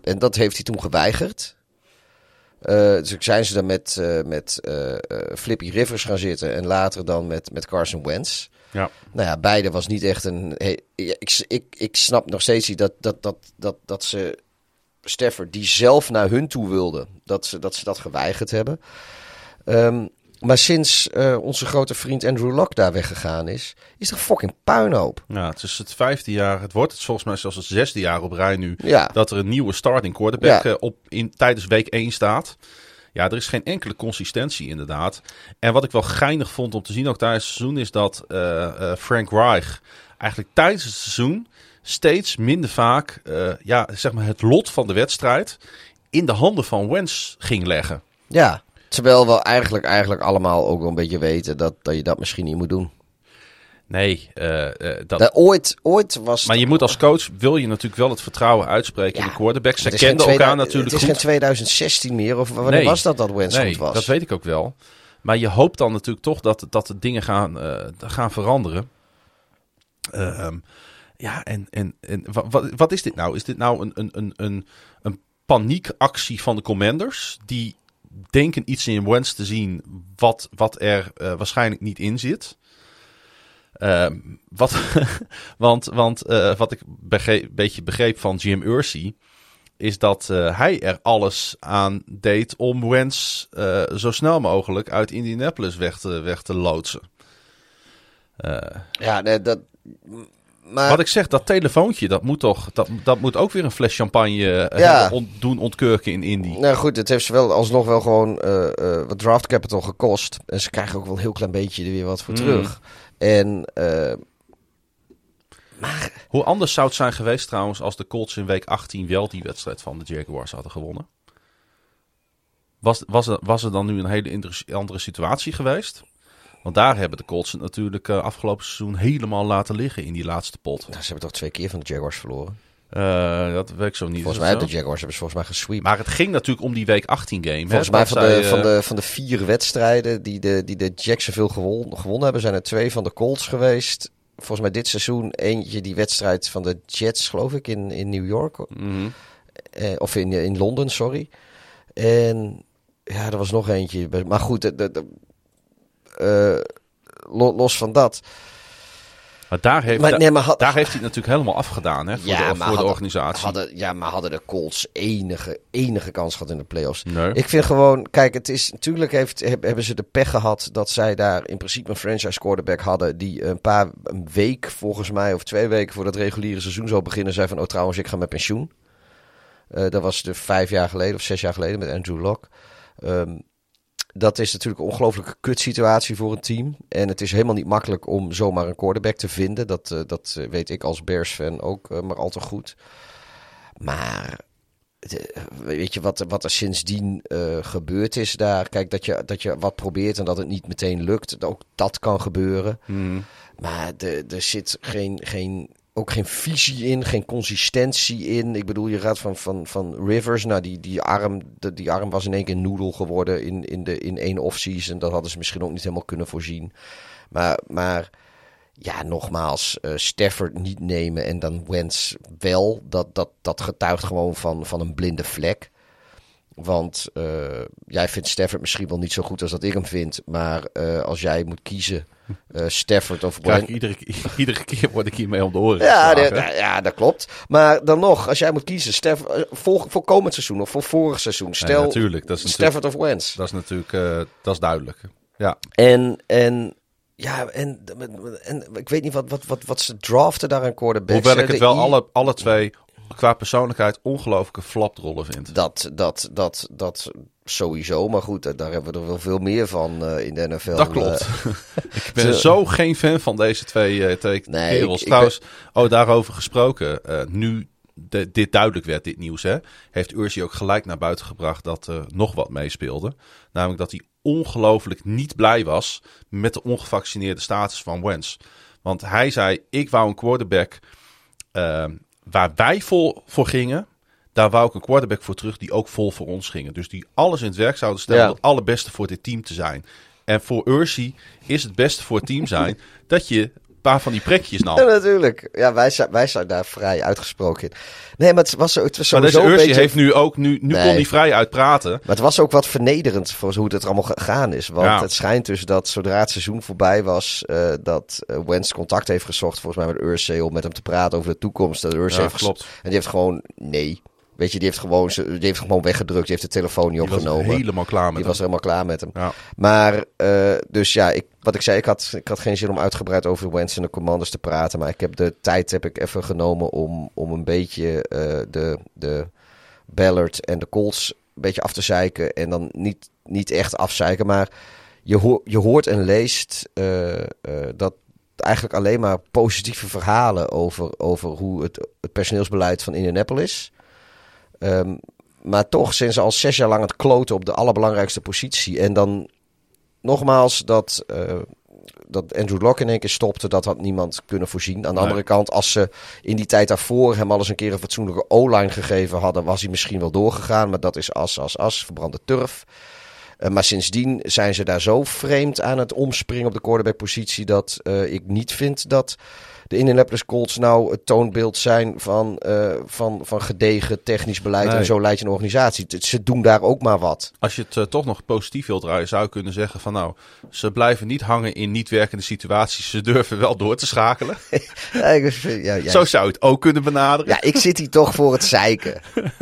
Speaker 2: En dat heeft hij toen geweigerd. Uh, dus zijn ze dan met, uh, met uh, Flippy Rivers gaan zitten en later dan met, met Carson Wentz.
Speaker 1: Ja.
Speaker 2: Nou ja, beide was niet echt een. Hey, ik, ik, ik snap nog steeds niet dat, dat, dat, dat, dat ze Stafford, die zelf naar hun toe wilde, dat ze dat, ze dat geweigerd hebben. Um, maar sinds uh, onze grote vriend Andrew Locke daar weggegaan is, is er fucking puinhoop.
Speaker 1: Ja, het is het vijfde jaar, het wordt het volgens mij zelfs het zesde jaar op rij nu, ja. dat er een nieuwe starting quarterback ja. uh, op, in, tijdens week 1 staat. Ja, er is geen enkele consistentie inderdaad. En wat ik wel geinig vond om te zien ook tijdens het seizoen is dat uh, Frank Reich eigenlijk tijdens het seizoen steeds minder vaak ja, zeg maar het lot van de wedstrijd in de handen van Wens ging leggen.
Speaker 2: Ja, Terwijl we eigenlijk, eigenlijk allemaal ook wel een beetje weten dat, dat je dat misschien niet moet doen.
Speaker 1: Nee, uh, dat...
Speaker 2: dat... ooit, ooit was.
Speaker 1: Maar je moet als coach wil je natuurlijk wel het vertrouwen uitspreken in de quarterback. Ze kenden elkaar natuurlijk.
Speaker 2: Het is geen 2016 meer, of wanneer was dat dat Wentz nee, was?
Speaker 1: Dat weet ik ook wel. Maar je hoopt dan natuurlijk toch dat, dat de dingen gaan, uh, gaan veranderen. Uh, ja, en, en, en wat, wat is dit nou? Is dit nou een, een, een, een paniekactie van de commanders die denken iets in Wens te zien wat, wat er uh, waarschijnlijk niet in zit. Uh, wat, want want uh, wat ik een beetje begreep van Jim Ursay is dat uh, hij er alles aan deed om Wens zo snel mogelijk uit Indianapolis weg te, weg te loodsen.
Speaker 2: ja, nee, dat,
Speaker 1: maar... Wat ik zeg, dat telefoontje, dat moet toch, dat, dat moet ook weer een fles champagne eh, doen ontkurken in Indy.
Speaker 2: Nou goed, het heeft ze wel alsnog wel gewoon uh, uh, wat draft capital gekost. En ze krijgen ook wel een heel klein beetje er weer wat voor mm. terug. En,
Speaker 1: maar... Hoe anders zou het zijn geweest trouwens als de Colts in week 18 wel die wedstrijd van de Jaguars hadden gewonnen? Was, was, er, was er dan nu een hele andere situatie geweest? Want daar hebben de Colts natuurlijk uh, afgelopen seizoen helemaal laten liggen in die laatste pot.
Speaker 2: Nou, ze hebben toch twee keer van de Jaguars verloren?
Speaker 1: Uh, dat ik zo niet.
Speaker 2: Volgens mij hebben de Jaguars hebben ze volgens mij gesweept.
Speaker 1: Maar het ging natuurlijk om die week 18 game.
Speaker 2: Volgens
Speaker 1: hè,
Speaker 2: mij van de, van,
Speaker 1: eh,
Speaker 2: de, van de vier wedstrijden die de, die de Jacksonville gewon, gewonnen hebben, zijn er twee van de Colts geweest. Volgens mij dit seizoen eentje die wedstrijd van de Jets, geloof ik, in, in New York. Eh, of in, in Londen, sorry. En ja, er was nog eentje. Maar goed, de, eh, los van dat.
Speaker 1: Maar daar heeft,
Speaker 2: Maar,
Speaker 1: da-
Speaker 2: nee, maar had-
Speaker 1: daar heeft hij het natuurlijk helemaal afgedaan hè, voor, de, voor organisatie.
Speaker 2: Hadden, ja, maar hadden de Colts enige, enige kans gehad in de playoffs.
Speaker 1: Nee.
Speaker 2: Ik vind gewoon, kijk, het is natuurlijk heeft, heb- hebben ze de pech gehad dat zij daar in principe een franchise quarterback hadden die een paar een week volgens mij of twee weken voordat het reguliere seizoen zou beginnen zei van oh trouwens ik ga met pensioen. Eh, dat was de vijf jaar geleden of zes jaar geleden met Andrew Locke. Ehm, dat is natuurlijk een ongelooflijke kutsituatie voor een team. En het is helemaal niet makkelijk om zomaar een quarterback te vinden. Dat, eh, dat eh, weet ik als Bears-fan ook eh, maar al te goed. Maar weet je wat, wat er sindsdien gebeurd is daar? Kijk, dat je, dat je wat probeert en dat het niet meteen lukt. Ook dat kan gebeuren.
Speaker 1: Mhm.
Speaker 2: Maar er zit geen, geen, ook geen visie in, geen consistentie in. Ik bedoel, je gaat van, van, van Rivers, nou die, die, arm, de, die arm was in één keer noedel geworden in, in, de, in één offseason. Dat hadden ze misschien ook niet helemaal kunnen voorzien. Maar, maar ja, nogmaals, eh Stafford niet nemen en dan Wentz wel. Dat, dat, dat getuigt gewoon van, van een blinde vlek. Want eh, jij vindt Stafford misschien wel niet zo goed als dat ik hem vind. Maar eh, als jij moet kiezen, eh, Stafford of
Speaker 1: ik iedere, iedere keer word ik hiermee om de oren
Speaker 2: Ja, de- ja, dat klopt. Maar dan nog, als jij moet kiezen, eh, voor, voor komend seizoen of voor vorig seizoen, stel
Speaker 1: natuurlijk, dat is natuurlijk-
Speaker 2: Stafford of Wentz.
Speaker 1: Dat is natuurlijk dat is duidelijk. Ja,
Speaker 2: En, en ja, en, en ik weet niet wat, wat, wat, wat ze draften daar aan quarterbacks.
Speaker 1: hoewel ik het wel alle, alle twee qua persoonlijkheid ongelooflijke flapdrollen vind.
Speaker 2: Dat, dat, dat, dat sowieso. Maar goed, eh, daar hebben we er wel veel meer van eh, in de NFL.
Speaker 1: Dat klopt.
Speaker 2: eh.
Speaker 1: ik ben zo geen fan van deze twee, twee
Speaker 2: Nee,
Speaker 1: kerels.
Speaker 2: ik- ik
Speaker 1: Trouwens, oh, daarover gesproken. nu de- dit duidelijk werd, dit nieuws, hè, heeft Ursi ook gelijk naar buiten gebracht dat er nog wat meespeelde. Namelijk dat hij ongelooflijk niet blij was met de ongevaccineerde status van Wentz. Want hij zei, ik wou een quarterback eh, waar wij vol voor gingen. Daar wou ik een quarterback voor terug die ook vol voor ons gingen. Dus die alles in het werk zouden stellen
Speaker 2: Ja.
Speaker 1: om het allerbeste voor dit team te zijn. En voor Ursi is het beste voor het team zijn dat je paar van die prikjes nam.
Speaker 2: Ja, natuurlijk. Ja, wij zijn, wij zijn daar vrij uitgesproken in. Nee, maar het was, zo- het was
Speaker 1: Maar deze
Speaker 2: een beetje...
Speaker 1: heeft nu ook, nu, nu
Speaker 2: Nee.
Speaker 1: kon hij vrij uitpraten.
Speaker 2: Maar het was ook wat vernederend voor hoe het allemaal gegaan is. Want
Speaker 1: Ja.
Speaker 2: het schijnt dus dat zodra het seizoen voorbij was, eh, dat eh, Wentz contact heeft gezocht, volgens mij met Ursay, om met hem te praten over de toekomst. Dat
Speaker 1: Ja,
Speaker 2: heeft
Speaker 1: klopt.
Speaker 2: En die heeft gewoon nee. Weet je, die heeft gewoon, ze- die heeft gewoon weggedrukt. Die heeft de telefoon niet
Speaker 1: Die was
Speaker 2: opgenomen.
Speaker 1: helemaal klaar met
Speaker 2: die
Speaker 1: hem.
Speaker 2: was helemaal klaar met hem.
Speaker 1: Ja.
Speaker 2: Maar, eh, dus ja, ik, wat ik zei, ik had, ik had geen zin om uitgebreid over Wentz en de commanders te praten. Maar ik heb de tijd heb ik even genomen om, om een beetje eh, de, de Ballard en de Colts een beetje af te zeiken. En dan niet, niet echt afzeiken, maar je, hoor, je hoort en leest eh, eh, dat eigenlijk alleen maar positieve verhalen over, over hoe het, het personeelsbeleid van Indianapolis. Ehm, maar toch zijn ze al zes jaar lang het kloten op de allerbelangrijkste positie. En dan nogmaals dat, eh, dat Andrew Locke in één keer stopte, dat had niemand kunnen voorzien. Aan de
Speaker 1: Nee.
Speaker 2: andere kant, als ze in die tijd daarvoor hem al eens een keer een fatsoenlijke O-line gegeven hadden, was hij misschien wel doorgegaan. Maar dat is as, as, as, verbrande turf. Eh, maar sindsdien zijn ze daar zo vreemd aan het omspringen op de quarterback-positie dat eh, ik niet vind dat de Indianapolis Colts nou het toonbeeld zijn van, eh, van, van gedegen technisch beleid
Speaker 1: Nee.
Speaker 2: en zo leid je een organisatie. Ze doen daar ook maar wat.
Speaker 1: Als je het eh, toch nog positief wilt draaien, zou je kunnen zeggen van nou, ze blijven niet hangen in niet werkende situaties. Ze durven wel door te schakelen.
Speaker 2: Ja, ik- ja, ja,
Speaker 1: Zo zou je het ook kunnen benaderen.
Speaker 2: ja, ik zit hier toch voor het zeiken.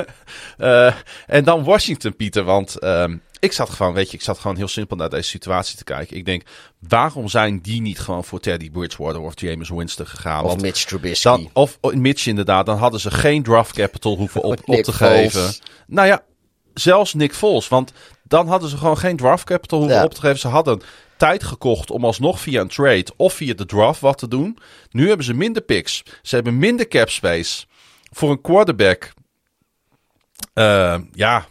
Speaker 1: Eh, en dan Washington, Pieter. Want ehm, ik zat gewoon, weet je, ik zat gewoon heel simpel naar deze situatie te kijken. Ik denk, waarom zijn die niet gewoon voor Teddy Bridgewater of James Winston gegaan?
Speaker 2: Of
Speaker 1: Want
Speaker 2: Mitch Trubisky.
Speaker 1: dan, of oh, Mitch inderdaad, dan hadden ze geen draft capital hoeven op, op te geven. Nou ja, zelfs Nick Foles. Want dan hadden ze gewoon geen draft capital hoeven
Speaker 2: Ja.
Speaker 1: op te geven. Ze hadden tijd gekocht om alsnog via een trade of via de draft wat te doen. Nu hebben ze minder picks. Ze hebben minder cap space. Voor een quarterback. eh, ja,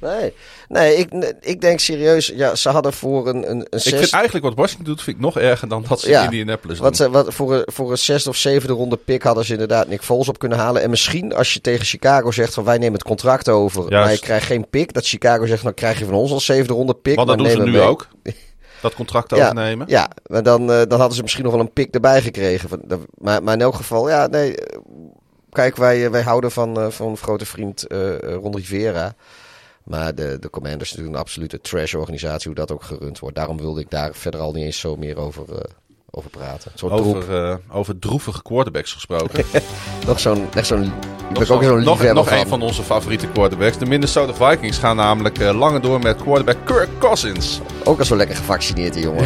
Speaker 2: Nee, nee ik, ik denk serieus, ja, ze hadden voor een, een, een
Speaker 1: Ik vind eigenlijk wat Washington doet, vind ik nog erger dan dat ze
Speaker 2: Ja,
Speaker 1: in Indianapolis doen.
Speaker 2: Wat, ze- wat, voor, een, voor een zesde of zevende ronde pick hadden ze inderdaad Nick Foles op kunnen halen. En misschien als je tegen Chicago zegt van wij nemen het contract over,
Speaker 1: Juist.
Speaker 2: maar je krijgt geen pick. Dat Chicago zegt dan krijg je van ons als zevende ronde pick.
Speaker 1: Want dat
Speaker 2: maar
Speaker 1: doen ze nu
Speaker 2: mee.
Speaker 1: ook. Dat contract overnemen.
Speaker 2: Ja, maar dan, eh, dan hadden ze misschien nog wel een pick erbij gekregen. Van- Maar, maar in elk geval, ja, nee. eh, Kijk, wij, eh, wij houden van, eh, van grote vriend eh, Ron Rivera. Maar de, de Commanders is natuurlijk een absolute trash-organisatie, hoe dat ook gerund wordt. Daarom wilde ik daar verder al niet eens zo meer over, eh, over praten.
Speaker 1: Over, eh, over droevige quarterbacks gesproken.
Speaker 2: Nog zo'n, echt zo'n,
Speaker 1: nog zo-
Speaker 2: ook zo'n
Speaker 1: nog, een van onze favoriete quarterbacks. De Minnesota Vikings gaan namelijk eh, langer door met quarterback Kirk Cousins.
Speaker 2: Ook al zo lekker gevaccineerd, die jongen.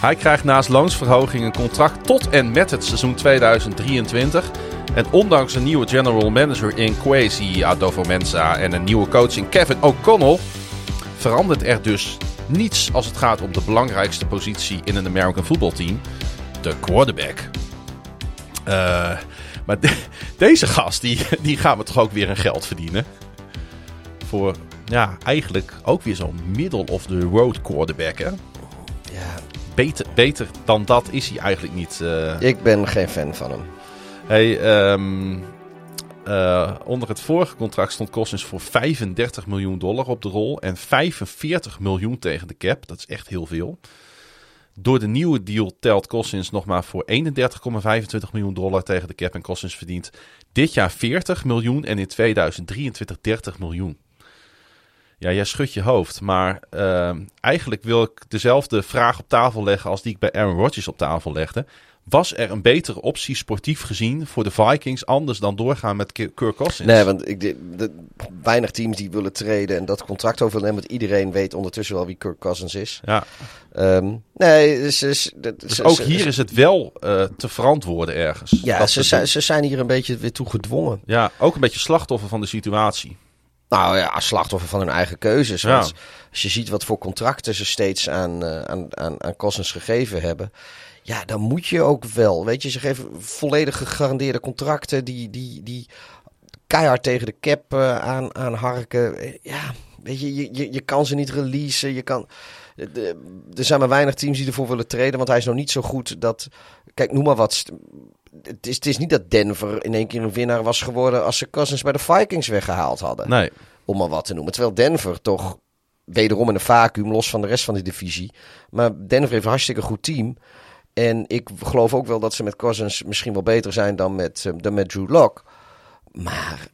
Speaker 1: Hij krijgt naast loonsverhoging een contract tot en met het seizoen 2023. En ondanks een nieuwe general manager in Kwesi Adofo-Mensah en een nieuwe coach in Kevin O'Connell... verandert er dus niets als het gaat om de belangrijkste positie in een American voetbalteam. De quarterback. Eh, maar de- deze gast, die, die gaan we toch ook weer een geld verdienen. Voor, ja, eigenlijk ook weer zo'n middle-of-the-road quarterback, hè?
Speaker 2: Ja,
Speaker 1: Beter, beter dan dat is hij eigenlijk niet. eh.
Speaker 2: ik ben geen fan van hem.
Speaker 1: Hey, ehm, eh, onder het vorige contract stond Cousins voor 35 miljoen dollar op de rol en 45 miljoen tegen de cap. Dat is echt heel veel. Door de nieuwe deal telt Cousins nog maar voor 31,25 miljoen dollar tegen de cap. En Cousins verdient dit jaar 40 miljoen en in 2023 30 miljoen. Ja, jij schudt je hoofd. Maar ehm, eigenlijk wil ik dezelfde vraag op tafel leggen als die ik bij Aaron Rodgers op tafel legde. Was er een betere optie sportief gezien voor de Vikings anders dan doorgaan met Ki- Kirk Cousins?
Speaker 2: Nee, want ik, de, de- weinig teams die willen treden en dat contract overnemen. Want iedereen weet ondertussen wel wie Kirk Cousins is.
Speaker 1: Ja,
Speaker 2: Ehm, nee, dus, dus,
Speaker 1: dus
Speaker 2: ze-
Speaker 1: ook
Speaker 2: ze-
Speaker 1: hier is het wel eh, te verantwoorden ergens.
Speaker 2: Ja, ze
Speaker 1: doen.
Speaker 2: ze zijn hier een beetje weer toe gedwongen.
Speaker 1: ja, ook een beetje slachtoffer van de situatie.
Speaker 2: Nou ja, slachtoffer van hun eigen keuzes.
Speaker 1: Ja.
Speaker 2: Want als je ziet wat voor contracten ze steeds aan, eh, aan, aan, aan Cousins gegeven hebben. Ja, dan moet je ook wel. Weet je, ze geven volledig gegarandeerde contracten die, die, die keihard tegen de cap eh, aan, aan harken. Ja, weet je, je, je, je kan ze niet releasen. Je kan, de- er zijn maar weinig teams die ervoor willen treden, want hij is nog niet zo goed dat... Kijk, noem maar wat. Het is, het is niet dat Denver in één keer een winnaar was geworden als ze Cousins bij de Vikings weggehaald hadden
Speaker 1: Nee,
Speaker 2: om maar wat te noemen. Terwijl Denver toch wederom in een vacuüm, los van de rest van de divisie. Maar Denver heeft een hartstikke goed team. En ik geloof ook wel dat ze met Cousins misschien wel beter zijn dan met, eh, dan met Drew Lock. Maar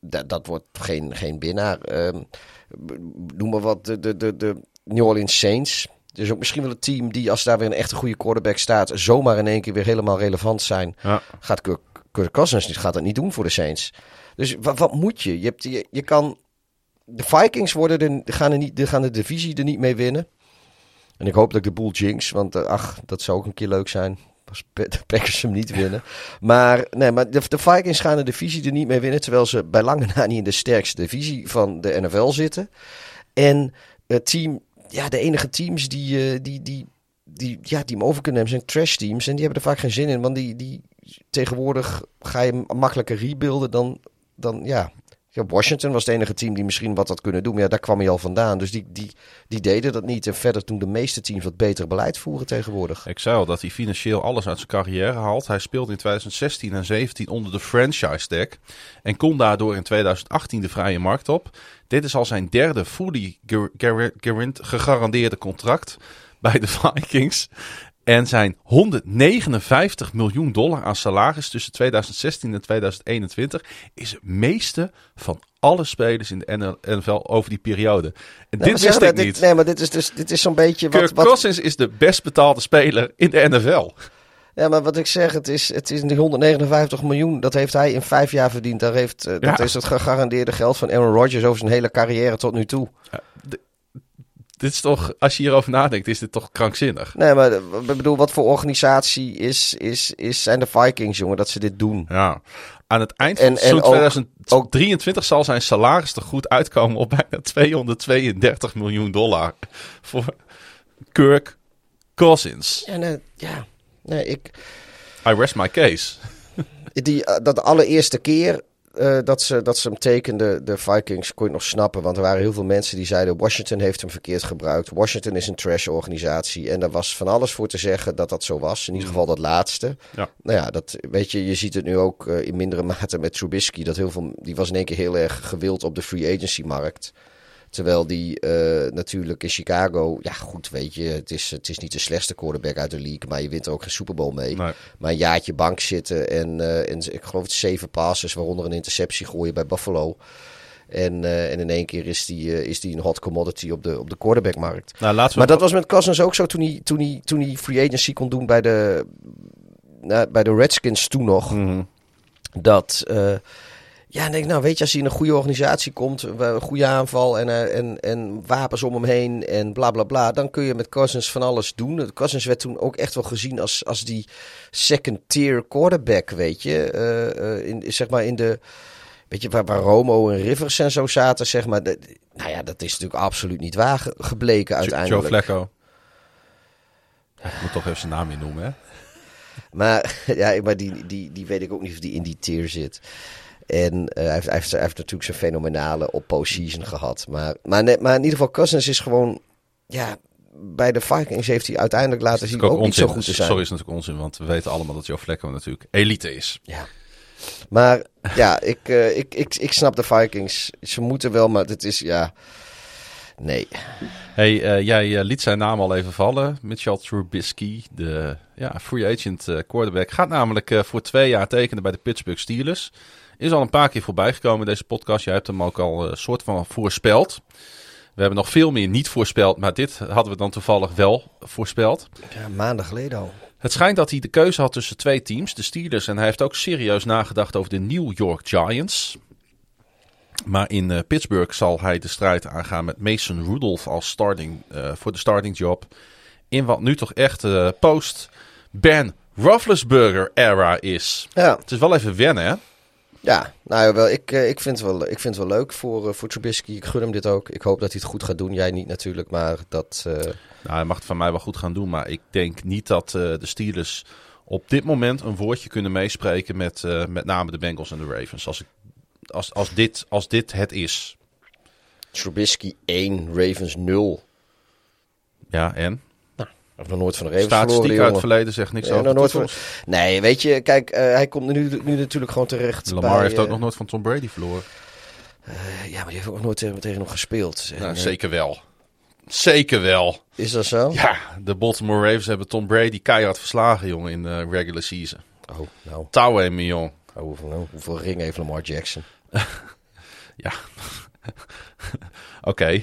Speaker 2: dat, dat wordt geen, geen winnaar. Ehm, noem maar wat, de, de, de, de New Orleans Saints. Dus ook misschien wel een team die, als daar weer een echte goede quarterback staat, zomaar in één keer weer helemaal relevant zijn
Speaker 1: ja.
Speaker 2: gaat Kirk, Kirk Cousins niet, gaat dat niet doen voor de Saints. Dus wat, wat moet je? Je, hebt, je? je kan... De Vikings worden er, gaan, er niet, die gaan de divisie er niet mee winnen. En ik hoop dat ik de boel jinx, want eh, ach, dat zou ook een keer leuk zijn. Als de Packers hem niet winnen. Maar, nee, maar de, de Vikings gaan de divisie er niet mee winnen. Terwijl ze bij lange na niet in de sterkste divisie van de NFL zitten. En het team, ja, de enige teams die, eh, die, die, die, ja, die hem over kunnen nemen zijn trash teams. En die hebben er vaak geen zin in. Want die, die tegenwoordig ga je makkelijker rebuilden dan, dan ja. Ja, Washington was het enige team die misschien wat had kunnen doen. Maar ja, daar kwam hij al vandaan. Dus die, die, die deden dat niet. En verder doen de meeste teams wat beter beleid voeren tegenwoordig.
Speaker 1: Ik zei al dat hij financieel alles uit zijn carrière haalt. Hij speelde in 2016 en 2017 onder de franchise tag. En kon daardoor in 2018 de vrije markt op. Dit is al zijn derde fully gegarandeerde contract bij de Vikings. En zijn 159 miljoen dollar aan salaris tussen 2016 en 2021 is het meeste van alle spelers in de NFL over die periode. En dit wist ik
Speaker 2: dit-
Speaker 1: niet.
Speaker 2: Nee, maar dit is, dus, dit is zo'n beetje wat...
Speaker 1: Kirk
Speaker 2: wat
Speaker 1: Cousins is de best betaalde speler in de NFL.
Speaker 2: Ja, maar wat ik zeg, het is, het is die 159 miljoen. Dat heeft hij in vijf jaar verdiend. Daar heeft, eh, dat
Speaker 1: Ja.
Speaker 2: is het gegarandeerde geld van Aaron Rodgers over zijn hele carrière tot nu toe.
Speaker 1: Dit is toch, als je hierover nadenkt, is dit toch krankzinnig.
Speaker 2: Nee, maar eh, ik bedoel, wat voor organisatie is, is, is, zijn de Vikings, jongen, dat ze dit doen?
Speaker 1: Ja. Aan het eind van
Speaker 2: En- en ook-
Speaker 1: 2023 zal zijn salaris er goed uitkomen op bijna 232 miljoen dollar voor Kirk Cousins.
Speaker 2: Ja, nee, ja. nee ik,
Speaker 1: I rest my case.
Speaker 2: die, eh, dat allereerste keer eh, dat, ze, dat ze hem tekenden, de Vikings, kon je nog snappen. Want er waren heel veel mensen die zeiden: Washington heeft hem verkeerd gebruikt. Washington is een trash-organisatie. En daar was van alles voor te zeggen dat dat zo was. In ieder geval dat laatste.
Speaker 1: Ja.
Speaker 2: Nou ja, dat, weet je, je ziet het nu ook eh, in mindere mate met Trubisky. Dat heel veel, die was in één keer heel erg gewild op de free agency-markt. Terwijl die uh, natuurlijk in Chicago, ja goed, weet je, het is, het is niet de slechtste quarterback uit de league, maar je wint er ook geen Super Bowl mee.
Speaker 1: Nee.
Speaker 2: Maar een jaartje bank zitten en, uh, en ik geloof het zeven passes, waaronder een interceptie gooien bij Buffalo. En, uh, en in één keer is die, is die een hot commodity op de, op de quarterbackmarkt.
Speaker 1: Nou,
Speaker 2: maar dat was met Cousins ook zo toen hij, toen hij, toen hij free agency kon doen bij de, nou, bij de Redskins toen nog.
Speaker 1: Mm -hmm.
Speaker 2: Dat ja, denk nou, weet je, als hij in een goede organisatie komt, een goede aanval en, uh, en, en wapens om hem heen en bla bla bla, dan kun je met Cousins van alles doen. Cousins werd toen ook echt wel gezien als, als die second tier quarterback, weet je. Uh, in, zeg maar in de, weet je, waar, waar Romo en Rivers en zo zaten, zeg maar. De, nou ja, dat is natuurlijk absoluut niet waar gebleken uiteindelijk.
Speaker 1: Joe Flacco. Ik moet toch even zijn naam in noemen, hè?
Speaker 2: Maar, ja, maar die, die, die weet ik ook niet of die in die tier zit. En uh, hij, heeft, hij, heeft, hij, heeft, natuurlijk zijn fenomenale op-postseason gehad. Maar, maar, net, maar in ieder geval, Cousins is gewoon... Ja, bij de Vikings heeft hij uiteindelijk laten zien ook, ook niet zo goed te zijn.
Speaker 1: Sorry, is natuurlijk onzin, want we weten allemaal dat Joe Flacco natuurlijk elite is.
Speaker 2: Ja. Maar ja, ik, uh, ik, ik, ik snap de Vikings. Ze moeten wel, maar het is ja... Nee.
Speaker 1: Hey, uh, jij uh, liet zijn naam al even vallen. Mitchell Trubisky, de ja, free agent quarterback, gaat namelijk voor twee jaar tekenen bij de Pittsburgh Steelers. Is al een paar keer voorbij gekomen in deze podcast. Jij hebt hem ook al een uh, soort van voorspeld. We hebben nog veel meer niet voorspeld, maar dit hadden we dan toevallig wel voorspeld.
Speaker 2: Ja, maanden geleden al.
Speaker 1: Het schijnt dat hij de keuze had tussen twee teams, de Steelers. En hij heeft ook serieus nagedacht over de New York Giants. Maar in uh, Pittsburgh zal hij de strijd aangaan met Mason Rudolph als starting uh, voor de starting job. In wat nu toch echt uh, post Ben Roethlisberger era is.
Speaker 2: Ja.
Speaker 1: Het is wel even wennen, hè?
Speaker 2: Ja, nou wel, ik, ik, vind het wel, ik vind het wel leuk voor, voor Trubisky. Ik gun hem dit ook. Ik hoop dat hij het goed gaat doen. Jij niet natuurlijk, maar dat... Uh...
Speaker 1: Nou, hij mag het van mij wel goed gaan doen. Maar ik denk niet dat uh, de Steelers op dit moment een woordje kunnen meespreken met uh, met name de Bengals en de Ravens. Als, ik, als, als, dit, als dit het is.
Speaker 2: Trubisky 1, Ravens 0.
Speaker 1: Ja, en?
Speaker 2: Heb nog nooit van de Ravens
Speaker 1: Statistiek
Speaker 2: verloren,
Speaker 1: uit het verleden zegt niks over
Speaker 2: nooit van... Nee, weet je, kijk, uh, hij komt nu, nu natuurlijk gewoon terecht
Speaker 1: Lamar
Speaker 2: bij,
Speaker 1: heeft ook
Speaker 2: uh,
Speaker 1: nog nooit van Tom Brady verloren.
Speaker 2: uh, ja, maar die heeft ook nooit tegen, tegen hem gespeeld.
Speaker 1: Nou, zeker wel. Zeker wel.
Speaker 2: Is dat zo?
Speaker 1: Ja, de Baltimore Ravens hebben Tom Brady keihard verslagen, jongen, in de regular season.
Speaker 2: Oh, nou,
Speaker 1: Touwen, mijn jong.
Speaker 2: oh, hoeveel, nou, hoeveel ring heeft Lamar Jackson?
Speaker 1: Ja. Oké.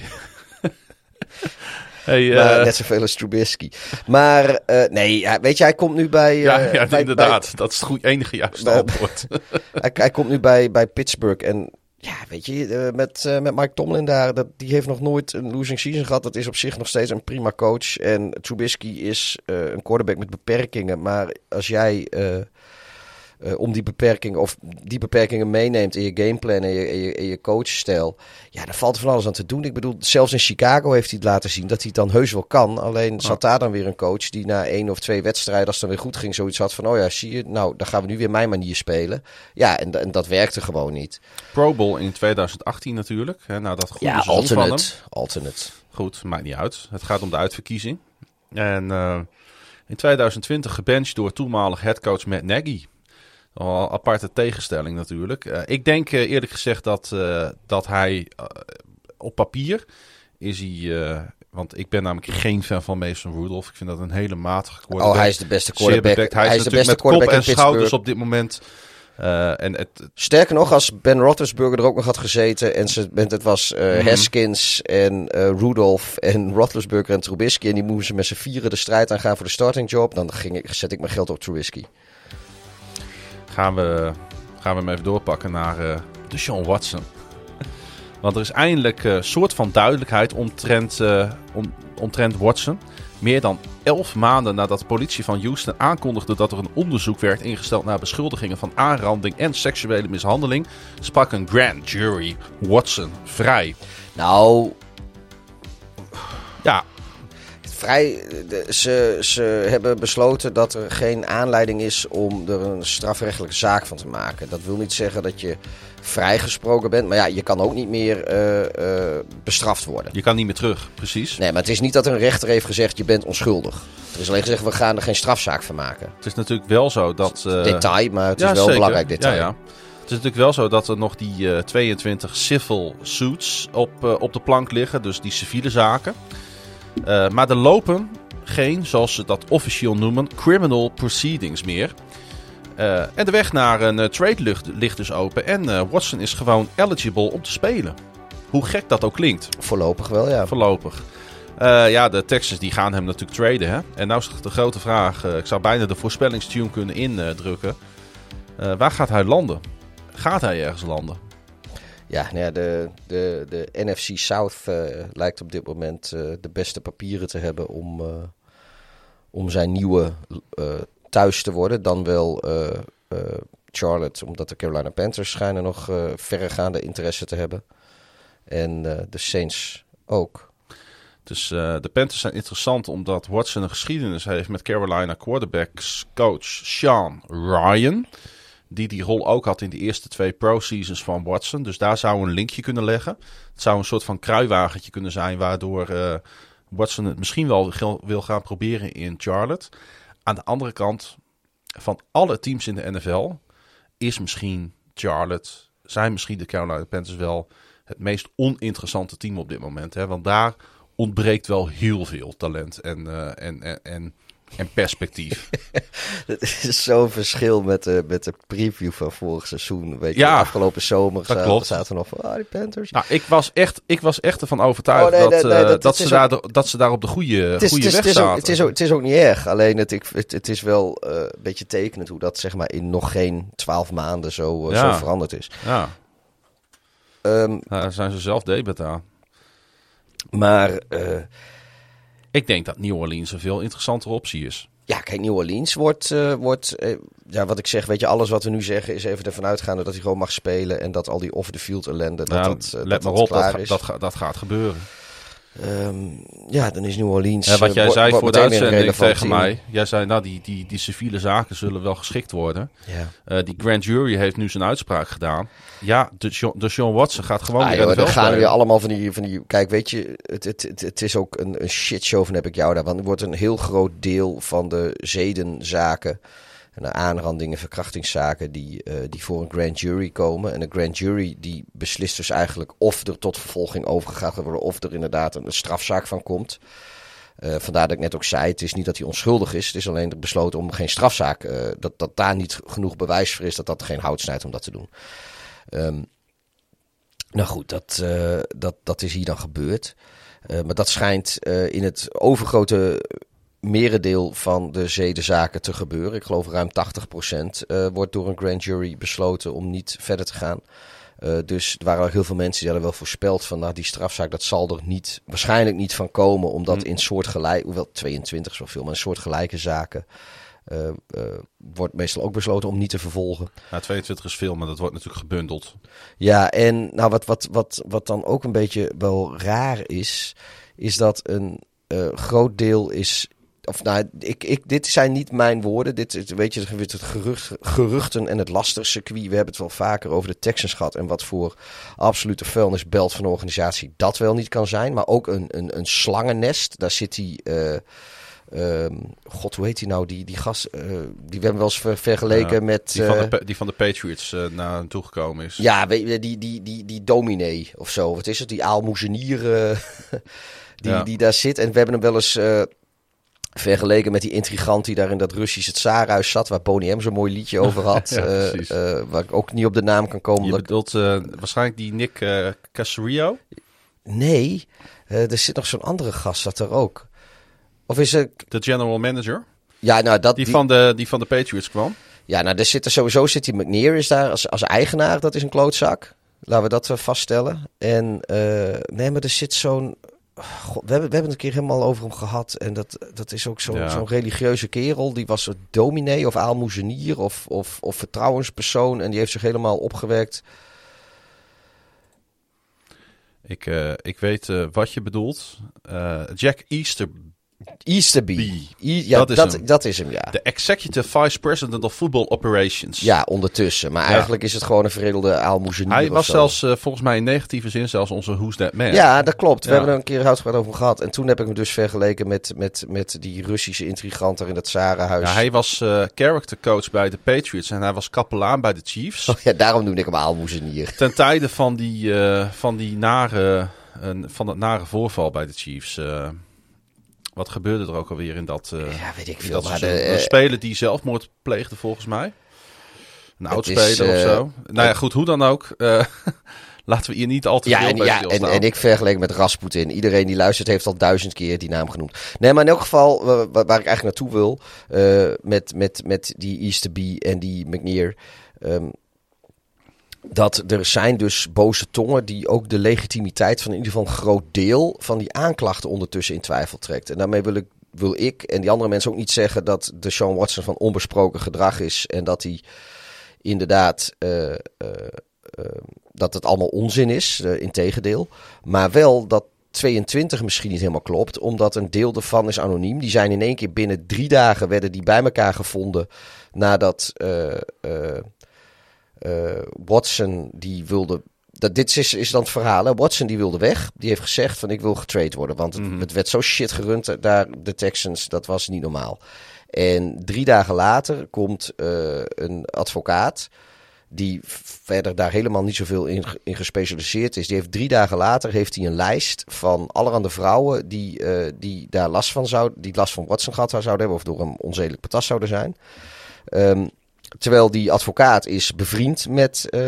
Speaker 1: hey, eh,
Speaker 2: net zoveel als Trubisky. Maar eh, nee, weet je, hij komt nu bij...
Speaker 1: ja,
Speaker 2: eh,
Speaker 1: ja
Speaker 2: bij-
Speaker 1: inderdaad. dat is het goed, enige juiste antwoord.
Speaker 2: hij, hij komt nu bij, bij Pittsburgh en ja, weet je, met, met Mike Tomlin daar, dat, die heeft nog nooit een losing season gehad. Dat is op zich nog steeds een prima coach. En Trubisky is een quarterback met beperkingen. Maar als jij eh, om die beperkingen of die beperkingen meeneemt in je gameplan en je, en je, coachstijl, ja, daar valt van alles aan te doen. Ik bedoel, zelfs in Chicago heeft hij het laten zien dat hij het dan heus wel kan. Alleen zat daar dan weer een coach die na één of twee wedstrijden, als het dan weer goed ging, zoiets had van, oh ja, zie je, nou, dan gaan we nu weer mijn manier spelen. Ja, en, en dat werkte gewoon niet.
Speaker 1: Pro Bowl in 2018 natuurlijk. Hè, nou, dat goede
Speaker 2: Ja,
Speaker 1: seizoen van hem.
Speaker 2: alternate. Alternate.
Speaker 1: Goed, maakt niet uit. Het gaat om de uitverkiezing. En eh, in 2020 gebenched door toenmalig headcoach Matt Nagy. Een aparte tegenstelling natuurlijk. Eh, ik denk eh, eerlijk gezegd dat, eh, dat hij op papier is hij... want ik ben namelijk geen fan van Mason Rudolph. Ik vind dat een hele matige quarterback.
Speaker 2: Oh, hij is de beste quarterback. Hij,
Speaker 1: Hij,
Speaker 2: is de
Speaker 1: natuurlijk
Speaker 2: beste
Speaker 1: met kop
Speaker 2: quarterback
Speaker 1: en
Speaker 2: in
Speaker 1: schouders
Speaker 2: Pittsburgh.
Speaker 1: op dit moment. En het,
Speaker 2: Sterker nog, als Ben Roethlisberger er ook nog had gezeten en ze, het was
Speaker 1: Mhm.
Speaker 2: Haskins en Rudolph en Roethlisberger en Trubisky en die moesten met z'n vieren de strijd aangaan voor de starting job, dan ging ik, zet ik mijn geld op Trubisky.
Speaker 1: Gaan we, gaan we hem even doorpakken naar eh de Sean Watson. Want er is eindelijk een soort van duidelijkheid omtrent, eh, om, omtrent Watson. Meer dan elf maanden nadat de politie van Houston aankondigde dat er een onderzoek werd ingesteld naar beschuldigingen van aanranding en seksuele mishandeling, sprak een grand jury Watson vrij.
Speaker 2: Nou,
Speaker 1: Ja,
Speaker 2: vrij, ze, ze hebben besloten dat er geen aanleiding is om er een strafrechtelijke zaak van te maken. Dat wil niet zeggen dat je vrijgesproken bent, maar ja, je kan ook niet meer eh, eh, bestraft worden.
Speaker 1: Je kan niet meer terug, precies.
Speaker 2: Nee, maar het is niet dat een rechter heeft gezegd je bent onschuldig. Er is alleen gezegd we gaan er geen strafzaak van maken.
Speaker 1: Het is natuurlijk wel zo dat... eh,
Speaker 2: detail, maar het is wel een belangrijk detail.
Speaker 1: Ja, ja. Het is natuurlijk wel zo dat er nog die eh, 22 civil suits op, op de plank liggen. Dus die civiele zaken. Eh, maar er lopen geen, zoals ze dat officieel noemen, criminal proceedings meer. Eh, en de weg naar een eh, trade ligt, ligt dus open. En Watson is gewoon eligible om te spelen. Hoe gek dat ook klinkt,
Speaker 2: Voorlopig wel, ja.
Speaker 1: voorlopig. Ja, de Texans die gaan hem natuurlijk traden. Hè? En nou is de grote vraag. ik zou bijna de voorspellingstune kunnen indrukken. Waar gaat hij landen? Gaat hij ergens landen?
Speaker 2: Ja, nou ja de, de, de NFC South eh, lijkt op dit moment eh, de beste papieren te hebben om, eh, om zijn nieuwe thuis te worden. Dan wel Charlotte, omdat de Carolina Panthers schijnen nog verregaande interesse te hebben. En de Saints ook.
Speaker 1: Dus de Panthers zijn interessant omdat Watson een geschiedenis heeft met Carolina quarterbacks coach Sean Ryan. Die die rol ook had in de eerste twee pro-seasons van Watson. Dus daar zou een linkje kunnen leggen. Het zou een soort van kruiwagentje kunnen zijn waardoor eh, Watson het misschien wel wil gaan proberen in Charlotte. Aan de andere kant, van alle teams in de NFL is misschien Charlotte, zijn misschien de Carolina Panthers wel het meest oninteressante team op dit moment. Hè? Want daar ontbreekt wel heel veel talent en, eh, en, en, en, en perspectief.
Speaker 2: Het is zo'n verschil met de, met de preview van vorig seizoen. Weet je,
Speaker 1: Ja,
Speaker 2: afgelopen zomer
Speaker 1: dat
Speaker 2: zaten, zaten we nog van, ah, die Panthers.
Speaker 1: nou, ik was echt, ik was echt ervan overtuigd
Speaker 2: Oh, nee,
Speaker 1: dat,
Speaker 2: nee, nee,
Speaker 1: eh,
Speaker 2: dat-
Speaker 1: dat, ze daar, dat ze daar op de goede,
Speaker 2: is,
Speaker 1: goede
Speaker 2: het, is,
Speaker 1: weg
Speaker 2: ook,
Speaker 1: zaten.
Speaker 2: het, is ook, het is ook niet erg. Alleen het, ik, het, het is wel eh, een beetje tekenend hoe dat zeg maar, in nog geen twaalf maanden zo, eh,
Speaker 1: Ja.
Speaker 2: zo veranderd is.
Speaker 1: Ja, nou, daar zijn ze zelf debet aan.
Speaker 2: maar
Speaker 1: Ik denk dat New Orleans een veel interessantere optie is.
Speaker 2: ja, kijk, New Orleans wordt, eh, wordt eh, ja, wat ik zeg, weet je, alles wat we nu zeggen is even ervan uitgaande dat hij gewoon mag spelen en dat al die off-the-field ellende, dat
Speaker 1: Nou,
Speaker 2: dat, eh,
Speaker 1: let
Speaker 2: dat
Speaker 1: maar
Speaker 2: dat
Speaker 1: op,
Speaker 2: klaar is.
Speaker 1: dat, dat gaat gebeuren.
Speaker 2: Ehm, ja, dan is New Orleans.
Speaker 1: Ja, wat
Speaker 2: eh,
Speaker 1: jij zei voor de uitzending tegen mij. Jij zei, nou, die, die, die civiele zaken zullen wel geschikt worden.
Speaker 2: Ja.
Speaker 1: Eh, die grand jury heeft nu zijn uitspraak gedaan. Ja, de, Sean- de Sean Watson gaat gewoon
Speaker 2: Ah, joh, dan gaan er weer allemaal van die, van die... Kijk, weet je, het, het, het, het is ook een, een shitshow van heb ik jou daar. Want er wordt een heel groot deel van de zedenzaken... en aanrandingen, verkrachtingszaken... Die, eh, die voor een grand jury komen. En de grand jury die beslist dus eigenlijk... of er tot vervolging overgegaan gaat worden... of er inderdaad een strafzaak van komt. Eh, vandaar dat ik net ook zei, het is niet dat hij onschuldig is. Het is alleen besloten om geen strafzaak... eh, dat, dat daar niet genoeg bewijs voor is... dat dat geen hout snijdt om dat te doen. Ehm, nou goed, dat, dat, dat is hier dan gebeurd. Maar dat schijnt in het overgrote merendeel van de zedenzaken te gebeuren. Ik geloof ruim 80% eh wordt door een grand jury besloten om niet verder te gaan. Eh, dus er waren ook heel veel mensen die hadden wel voorspeld van nou, die strafzaak, dat zal er niet, waarschijnlijk niet van komen. Omdat
Speaker 1: Hm.
Speaker 2: in soortgelijk, hoewel 22 zoveel, maar in soortgelijke zaken eh, wordt meestal ook besloten om niet te vervolgen.
Speaker 1: Nou, 22 is veel, maar dat wordt natuurlijk gebundeld.
Speaker 2: Ja, en nou, wat, wat, wat, wat dan ook een beetje wel raar is, is dat een groot deel is. Of nou, ik, ik, dit zijn niet mijn woorden. Dit is, weet je, het gerucht, geruchten en het lastigcircuit. We hebben het wel vaker over de Texans gehad. En wat voor absolute vuilnisbelt van een organisatie dat wel niet kan zijn. Maar ook een, een, een slangennest. Daar zit die. eh, ehm, God, hoe heet die nou? Die, die gast. eh, die we hebben wel eens ver- vergeleken
Speaker 1: Ja,
Speaker 2: met.
Speaker 1: Die van,
Speaker 2: eh,
Speaker 1: de, Pa- die van de Patriots eh, naar hem toegekomen is.
Speaker 2: ja, die, die, die, die dominee of zo. Wat is het? Die aalmoezenier eh, die,
Speaker 1: Ja.
Speaker 2: die daar zit. En we hebben hem wel eens eh, vergeleken met die intrigant die daar in dat Russische tsaarhuis zat. Waar Boney M zo'n mooi liedje over had.
Speaker 1: Ja,
Speaker 2: Eh, eh, waar ik ook niet op de naam kan komen.
Speaker 1: Je bedoelt eh, waarschijnlijk die Nick eh Casario?
Speaker 2: Nee, er zit nog zo'n andere gast dat er ook. Of is het...
Speaker 1: De general manager?
Speaker 2: Ja, nou, dat,
Speaker 1: Die,
Speaker 2: die-
Speaker 1: Van, de, die van de Patriots kwam?
Speaker 2: Ja, nou, er zit er sowieso zit die McNear is daar als, als eigenaar. Dat is een klootzak. Laten we dat vaststellen. En nee, maar er zit zo'n. God, we, hebben, we hebben het een keer helemaal over hem gehad. En dat, dat is ook zo'n
Speaker 1: Ja.
Speaker 2: zo'n religieuze kerel. Die was een dominee of aalmoezenier of, of, of vertrouwenspersoon. En die heeft zich helemaal opgewerkt.
Speaker 1: Ik, eh, ik weet eh, wat je bedoelt. Eh, Jack Easter,
Speaker 2: Easterby. I- ja,
Speaker 1: Dat
Speaker 2: dat,
Speaker 1: is
Speaker 2: dat,
Speaker 1: hem.
Speaker 2: dat is hem, ja.
Speaker 1: De Executive Vice President of Football Operations.
Speaker 2: Ja, ondertussen. Maar eigenlijk is het gewoon een veredelde aalmoezenier
Speaker 1: Hij was zelfs eh, volgens mij in negatieve zin zelfs onze Who's That Man.
Speaker 2: Ja, dat klopt. We
Speaker 1: Ja.
Speaker 2: hebben er een keer uitgebreid over gehad. En toen heb ik hem dus vergeleken met, met, met die Russische intrigant daar in het Zarenhuis.
Speaker 1: Ja, hij was eh character coach bij de Patriots en hij was kapelaan bij de Chiefs.
Speaker 2: Oh ja, daarom noemde ik hem aalmoezenier.
Speaker 1: Ten tijde van die, eh, van die nare, van dat nare voorval bij de Chiefs. Wat gebeurde er ook alweer in dat, eh
Speaker 2: Ja, weet ik veel.
Speaker 1: dat
Speaker 2: Maar de?
Speaker 1: Een
Speaker 2: eh,
Speaker 1: speler die zelfmoord pleegde volgens mij. Een oudspeler of
Speaker 2: eh,
Speaker 1: zo. Nou ja, goed, hoe dan ook. laten we hier niet al te
Speaker 2: ja,
Speaker 1: veel
Speaker 2: en, ja en, en ik vergeleken met Rasputin. Iedereen die luistert heeft al duizend keer die naam genoemd. Nee, maar in elk geval, wa- wa- waar ik eigenlijk naartoe wil, met, met, met die Easterby en die McNear. ehm, dat er zijn dus boze tongen die ook de legitimiteit van in ieder geval een groot deel van die aanklachten ondertussen in twijfel trekt. En daarmee wil ik, wil ik en die andere mensen ook niet zeggen dat de Sean Watson van onbesproken gedrag is en dat hij inderdaad eh, eh, eh, dat het allemaal onzin is, eh integendeel. Maar wel dat 22 misschien niet helemaal klopt, omdat een deel ervan is anoniem. Die zijn in één keer binnen drie dagen werden die bij elkaar gevonden nadat Watson die wilde. Dat, dit is, is dan het verhaal. Hè? Watson die wilde weg. Die heeft gezegd van ik wil getrade worden. Want het,
Speaker 1: Mhm.
Speaker 2: het werd zo shit gerund eh, daar, de Texans. Dat was niet normaal. En drie dagen later komt eh, een advocaat die verder daar helemaal niet zoveel in, in gespecialiseerd is. Die heeft drie dagen later heeft hij een lijst van allerhande vrouwen die, eh, die daar last van zouden, die last van Watson gehad zouden hebben of door een onzedelijk patas zouden zijn. Ehm, terwijl die advocaat is bevriend met, eh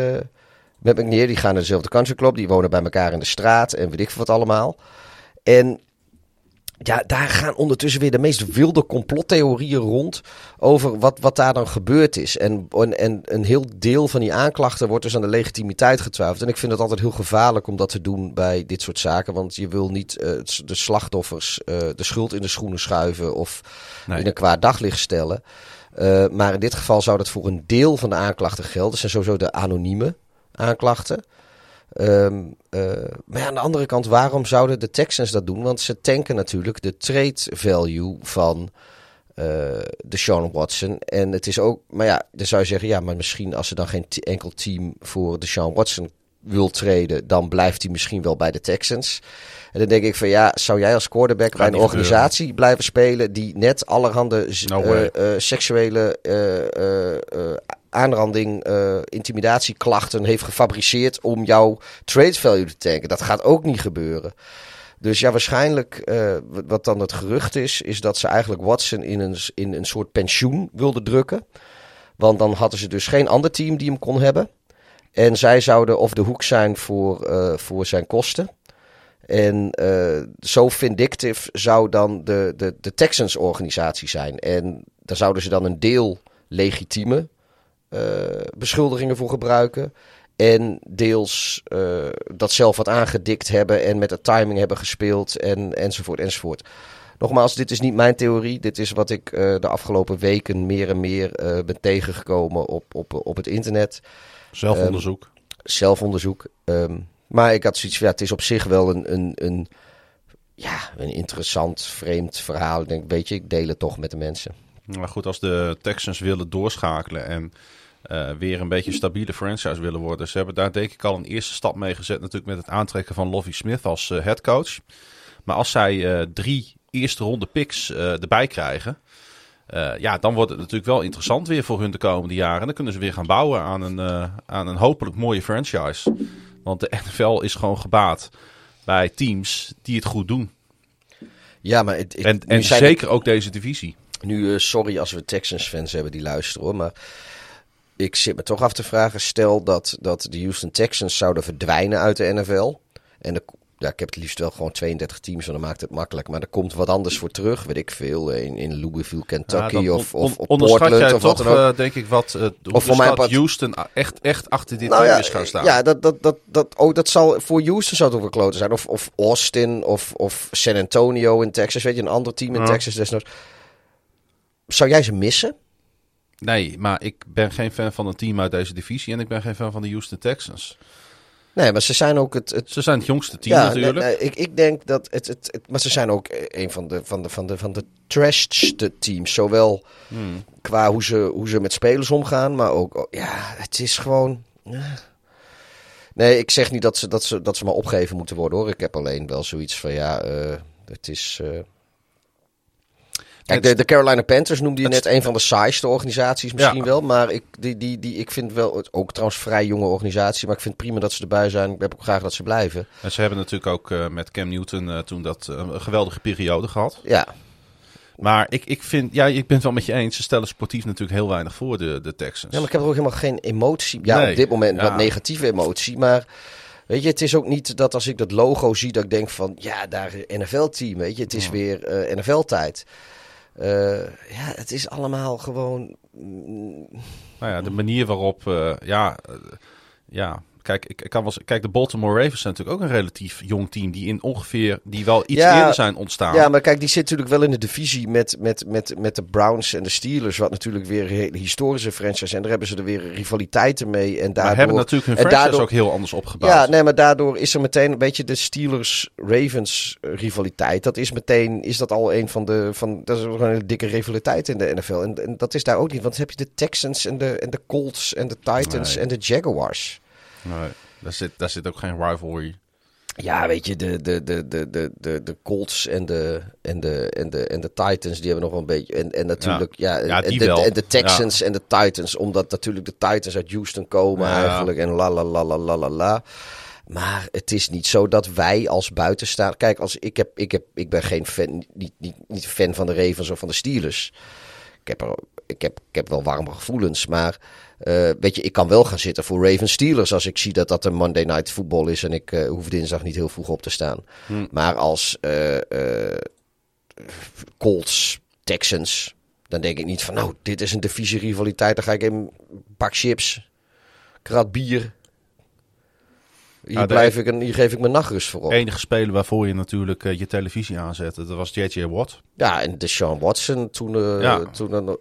Speaker 2: met McNeer. Die gaan naar dezelfde country club. Die wonen bij elkaar in de straat en weet ik veel wat allemaal. En ja, daar gaan ondertussen weer de meest wilde complottheorieën rond over wat, wat daar dan gebeurd is. En, en, en een heel deel van die aanklachten wordt dus aan de legitimiteit getwijfeld. En ik vind het altijd heel gevaarlijk om dat te doen bij dit soort zaken. Want je wil niet eh, de slachtoffers eh, de schuld in de schoenen schuiven of
Speaker 1: Nee.
Speaker 2: in een kwaad daglicht stellen. Eh, maar in dit geval zou dat voor een deel van de aanklachten gelden. Dat zijn sowieso de anonieme aanklachten. Ehm, eh, maar aan de andere kant, waarom zouden de Texans dat doen? Want ze tanken natuurlijk de trade value van eh, de Sean Watson. En het is ook, maar ja, dan zou je zeggen, ja, maar misschien als ze dan geen enkel team voor de Sean Watson wil treden, dan blijft hij misschien wel bij de Texans. En dan denk ik van ja, zou jij als quarterback
Speaker 1: Gaat
Speaker 2: bij een organisatie blijven spelen die net allerhande
Speaker 1: No
Speaker 2: eh, eh, seksuele eh, aanranding, eh, intimidatieklachten heeft gefabriceerd om jouw trade value te tanken? Dat gaat ook niet gebeuren. Dus ja, waarschijnlijk, eh, wat- dan het gerucht is, is dat ze eigenlijk Watson in een, in een soort pensioen wilden drukken. Want dan hadden ze dus geen ander team die hem kon hebben. En zij zouden of de hoek zijn voor, voor zijn kosten. En eh, zo vindictive zou dan de, de, de Texans-organisatie zijn. En daar zouden ze dan een deel legitieme eh, beschuldigingen voor gebruiken. En deels eh, dat zelf wat aangedikt hebben en met de timing hebben gespeeld en, enzovoort enzovoort. Nogmaals, dit is niet mijn theorie. Dit is wat ik de afgelopen weken meer en meer ben tegengekomen op, op, op het internet.
Speaker 1: Zelfonderzoek.
Speaker 2: Zelfonderzoek. Ehm, maar ik had zoiets van, ja, het is op zich wel een, een, een, ja, een interessant, vreemd verhaal. Ik denk, weet je, ik deel het toch met de mensen.
Speaker 1: Maar goed, als de Texans willen doorschakelen en eh, weer een beetje een stabiele franchise willen worden. Ze hebben daar denk ik al een eerste stap mee gezet natuurlijk met het aantrekken van Lovie Smith als eh headcoach. Maar als zij eh, drie eerste ronde picks erbij krijgen, ja, dan wordt het natuurlijk wel interessant weer voor hun de komende jaren. En dan kunnen ze weer gaan bouwen aan een, aan een hopelijk mooie franchise. Want de NFL is gewoon gebaat bij teams die het goed doen.
Speaker 2: Ja, maar het, het-
Speaker 1: En, zeker ook deze divisie.
Speaker 2: Nu, eh, sorry als we Texans-fans hebben die luisteren hoor, maar ik zit me toch af te vragen. Stel dat, dat de Houston Texans zouden verdwijnen uit de NFL. En de, ja, ik heb het liefst wel gewoon 32 teams, want dan maakt het makkelijk. Maar er komt wat anders voor terug, weet ik veel. In, in Louisville, Kentucky
Speaker 1: Ja,
Speaker 2: of, of, of Portland
Speaker 1: jij
Speaker 2: of wat
Speaker 1: toch,
Speaker 2: dan ook.
Speaker 1: eh, denk ik, wat uh,
Speaker 2: Of voor part-
Speaker 1: Houston echt, echt achter dit
Speaker 2: Nou
Speaker 1: team
Speaker 2: ja,
Speaker 1: is gaan staan.
Speaker 2: ja dat, dat, dat, dat, oh, dat zal voor Houston zou het ook wel kloten zijn. Of, of Austin of, of San Antonio in Texas. Weet je, een ander team in
Speaker 1: Ja.
Speaker 2: Texas desnoods. Zou jij ze missen?
Speaker 1: Nee, maar ik ben geen fan van een team uit deze divisie en ik ben geen fan van de Houston Texans.
Speaker 2: Nee, maar ze zijn ook het... het
Speaker 1: Ze zijn het jongste team
Speaker 2: ja,
Speaker 1: natuurlijk.
Speaker 2: nee, nee, ik, ik denk dat het, het, het- Maar ze zijn ook een van de, van de, van de, van de trashste teams. Zowel
Speaker 1: Hmm.
Speaker 2: qua hoe ze, hoe ze met spelers omgaan, maar ook... oh, Ja, het is gewoon... ja. Nee, ik zeg niet dat ze, dat, ze, dat ze maar opgegeven moeten worden hoor. Ik heb alleen wel zoiets van ja, eh, het is... eh, Kijk, de, de Carolina Panthers noemde je net een van de saaiste organisaties misschien
Speaker 1: Ja.
Speaker 2: wel. Maar ik, die, die, die, ik vind wel, het ook trouwens vrij jonge organisatie. Maar ik vind prima dat ze erbij zijn. Ik heb ook graag dat ze blijven.
Speaker 1: En ze hebben natuurlijk ook eh, met Cam Newton eh, toen dat eh, een geweldige periode gehad.
Speaker 2: Ja,
Speaker 1: Maar ik, ik vind, ja, ik ben het wel met je eens. Ze stellen sportief natuurlijk heel weinig voor, de, de Texans.
Speaker 2: Ja, maar ik heb er ook helemaal geen emotie. Ja,
Speaker 1: Nee,
Speaker 2: op dit moment
Speaker 1: ja.
Speaker 2: wat negatieve emotie. Maar weet je, het is ook niet dat als ik dat logo zie, dat ik denk van ja, daar NFL-team. Weet je, het is
Speaker 1: Ja.
Speaker 2: weer NFL-tijd. Eh, ja, het is allemaal gewoon. mm,
Speaker 1: Nou ja, de manier waarop, eh, ja, eh, ja. Kijk, ik, ik kan wel, kijk, de Baltimore Ravens zijn natuurlijk ook een relatief jong team die in ongeveer, die wel iets
Speaker 2: Ja,
Speaker 1: eerder zijn ontstaan.
Speaker 2: Ja, maar kijk, die zit natuurlijk wel in de divisie met, met, met, met de Browns en de Steelers. Wat natuurlijk weer een hele historische franchise zijn. Daar hebben ze er weer rivaliteiten mee. En
Speaker 1: maar
Speaker 2: daardoor...
Speaker 1: hebben natuurlijk hun franchise
Speaker 2: daardoor-
Speaker 1: ook heel anders opgebouwd.
Speaker 2: Ja, nee, maar daardoor is er meteen een beetje de Steelers-Ravens eh, rivaliteit. Dat is meteen, is dat al een van de, van, dat is gewoon een hele dikke rivaliteit in de NFL. En, en dat is daar ook niet, want dan heb je de Texans en de, en de Colts en de Titans
Speaker 1: Nee.
Speaker 2: en de Jaguars.
Speaker 1: Nee, daar, zit, daar zit ook geen rivalry.
Speaker 2: Ja, weet je, de, de, de, de, de, de, de Colts en de, en, de, en, de, en de Titans, die hebben nog wel een beetje. En, en natuurlijk, ja,
Speaker 1: Ja,
Speaker 2: en, de, en de Texans en de Titans, omdat natuurlijk de Titans uit Houston komen eigenlijk. En la la la la la la la. Maar het is niet zo dat wij als buitenstaan. Kijk, als ik, heb, ik, heb, ik ben geen fan, niet, niet, niet fan van de Ravens of van de Steelers. Ik heb, er, ik heb, ik heb wel warme gevoelens, maar eh, weet je, ik kan wel gaan zitten voor Ravens Steelers als ik zie dat dat een Monday Night Football is en ik eh, hoef dinsdag niet heel vroeg op te staan.
Speaker 1: Hm.
Speaker 2: Maar als eh, Colts, Texans, dan denk ik niet van nou, dit is een divisie rivaliteit. Dan ga ik in pak chips, krat bier. Hier,
Speaker 1: Ja,
Speaker 2: blijf ik en hier geef ik mijn nachtrust voor op.
Speaker 1: enige speler waarvoor je natuurlijk je televisie aanzette, dat was J.J. Watt.
Speaker 2: Ja, en de Sean Watson toen,
Speaker 1: Ja.
Speaker 2: toen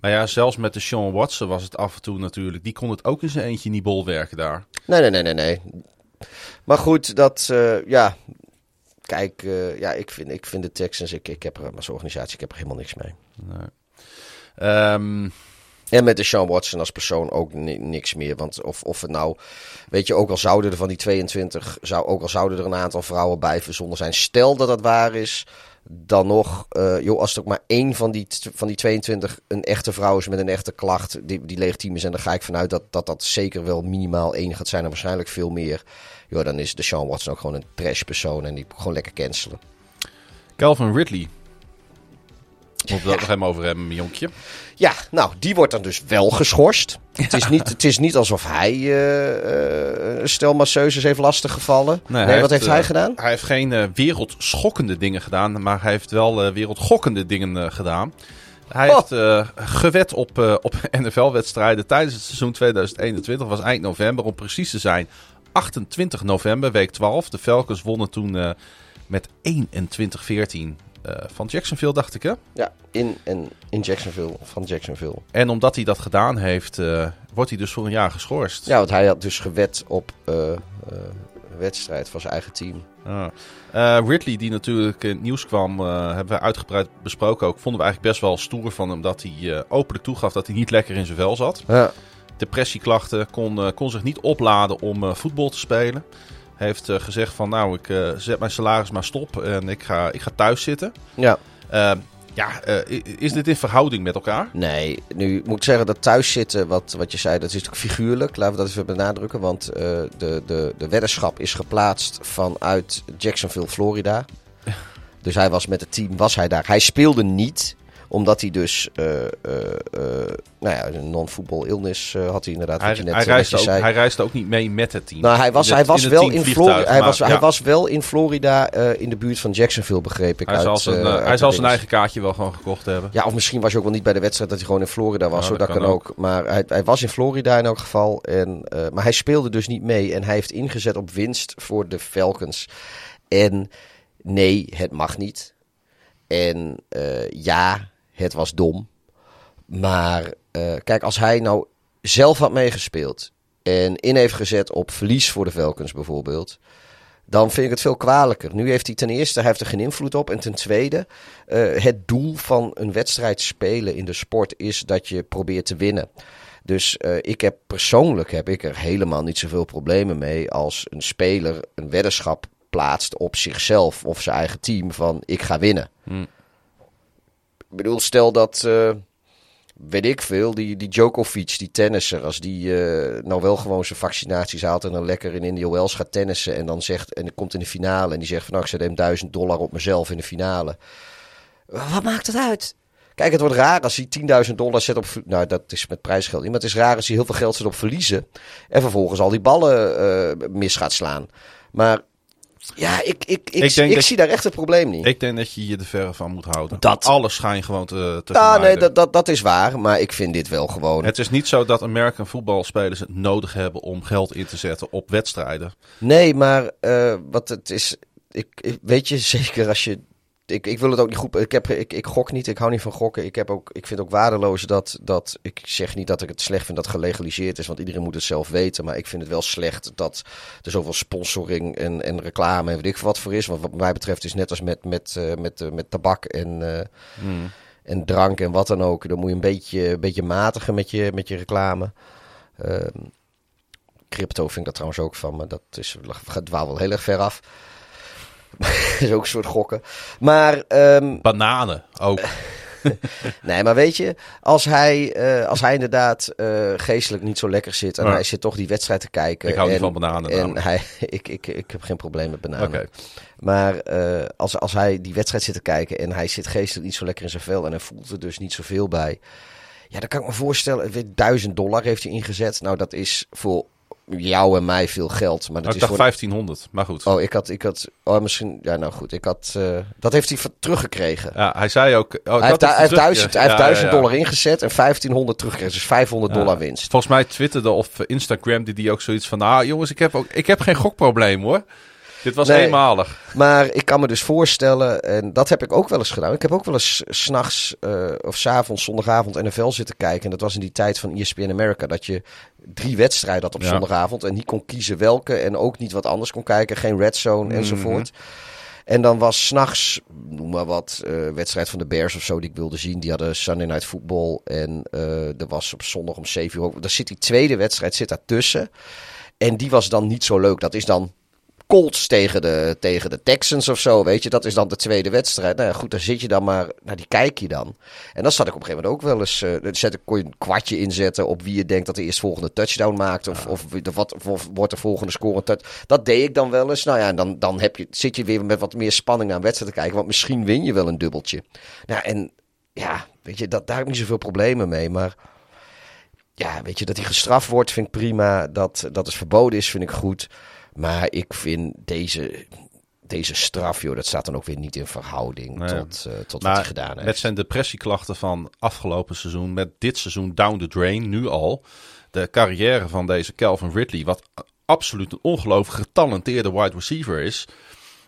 Speaker 1: Maar ja, zelfs met de Sean Watson was het af en toe natuurlijk. Die kon het ook in zijn eentje niet bolwerken daar.
Speaker 2: Nee, nee, nee, nee, nee. Maar goed, dat, eh, ja. Kijk, eh, ja, ik vind, ik vind de Texans, ik, ik heb er als organisatie, ik heb er helemaal niks mee.
Speaker 1: Nee. Ehm,
Speaker 2: En met de Sean Watson als persoon ook ni- niks meer. Want of, of het nou, weet je, ook al zouden er van die 22, zou, ook al zouden er een aantal vrouwen bij verzonnen zijn. Stel dat dat waar is, dan nog, eh, joh, als er maar één van die, van die 22 een echte vrouw is met een echte klacht, die, die legitiem is. En dan ga ik vanuit dat, dat dat zeker wel minimaal één gaat zijn en waarschijnlijk veel meer. Joh, dan is de Sean Watson ook gewoon een trash persoon en die gewoon lekker cancelen.
Speaker 1: Calvin Ridley. Moeten we het nog even over hebben, jonkje.
Speaker 2: Ja, nou, die wordt dan dus wel geschorst. Het, is niet, het is niet alsof hij eh, een stel masseuses heeft lastiggevallen. Nee, wat heeft hij
Speaker 1: eh,
Speaker 2: gedaan?
Speaker 1: Hij heeft geen wereldschokkende dingen gedaan, maar hij heeft wel wereldgokkende dingen gedaan. Hij
Speaker 2: Oh.
Speaker 1: heeft gewet op, op NFL-wedstrijden tijdens het seizoen 2021. was eind november, om precies te zijn 28 november, week 12. De Falcons wonnen toen met 21-14 eh, van Jacksonville, dacht ik hè?
Speaker 2: Ja, in, en, in Jacksonville, van Jacksonville.
Speaker 1: En omdat hij dat gedaan heeft, eh, wordt hij dus voor een jaar geschorst.
Speaker 2: Ja, want hij had dus gewet op eh, eh, wedstrijd van zijn eigen team.
Speaker 1: Ja. Eh, Ridley, die natuurlijk in het nieuws kwam, eh, hebben we uitgebreid besproken ook. Vonden we eigenlijk best wel stoer van hem dat hij eh, openlijk toegaf dat hij niet lekker in zijn vel zat.
Speaker 2: Ja,
Speaker 1: Depressieklachten, kon, eh, kon zich niet opladen om eh, voetbal te spelen. Heeft eh, gezegd van nou, ik eh, zet mijn salaris maar stop en ik ga, ik ga thuis zitten.
Speaker 2: ja.
Speaker 1: Eh, ja, eh, is dit in verhouding met elkaar?
Speaker 2: Nee, nu moet ik zeggen dat thuiszitten, wat, wat je zei, dat is natuurlijk figuurlijk. Laten we dat even benadrukken, want de, de, de weddenschap is geplaatst vanuit Jacksonville, Florida. Dus hij was met het team, was hij daar. Hij speelde niet, omdat hij dus, eh, eh, eh, nou ja, een non-football illness had hij inderdaad,
Speaker 1: Hij,
Speaker 2: wat je net
Speaker 1: hij, reisde ook, hij reisde ook niet mee met het team.
Speaker 2: Nou, hij was, hij was wel in Florida. Hij was, hij was wel in Florida in de buurt van Jacksonville, begreep ik.
Speaker 1: Hij
Speaker 2: uit,
Speaker 1: zal zijn, hij zal zijn eigen kaartje wel gewoon gekocht hebben.
Speaker 2: Ja, of misschien was je ook wel niet bij de wedstrijd dat hij gewoon in Florida was.
Speaker 1: Ja, dat
Speaker 2: dat,
Speaker 1: kan
Speaker 2: kan ook. Maar hij, hij was in Florida in elk geval. En, maar hij speelde dus niet mee. En hij heeft ingezet op winst voor de Falcons. En nee, het mag niet. En ja, het was dom. Maar eh, kijk, als hij nou zelf had meegespeeld. en in heeft gezet op verlies voor de Falcons bijvoorbeeld, dan vind ik het veel kwalijker. Nu heeft hij ten eerste hij heeft er geen invloed op. En ten tweede, uh, het doel van een wedstrijd spelen in de sport is dat je probeert te winnen. Dus uh, ik heb persoonlijk heb ik er helemaal niet zoveel problemen mee als een speler een weddenschap plaatst op zichzelf of zijn eigen team van ik ga winnen.
Speaker 1: Hmm.
Speaker 2: Ik bedoel, stel dat, uh, weet ik veel, die, die Djokovic, die tennisser, als die uh, nou wel gewoon zijn vaccinaties haalt en dan lekker in India Wells gaat tennissen en dan zegt, en komt in de finale en die zegt van nou ik zet hem duizend dollar op mezelf in de finale. Wat maakt het uit? Kijk, het wordt raar als hij 10.000 dollar zet op. Nou, dat is met prijsgeld. Maar het is raar als hij heel veel geld zet op verliezen. En vervolgens al die ballen uh, mis gaat slaan. Maar ja, ik, ik, ik, ik, ik zie daar echt het probleem niet.
Speaker 1: Ik denk dat je hier de verre van moet houden. Dat... Alles schijn gewoon te, te
Speaker 2: Ja, nee, dat, dat, dat is waar. Maar ik vind dit wel gewoon...
Speaker 1: Het is niet zo dat American voetbalspelers het nodig hebben om geld in te zetten op wedstrijden.
Speaker 2: Nee, maar uh, wat het is... Ik, weet je, zeker als je ik, ik wil het ook niet goed. Ik, heb, ik, ik gok niet. Ik hou niet van gokken. Ik, heb ook, ik vind ook waardeloos dat, dat. Ik zeg niet dat ik het slecht vind dat gelegaliseerd is. Want iedereen moet het zelf weten. Maar ik vind het wel slecht dat er zoveel sponsoring en, en reclame en weet ik wat voor is. Want wat mij betreft is net als met, met, uh, met, uh, met tabak en, uh,
Speaker 1: hmm.
Speaker 2: en drank en wat dan ook. Dan moet je een beetje, een beetje matigen met je, met je reclame. Ehm, crypto vind ik dat trouwens ook van. Maar dat is, gaat wel heel erg ver af. is ook een soort gokken. Maar... Um,
Speaker 1: Bananen ook.
Speaker 2: nee, maar weet je, als hij, uh, als hij inderdaad uh, geestelijk niet zo lekker zit en ja. hij zit toch die wedstrijd te kijken.
Speaker 1: Ik hou
Speaker 2: en,
Speaker 1: niet van bananen.
Speaker 2: En hij, ik, ik, ik heb geen probleem met bananen.
Speaker 1: Okay.
Speaker 2: Maar uh, als, als hij die wedstrijd zit te kijken en hij zit geestelijk niet zo lekker in zijn vel en hij voelt er dus niet zoveel bij. Ja, dan kan ik me voorstellen, duizend dollar heeft hij ingezet. Nou, dat is voor jou en mij veel geld. Maar dat
Speaker 1: oh,
Speaker 2: is
Speaker 1: dacht voor... 1500, maar goed.
Speaker 2: Oh, ik had, ik had, oh, misschien, ja, nou goed, ik had, uh, dat heeft hij teruggekregen.
Speaker 1: Ja, hij zei ook.
Speaker 2: Oh, hij, heeft, hij heeft duizend, hij heeft duizend dollar ingezet en 1500 teruggekregen, dus 500 dollar winst.
Speaker 1: Volgens mij twitterde of Instagram die die ook zoiets van, nou jongens, ik heb ook, ik heb geen gokprobleem hoor. Dit was
Speaker 2: nee,
Speaker 1: eenmalig.
Speaker 2: Maar ik kan me dus voorstellen, en dat heb ik ook wel eens gedaan. Ik heb ook wel eens s'nachts uh, of s'avonds, zondagavond NFL zitten kijken. En dat was in die tijd van ESPN America. Dat je drie wedstrijden had op ja. zondagavond. En niet kon kiezen welke. En ook niet wat anders kon kijken. Geen red zone mm -hmm. enzovoort. En dan was s'nachts, noem maar wat, uh, wedstrijd van de Bears of zo die ik wilde zien. Die hadden Sunday Night Football. En uh, er was op zondag om 7 uur. Daar zit die tweede wedstrijd zit daartussen. En die was dan niet zo leuk. Dat is dan Colts tegen de, tegen de Texans of zo, weet je. Dat is dan de tweede wedstrijd. Nou ja, goed, daar zit je dan maar, nou die kijk je dan. En dan zat ik op een gegeven moment ook wel eens, uh, zet ik, kon je een kwartje inzetten op wie je denkt dat de eerstvolgende touchdown maakt. Of, of, wat, of wordt de volgende score touch. Dat deed ik dan wel eens. Nou ja, en dan, dan heb je, zit je weer met wat meer spanning aan wedstrijd te kijken. Want misschien win je wel een dubbeltje. Nou, en ja, weet je, dat, daar heb ik niet zoveel problemen mee. Maar ja, weet je, dat hij gestraft wordt vind ik prima. Dat, dat het verboden is vind ik goed. Maar ik vind deze, deze straf, joh, dat staat dan ook weer niet in verhouding nee. tot, uh, tot
Speaker 1: maar
Speaker 2: wat hij gedaan heeft.
Speaker 1: Met zijn depressieklachten van afgelopen seizoen, met dit seizoen down the drain, nu al. De carrière van deze Calvin Ridley, wat absoluut een ongelooflijk getalenteerde wide receiver is.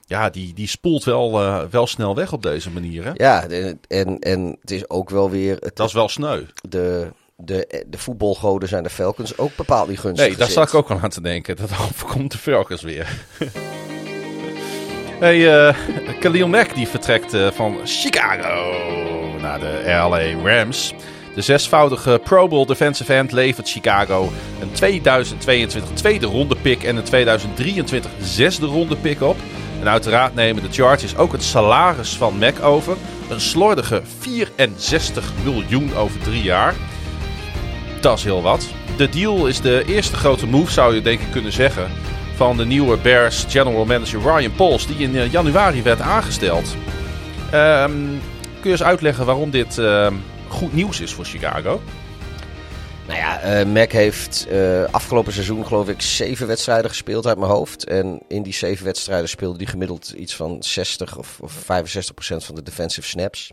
Speaker 1: Ja, die, die spoelt wel, uh, wel snel weg op deze manier. Hè?
Speaker 2: Ja, en, en het is ook wel weer... Het,
Speaker 1: dat is wel sneu.
Speaker 2: De, de, de voetbalgoden zijn de Falcons ook bepaald niet gunstig
Speaker 1: Nee, daar zat ik ook al aan te denken. Dat overkomt de Falcons weer. hey, uh, Khalil Mack die vertrekt uh, van Chicago naar de LA Rams. De zesvoudige Pro Bowl defensive end levert Chicago een 2022 tweede ronde pick en een 2023 zesde ronde pick op. En uiteraard nemen de Chargers ook het salaris van Mack over. Een slordige 64 miljoen over drie jaar. Dat is heel wat. De deal is de eerste grote move, zou je denk ik kunnen zeggen, van de nieuwe Bears general manager Ryan Poles, die in januari werd aangesteld. Um, kun je eens uitleggen waarom dit uh, goed nieuws is voor Chicago?
Speaker 2: Nou ja, uh, Mac heeft uh, afgelopen seizoen geloof ik zeven wedstrijden gespeeld uit mijn hoofd. En in die zeven wedstrijden speelde hij gemiddeld iets van 60 of, of 65 procent van de defensive snaps.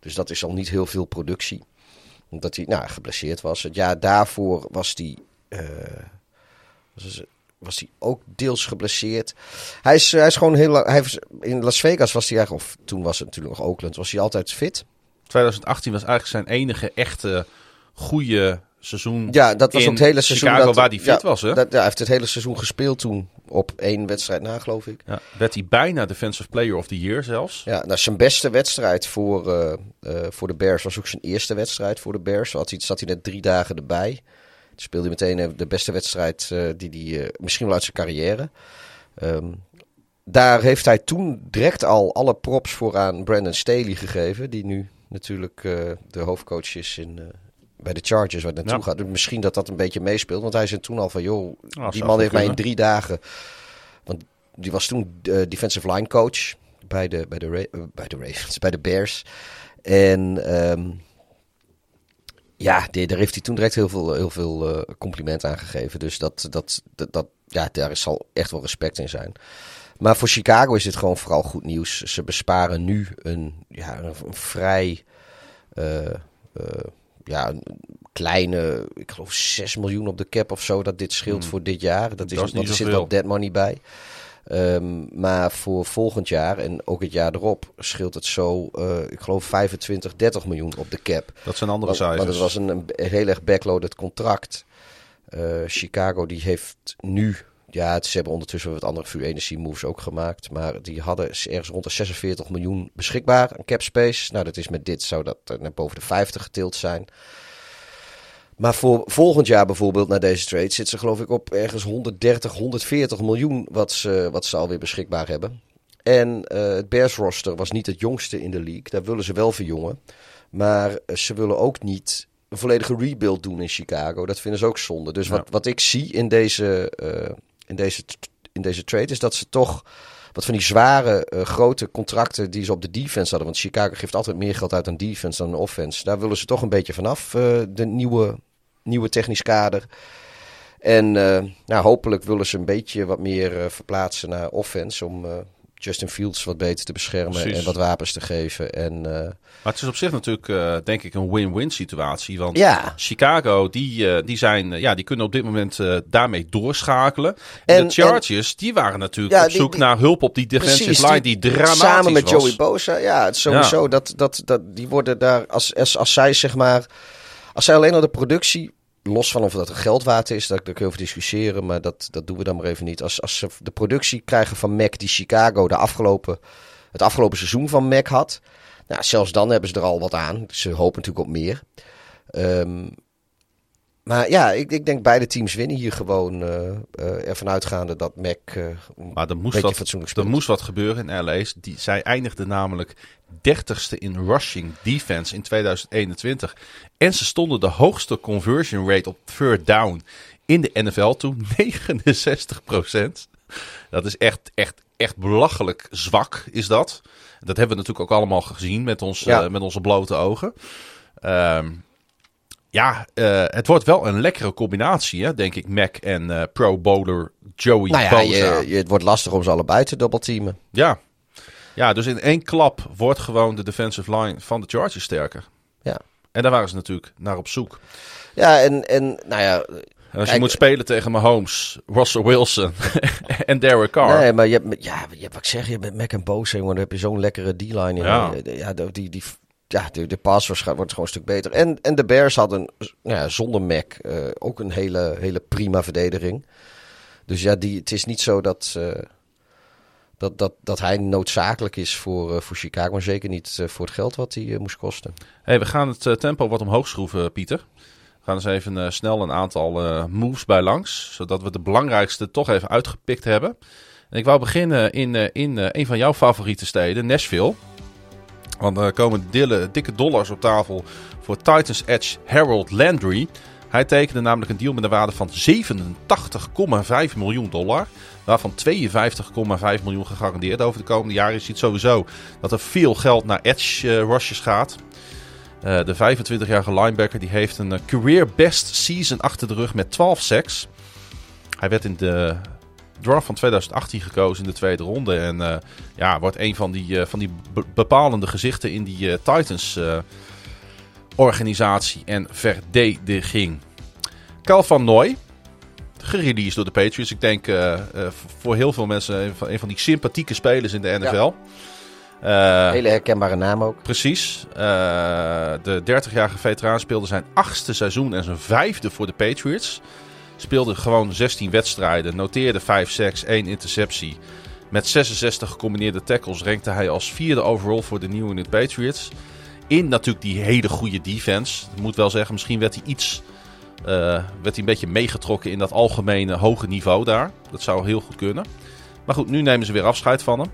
Speaker 2: Dus dat is al niet heel veel productie omdat hij nou, geblesseerd was. Het jaar daarvoor was hij, uh, was, was hij ook deels geblesseerd. Hij is, hij is gewoon heel lang. Hij was, in Las Vegas was hij eigenlijk, of toen was het natuurlijk nog Oakland, was hij altijd fit.
Speaker 1: 2018 was eigenlijk zijn enige echte goede seizoen.
Speaker 2: Ja, dat was het hele seizoen.
Speaker 1: Chicago,
Speaker 2: dat,
Speaker 1: waar die fit
Speaker 2: ja,
Speaker 1: was, hè?
Speaker 2: Dat, ja, hij heeft het hele seizoen gespeeld toen. Op één wedstrijd na, geloof ik.
Speaker 1: Ja, werd hij bijna Defensive Player of the Year zelfs.
Speaker 2: Ja, nou, zijn beste wedstrijd voor, eh, eh, voor de Bears was ook zijn eerste wedstrijd voor de Bears. Zat hij, zat hij net drie dagen erbij. Toen speelde hij meteen eh, de beste wedstrijd die hij eh, misschien wel uit zijn carrière. Ehm, daar heeft hij toen direct al alle props voor aan Brandon Staley gegeven. Die nu natuurlijk de hoofdcoach is in, bij de Chargers waar het naartoe
Speaker 1: Ja.
Speaker 2: gaat. Misschien dat dat een beetje meespeelt. Want hij zei toen al van, joh, die man heeft mij in drie dagen... Want die was toen eh, defensive line coach bij de, bij de, Ra- eh, bij de Ravens, bij de Bears. En ehm, ja, die- daar heeft hij toen direct heel veel, heel veel eh, compliment aan gegeven. Dus dat, dat, dat, dat, ja, daar zal echt wel respect in zijn. Maar voor Chicago is dit gewoon vooral goed nieuws. Ze besparen nu een, ja, een, vrij ja, een kleine, ik geloof 6 miljoen op de cap of zo dat dit scheelt
Speaker 1: Hmm.
Speaker 2: voor dit jaar. Dat, is,
Speaker 1: Dat is
Speaker 2: er zit wel dead money bij. Ehm, maar voor volgend jaar en ook het jaar erop scheelt het zo, eh, ik geloof 25, 30 miljoen op de cap.
Speaker 1: Dat zijn andere
Speaker 2: Want, want
Speaker 1: cijfers.
Speaker 2: het was een, een heel erg backloaded contract. Eh, Chicago die heeft nu, ja, het- ze hebben ondertussen wat andere free agency moves ook gemaakt, maar die hadden ergens rond de 46 miljoen beschikbaar aan cap space. Nou, dat is met dit zou dat eh, naar boven de 50 getild zijn. Maar voor volgend jaar bijvoorbeeld, na deze trade, zit ze geloof ik op ergens 130, 140 miljoen wat ze, wat ze alweer beschikbaar hebben. En eh, het Bears roster was niet het jongste in de league. Daar willen ze wel verjongen. Maar eh, ze willen ook niet een volledige rebuild doen in Chicago. Dat vinden ze ook zonde. Dus
Speaker 1: Ja.
Speaker 2: wat, wat ik zie in deze, in, deze, in deze trade is dat ze toch wat van die zware, eh, grote contracten die ze op de defense hadden. Want Chicago geeft altijd meer geld uit aan defense dan aan offense. Daar willen ze toch een beetje vanaf, eh, de nieuwe, nieuwe technisch kader. En eh, nou, hopelijk willen ze een beetje wat meer verplaatsen naar offense. Om Justin Fields wat beter te beschermen
Speaker 1: Precies.
Speaker 2: en wat wapens te geven. En eh,
Speaker 1: Maar het is op zich natuurlijk, eh, denk ik, een win-win situatie. Want
Speaker 2: ja,
Speaker 1: Chicago, die, eh, die, zijn, ja, die kunnen op dit moment daarmee doorschakelen. En,
Speaker 2: En-
Speaker 1: de Chargers, die waren natuurlijk
Speaker 2: Ja,
Speaker 1: op zoek
Speaker 2: die-
Speaker 1: naar hulp op die defensive
Speaker 2: Precies,
Speaker 1: line
Speaker 2: die-
Speaker 1: dramatisch
Speaker 2: samen met
Speaker 1: was.
Speaker 2: Joey Bosa. Ja, het sowieso dat, dat, dat die worden daar als, als, als zij zeg maar, als zij alleen al de productie, los van of dat een geld waard is, daar, daar kun je over discussiëren, maar dat, dat doen we dan maar even niet. Als, als ze de productie krijgen van Mac die Chicago de afgelopen, het afgelopen seizoen van Mac had, nou, zelfs dan hebben ze er al wat aan. Ze hopen natuurlijk op meer. Ehm, maar ja, ik, ik denk beide teams winnen hier gewoon eh, eh, ervan uitgaande dat Mac eh,
Speaker 1: Maar er moest, wat,
Speaker 2: fatsoenlijk
Speaker 1: er moest wat gebeuren in LA's. Die, zij eindigden namelijk 30ste in rushing defense in 2021. En ze stonden de hoogste conversion rate op third down in de NFL toen. 69% Dat is echt, echt, echt belachelijk zwak is dat. Dat hebben we natuurlijk ook allemaal gezien met, ons,
Speaker 2: Ja.
Speaker 1: eh, met onze blote ogen. Ehm, ja, eh, het wordt wel een lekkere combinatie, hè, denk ik. Mac en eh, pro bowler Joey
Speaker 2: Nou ja,
Speaker 1: Bosa.
Speaker 2: je, je, het wordt lastig om ze allebei te doubleteamen.
Speaker 1: Ja. Ja, dus in één klap wordt gewoon de defensive line van de Chargers sterker.
Speaker 2: Ja.
Speaker 1: En daar waren ze natuurlijk naar op zoek.
Speaker 2: Ja, en, en nou ja,
Speaker 1: En als je moet spelen tegen Mahomes, Russell Wilson en Derek Carr.
Speaker 2: nee, maar je hebt, ja, je hebt wat ik zeg, je met Mac en Bosa, jongen, dan heb je zo'n lekkere D-line. in.
Speaker 1: Ja.
Speaker 2: Ja, de- die, die, ja, de, de pass wordt gewoon een stuk beter. En, en de Bears hadden nou ja, zonder Mac eh, ook een hele, hele prima verdediging. Dus ja, die, het is niet zo dat, dat, dat, dat hij noodzakelijk is voor, eh, voor Chicago, maar zeker niet eh, voor het geld wat hij eh, moest kosten.
Speaker 1: Hey, we gaan het tempo wat omhoog schroeven, Pieter. We gaan eens even snel een aantal moves bij langs. Zodat we de belangrijkste toch even uitgepikt hebben. En ik wou beginnen in, in een van jouw favoriete steden, Nashville. Want er komen dikke dollars op tafel voor Titans Edge Harold Landry. Hij tekende namelijk een deal met een waarde van 87,5 miljoen dollar. Waarvan 52,5 miljoen gegarandeerd over de komende jaren. Je ziet sowieso dat er veel geld naar edge rushes gaat. Eh, de 25-jarige linebacker die heeft een eh, career best season achter de rug met 12 sacks. Hij werd in de draft van 2018 gekozen in de tweede ronde. En ja, wordt een van die, van die be- bepalende gezichten in die eh, Titans organisatie en verdediging. Cal van Nooy, gereleased door de Patriots. Ik denk eh, eh, voor heel veel mensen een van, een van die sympathieke spelers in de NFL. Uh,
Speaker 2: Hele herkenbare naam ook.
Speaker 1: Precies. De 30-jarige veteraan speelde zijn achtste seizoen en zijn vijfde voor de Patriots. Speelde gewoon 16 wedstrijden, noteerde 5 sacks, 1 interceptie. Met 66 gecombineerde tackles rankte hij als vierde overall voor de New England Patriots. In natuurlijk die hele goede defense. Moet wel zeggen, misschien werd hij iets uh, werd hij een beetje meegetrokken in dat algemene hoge niveau daar. Dat zou heel goed kunnen. Maar goed, nu nemen ze weer afscheid van hem.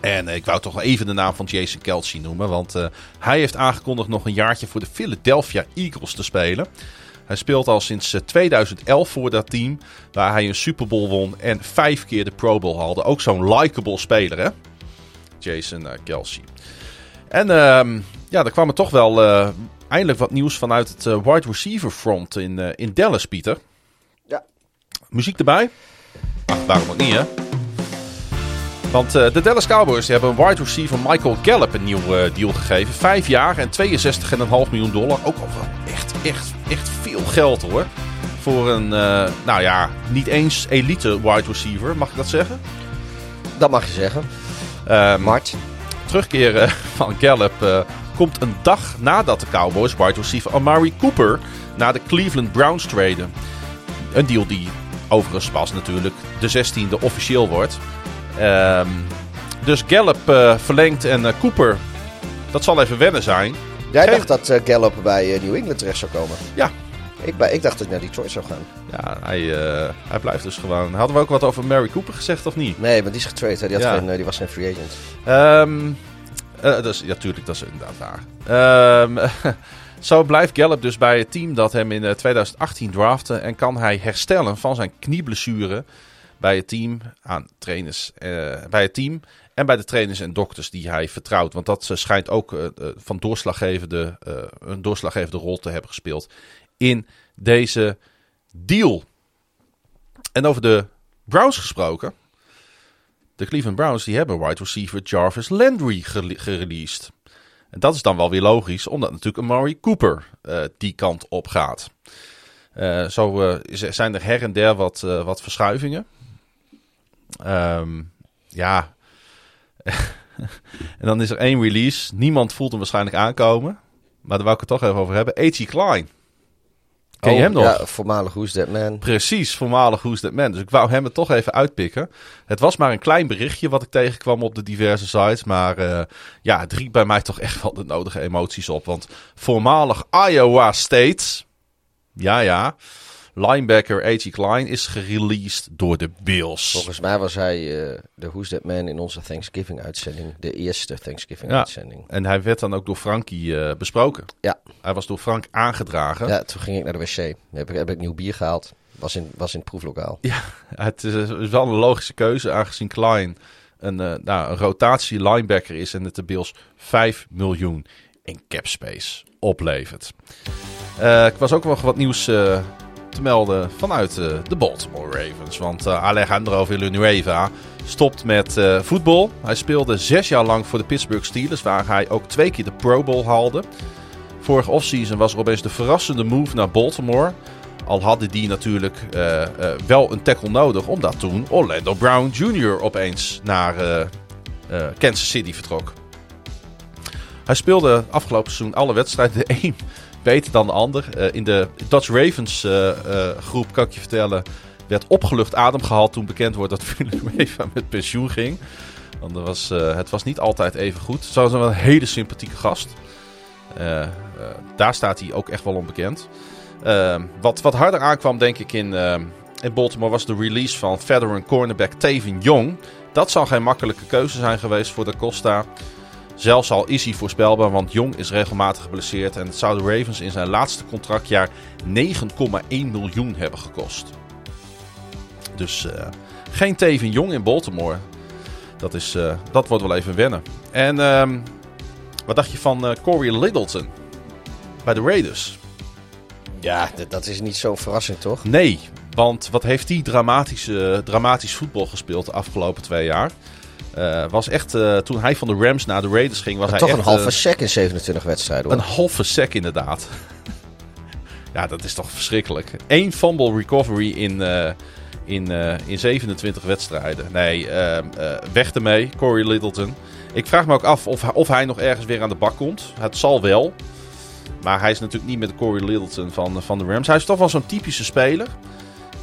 Speaker 1: En ik wou toch even de naam van Jason Kelsey noemen. Want uh, hij heeft aangekondigd nog een jaartje voor de Philadelphia Eagles te spelen. Hij speelt al sinds 2011 voor dat team. Waar hij een Super Bowl won en vijf keer de Pro Bowl haalde. Ook zo'n likable speler, hè? Jason Kelsey. En uh, ja, er kwam er toch wel uh, eindelijk wat nieuws vanuit het uh, wide receiver front in, in Dallas, Pieter.
Speaker 2: Ja.
Speaker 1: Muziek erbij? Ach, waarom ook niet, hè? Want uh, de Dallas Cowboys die hebben een wide receiver Michael Gallup een nieuwe uh, deal gegeven. Vijf jaar en 62,5 miljoen dollar. Ook al wel echt, echt, echt veel geld hoor. Voor een, uh, nou ja, niet eens elite wide receiver, mag ik dat zeggen?
Speaker 2: Dat mag je zeggen.
Speaker 1: Um,
Speaker 2: Mart.
Speaker 1: Terugkeren van Gallup komt een dag nadat de Cowboys wide receiver Amari Cooper naar de Cleveland Browns traden. Een deal die overigens pas natuurlijk de 16e officieel wordt. Um, dus Gallup uh, verlengt en uh, Cooper, dat zal even wennen zijn.
Speaker 2: Jij dacht dat uh, Gallup bij New England terecht zou komen?
Speaker 1: Ja.
Speaker 2: Ik, ik dacht dat hij naar Detroit zou gaan.
Speaker 1: Ja, hij, hij blijft dus gewoon. Hadden we ook wat over Mary Cooper gezegd of niet?
Speaker 2: Nee, maar die is getraind. Die, had ja. geen, die was geen free agent.
Speaker 1: Um, dus, ja, tuurlijk, dat is inderdaad waar. Um, Zo blijft Gallup dus bij het team dat hem in 2018 draftte en kan hij herstellen van zijn knieblessure bij het team, aan trainers, uh, bij het team en bij de trainers en dokters die hij vertrouwt. Want dat schijnt ook uh, van doorslaggevende, uh, een doorslaggevende rol te hebben gespeeld in deze deal. En over de Browns gesproken. De Cleveland Browns die hebben wide receiver Jarvis Landry gereleased. En dat is dan wel weer logisch, omdat natuurlijk Amari Cooper die kant op gaat. zo zijn er her en der wat, wat verschuivingen. Um, ja. en dan is er één release. Niemand voelt hem waarschijnlijk aankomen. Maar daar wou ik het toch even over hebben. A.T. Klein. Ken je
Speaker 2: oh,
Speaker 1: hem nog?
Speaker 2: Ja, voormalig Who's That Man.
Speaker 1: Precies, voormalig Who's That Man. Dus ik wou hem er toch even uitpikken. Het was maar een klein berichtje wat ik tegenkwam op de diverse sites. Maar uh, ja, het riep bij mij toch echt wel de nodige emoties op. Want voormalig Iowa State... Ja, ja linebacker A.T. Klein is gereleased door de Bills.
Speaker 2: Volgens mij was hij uh, de Who's That Man in onze Thanksgiving-uitzending. De eerste Thanksgiving-uitzending.
Speaker 1: Ja, en hij werd dan ook door Frankie uh, besproken.
Speaker 2: Ja.
Speaker 1: Hij was door Frank aangedragen.
Speaker 2: Ja, toen ging ik naar de wc. Heb ik, heb ik nieuw bier gehaald. Was in, was in het proeflokaal.
Speaker 1: Ja, het is, is wel een logische keuze aangezien Klein een, uh, nou, een rotatie linebacker is en het de Bills 5 miljoen in cap space oplevert. Uh, ik was ook nog wat nieuws uh, te melden vanuit uh, de Baltimore Ravens. Want uh, Alejandro Villanueva stopt met uh, voetbal. Hij speelde zes jaar lang voor de Pittsburgh Steelers, waar hij ook twee keer de Pro Bowl haalde. Vorige offseason was er opeens de verrassende move naar Baltimore. Al hadden die natuurlijk wel een tackle nodig, omdat toen Orlando Brown Jr. opeens naar Kansas City vertrok. Hij speelde afgelopen seizoen alle wedstrijden. De één beter dan de ander. Uh, in de Dutch Ravens uh, uh, groep, kan ik je vertellen, werd opgelucht adem gehaald toen bekend wordt dat Villanueva met pensioen ging. Want er was, het was niet altijd even goed. Het was een hele sympathieke gast. daar staat hij ook echt wel onbekend. wat, wat harder aankwam, denk ik, in, in Baltimore was de release van veteran cornerback Tevin Young. Dat zal geen makkelijke keuze zijn geweest voor de Costa. Zelfs al is hij voorspelbaar, want Jong is regelmatig geblesseerd en het zou de Ravens in zijn laatste contractjaar 9,1 miljoen hebben gekost. Dus uh, geen Teven Jong in Baltimore. Dat, is, uh, dat wordt wel even wennen. En uh, wat dacht je van uh, Corey Littleton bij de Raiders?
Speaker 2: Ja, dat is niet zo verrassend, toch?
Speaker 1: Nee, want wat heeft hij dramatisch, dramatisch voetbal gespeeld de afgelopen twee jaar? Uh, was echt, uh, toen hij van de Rams naar de Raiders ging, was
Speaker 2: hij
Speaker 1: toch
Speaker 2: echt... een halve uh, sec in 27 wedstrijden hoor.
Speaker 1: Een halve sec inderdaad. ja, dat is toch verschrikkelijk. Eén fumble recovery in, in, in 27 wedstrijden. Nee, ehm, weg ermee, Corey Littleton. Ik vraag me ook af of, of hij nog ergens weer aan de bak komt. Het zal wel. Maar hij is natuurlijk niet met de Corey Littleton van, van de Rams. Hij is toch wel zo'n typische speler.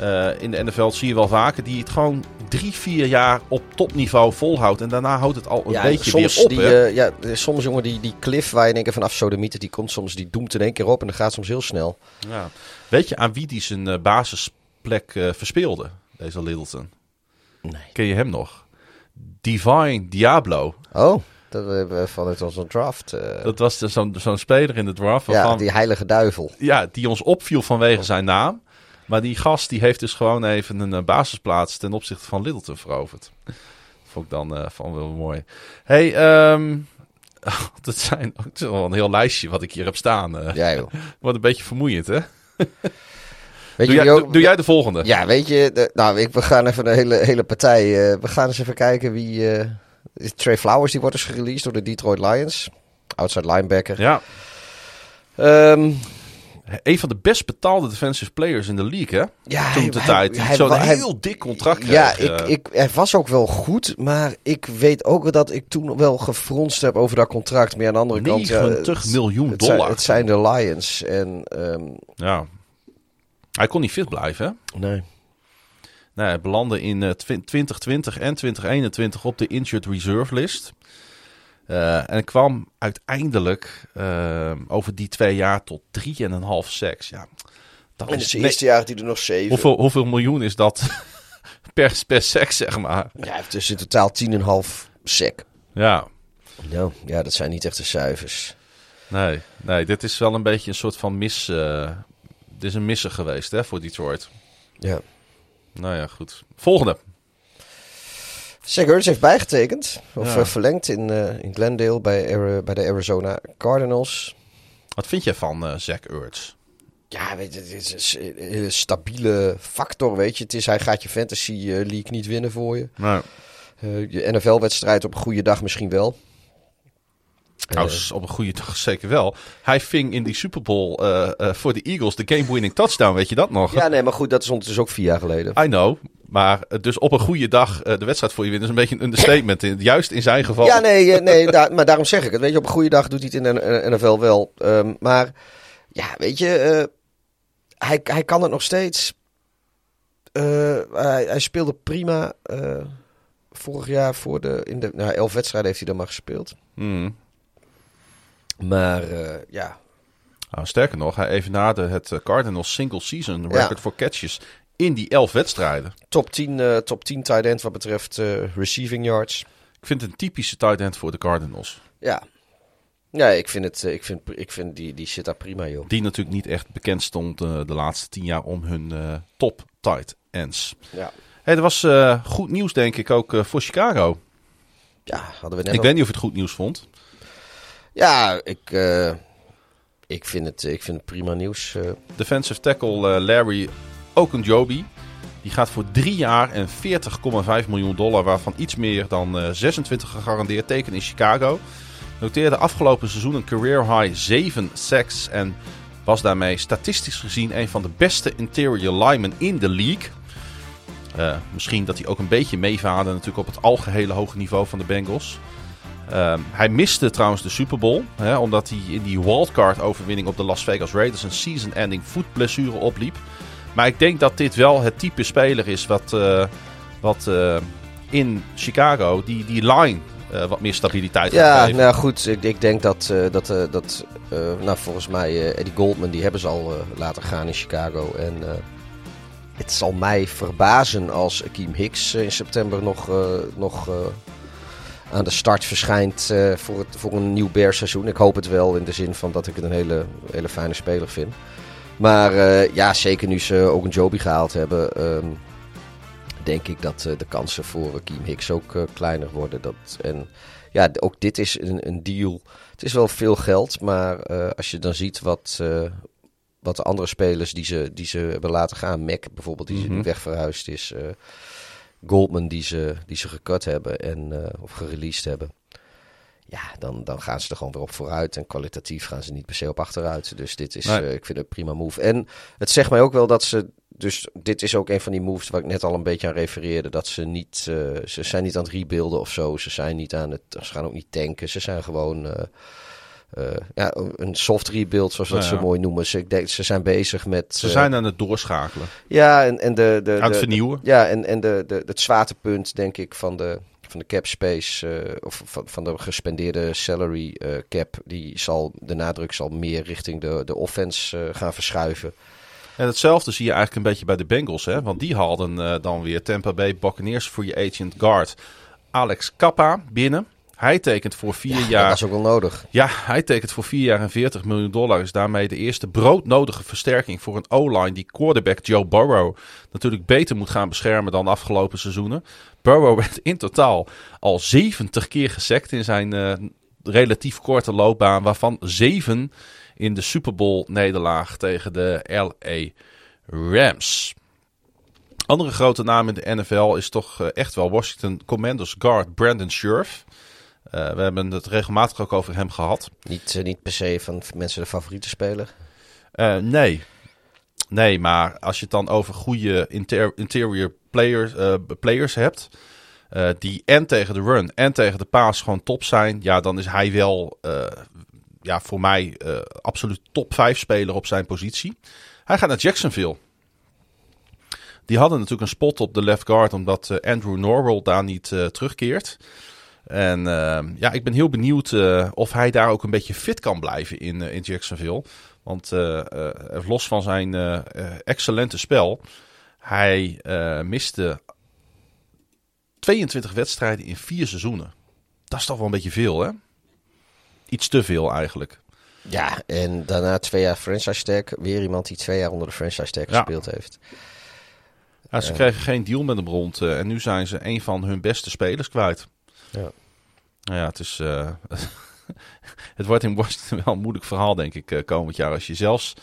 Speaker 1: Uh, in de NFL zie je wel vaker die het gewoon drie, vier jaar op topniveau volhoudt. En daarna houdt het al een
Speaker 2: ja,
Speaker 1: beetje
Speaker 2: soms
Speaker 1: weer op.
Speaker 2: Die, uh, ja, soms jongen, die, die cliff waar je in één keer vanaf sodemieten, die komt soms, die doemt in één keer op en dat gaat soms heel snel.
Speaker 1: Ja. Weet je aan wie die zijn uh, basisplek verspeelde, deze Littleton?
Speaker 2: Nee.
Speaker 1: Ken je hem nog? Divine Diablo.
Speaker 2: Oh. Dat we vanuit onze draft. Uh...
Speaker 1: Dat was zo'n zo'n speler in de draft.
Speaker 2: Ja, die heilige duivel.
Speaker 1: Ja, die ons opviel vanwege zijn naam. Maar die gast die heeft dus gewoon even een uh, basisplaats ten opzichte van Littleton veroverd. Dat vond ik dan uh, van wel mooi. hey, um, dat zijn ook wel een heel lijstje wat ik hier heb staan. Uh,
Speaker 2: ja, joh.
Speaker 1: Wordt een beetje vermoeiend, hè?
Speaker 2: Weet
Speaker 1: doe,
Speaker 2: je,
Speaker 1: jij,
Speaker 2: ook,
Speaker 1: doe, jij de volgende?
Speaker 2: Ja, weet je, de, nou, ik, we gaan even een hele, hele partij. we gaan eens even kijken wie. Trey Flowers die wordt dus gereleased door de Detroit Lions. Outside linebacker.
Speaker 1: Ja.
Speaker 2: Um,
Speaker 1: een van de best betaalde defensive players in de league, hè?
Speaker 2: Ja,
Speaker 1: Toen de tijd. Zo'n heel dik contract
Speaker 2: Ja,
Speaker 1: kreeg,
Speaker 2: ik, ik, hij was ook wel goed, maar ik weet ook dat ik toen wel gefronst heb over dat contract. Maar aan de andere
Speaker 1: 90
Speaker 2: kant...
Speaker 1: 90 ja, miljoen
Speaker 2: het
Speaker 1: dollar.
Speaker 2: Zijn, het zijn de Lions en... Um,
Speaker 1: ja. Hij kon niet fit blijven, hè?
Speaker 2: Nee.
Speaker 1: Nee, hij belandde in uh, 2020 en 2021 op de injured reserve list. Uh, en kwam uiteindelijk uh, over die twee jaar tot 3,5 seks. Ja,
Speaker 2: dat in het eerste jaar had hij er nog zeven.
Speaker 1: Hoeveel, hoeveel miljoen is dat per, per seks, zeg maar?
Speaker 2: Ja, heeft dus in totaal 10,5 sec.
Speaker 1: Ja.
Speaker 2: Nou, ja, dat zijn niet echt de cijfers.
Speaker 1: Nee, nee, dit is wel een beetje een soort van mis... Uh, dit is een misser geweest hè, voor Detroit.
Speaker 2: Ja.
Speaker 1: Nou ja, goed. Volgende.
Speaker 2: Zach Ertz heeft bijgetekend, of
Speaker 1: Ja.
Speaker 2: uh, verlengd in, uh, in Glendale bij, bij de Arizona Cardinals.
Speaker 1: Wat vind je van eh Zach Ertz?
Speaker 2: Ja, weet je, het is een stabiele factor, weet je. Het is, hij gaat je fantasy eh, league niet winnen voor je. Eh, je NFL-wedstrijd op een goede dag misschien wel.
Speaker 1: nou,
Speaker 2: Eh,
Speaker 1: op een goede dag zeker wel. Hij ving in die Super Bowl eh, eh, voor de Eagles de game-winning touchdown, weet je dat nog?
Speaker 2: ja, nee, maar goed, dat is ondertussen ook vier jaar geleden.
Speaker 1: I know. Maar eh, dus op een goede dag eh, de wedstrijd voor je winnen is een beetje een understatement. Juist in zijn geval.
Speaker 2: Ja, nee, eh, nee daar- maar daarom zeg ik het. Weet je, op een goede dag doet hij het in de NFL wel. Ehm, maar ja, weet je, hij, hij kan het nog steeds. Hij, hij speelde prima vorig jaar voor de, in de nou, elf wedstrijden heeft hij dan maar gespeeld.
Speaker 1: Hmm.
Speaker 2: Maar ja,
Speaker 1: Nou, sterker nog, hij evenaarde het Cardinals single season
Speaker 2: Ja.
Speaker 1: record voor catches in die elf wedstrijden.
Speaker 2: top 10, eh, top 10 tight end wat betreft eh, receiving yards.
Speaker 1: Ik vind het een typische tight end voor de Cardinals.
Speaker 2: Ja. Ja, ik vind, het, eh, ik vind, ik vind die, die shit daar prima, joh.
Speaker 1: Die natuurlijk niet echt bekend stond de laatste tien jaar om hun top tight ends.
Speaker 2: Ja,
Speaker 1: Hey, er was goed nieuws denk ik ook voor Chicago.
Speaker 2: ja hadden we net
Speaker 1: Ik
Speaker 2: al-
Speaker 1: weet niet of je het goed nieuws vond.
Speaker 2: Ja, ik, ik, vind het, ik vind het prima nieuws.
Speaker 1: Defensive tackle eh, Larry Okunjobi. Die gaat voor drie jaar en 40,5 miljoen dollar, waarvan iets meer dan eh, 26 gegarandeerd tekenen in Chicago. Noteerde afgelopen seizoen een career high 7 sacks en was daarmee statistisch gezien een van de beste interior linemen in de league. Eh, misschien dat hij ook een beetje meevaarde natuurlijk op het algehele hoge niveau van de Bengals. Ehm, hij miste trouwens de Super Bowl, hè, omdat hij in die wildcard overwinning op de Las Vegas Raiders een season-ending voetblessure opliep. Maar ik denk dat dit wel het type speler is wat, eh, wat eh, in Chicago die, die line eh, wat meer stabiliteit gaat
Speaker 2: Ja,
Speaker 1: geven.
Speaker 2: nou goed, ik, ik denk dat, dat, dat nou volgens mij Eddie Goldman, die hebben ze al laten gaan in Chicago. En het zal mij verbazen als Akeem Hicks in september nog, nog aan de start verschijnt voor, het, voor een nieuw Bears seizoen. Ik hoop het wel in de zin van dat ik het een hele, hele fijne speler vind. Maar eh, ja, zeker nu ze ook een Joby gehaald hebben, ehm, denk ik dat eh, de kansen voor Akeem Hicks ook eh, kleiner worden. Dat, en ja, ook dit is een, een deal. Het is wel veel geld, maar als je dan ziet wat, wat de andere spelers die ze, die ze hebben laten gaan, Mac bijvoorbeeld, die
Speaker 1: Mhm.
Speaker 2: nu wegverhuisd is, Goldman die ze, die ze gecut hebben en, of gereleased hebben. Ja, dan, dan gaan ze er gewoon weer op vooruit. En kwalitatief gaan ze niet per se op achteruit. Dus dit is,
Speaker 1: Nee.
Speaker 2: eh, ik vind het prima move. En het zegt mij ook wel dat ze dus dit is ook een van die moves waar ik net al een beetje aan refereerde. Dat ze niet, uh, ze zijn niet aan het rebuilden of zo. Ze zijn niet aan het, ze gaan ook niet tanken. Ze zijn gewoon uh, uh, ja, een soft rebuild, zoals dat
Speaker 1: Nou
Speaker 2: ze mooi noemen. Ze, ik denk, ze zijn bezig met.
Speaker 1: Ze
Speaker 2: eh,
Speaker 1: zijn aan het doorschakelen.
Speaker 2: Ja, en, en de, de,
Speaker 1: Aan het
Speaker 2: de-
Speaker 1: vernieuwen.
Speaker 2: ja, en, en de, de, het zwaartepunt, denk ik, van de, van de cap space, eh, of van, van de gespendeerde salary eh, cap, die zal, de nadruk zal meer richting de, de offense eh, gaan verschuiven.
Speaker 1: En hetzelfde zie je eigenlijk een beetje bij de Bengals. Hè? Want die haalden dan weer Tampa Bay Buccaneers voor je agent guard. Alex Kappa binnen. Hij tekent voor vier
Speaker 2: Ja,
Speaker 1: jaar.
Speaker 2: Dat is ook wel nodig.
Speaker 1: Ja, hij tekent voor 4 jaar en 40 miljoen dollar. Is daarmee de eerste broodnodige versterking voor een O-line die quarterback Joe Burrow natuurlijk beter moet gaan beschermen dan de afgelopen seizoenen. Burrow werd in totaal al 70 keer gesekt in zijn eh, relatief korte loopbaan, waarvan 7 in de Super Bowl nederlaag tegen de LA Rams. Andere grote naam in de NFL is toch eh, echt wel Washington Commanders guard Brandon Scherf. Eh, we hebben het regelmatig ook over hem gehad.
Speaker 2: Niet, eh, niet per se van mensen de favoriete speler.
Speaker 1: Eh, nee. Nee, maar als je het dan over goede inter- interior players, players hebt. die en tegen de run en tegen de paas gewoon top zijn. Ja, dan is hij wel ja, voor mij absoluut top 5 speler op zijn positie. Hij gaat naar Jacksonville. Die hadden natuurlijk een spot op de left guard. Omdat Andrew Norwell daar niet terugkeert. En eh, ja, ik ben heel benieuwd eh, of hij daar ook een beetje fit kan blijven in, eh, in Jacksonville. Want eh, los van zijn excellente spel, hij miste 22 wedstrijden in vier seizoenen. Dat is toch wel een beetje veel, hè? Iets te veel eigenlijk.
Speaker 2: Ja, en daarna twee jaar franchise tag. Weer iemand die twee jaar onder de franchise tag
Speaker 1: Ja.
Speaker 2: gespeeld heeft.
Speaker 1: Ja, ze kregen geen deal met hem rond en nu zijn ze een van hun beste spelers kwijt.
Speaker 2: Ja.
Speaker 1: Nou ja, het is. eh, het wordt in Washington wel een moeilijk verhaal, denk ik, eh, komend jaar. Als je zelfs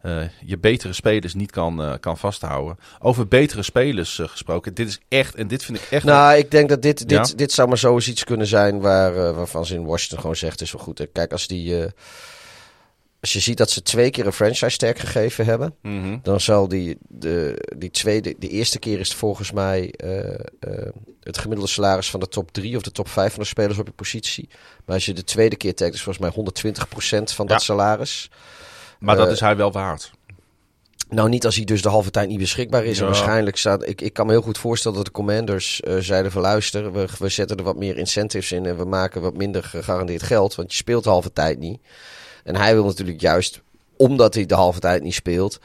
Speaker 1: eh, je betere spelers niet kan, kan vasthouden. Over betere spelers gesproken. Dit is echt, en dit vind ik echt.
Speaker 2: Nou, ik denk dat dit, dit,
Speaker 1: Ja?
Speaker 2: dit zou maar zo eens iets kunnen zijn waar, waarvan ze in Washington gewoon zegt, is wel goed. Kijk, als die... als je ziet dat ze twee keer een franchise tag gegeven hebben,
Speaker 1: Mhm.
Speaker 2: dan zal die, de, die tweede, de eerste keer is het volgens mij eh, eh, het gemiddelde salaris van de top drie of de top vijf van de spelers op je positie. Maar als je de tweede keer tagt, is volgens mij 120% van dat salaris.
Speaker 1: Maar dat
Speaker 2: Eh,
Speaker 1: is hij wel waard.
Speaker 2: Nou, niet als hij dus de halve tijd niet beschikbaar is. En waarschijnlijk staat. Ik, ik kan me heel goed voorstellen dat de commanders zeiden van luister, we, we zetten er wat meer incentives in en we maken wat minder gegarandeerd geld. Want je speelt de halve tijd niet. En hij wil natuurlijk juist, omdat hij de halve tijd niet speelt,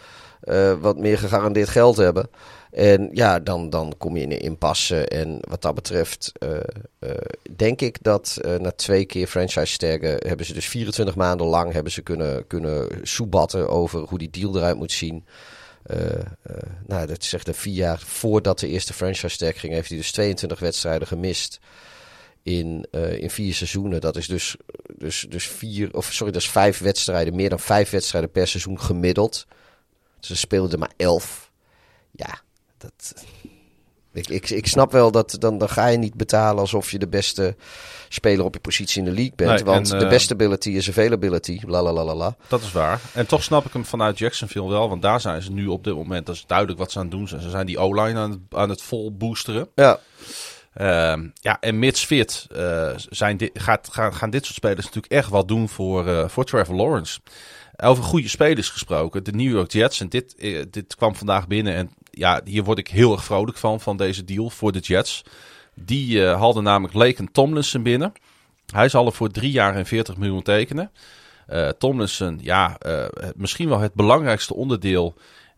Speaker 2: eh, wat meer gegarandeerd geld hebben. En ja, dan, dan kom je in een impasse. En wat dat betreft, eh, eh, denk ik dat na twee keer franchise taggen hebben ze dus 24 maanden lang hebben ze kunnen, kunnen soebatten over hoe die deal eruit moet zien. Nou, dat zegt de vier jaar voordat de eerste franchise tag ging, heeft hij dus 22 wedstrijden gemist in, eh, in vier seizoenen. Dat is dus, dus, dus vier, of sorry, dat is vijf wedstrijden, meer dan vijf wedstrijden per seizoen gemiddeld. Ze speelden er maar elf. Ja, dat. Ik, ik, ik snap wel dat dan, dan ga je niet betalen alsof je de beste speler op je positie in de league bent.
Speaker 1: Nee,
Speaker 2: want
Speaker 1: en,
Speaker 2: de
Speaker 1: eh,
Speaker 2: best ability is availability. La la la la la.
Speaker 1: Dat is waar. En toch snap ik hem vanuit Jacksonville wel. Want daar zijn ze nu op dit moment. Dat is duidelijk wat ze aan het doen zijn. Ze zijn die O-line aan het, aan het vol boosteren.
Speaker 2: Ja,
Speaker 1: ja, en mits fit eh, zijn gaat, gaan, gaan dit soort spelers natuurlijk echt wat doen voor, eh, voor Trevor Lawrence. Over goede spelers gesproken. De New York Jets. En dit, eh, dit kwam vandaag binnen. En ja, hier word ik heel erg vrolijk van, van deze deal voor de Jets. Die eh hadden namelijk Laken Tomlinson binnen. Hij zal er voor drie jaar en 40 miljoen tekenen. Tomlinson, ja, misschien wel het belangrijkste onderdeel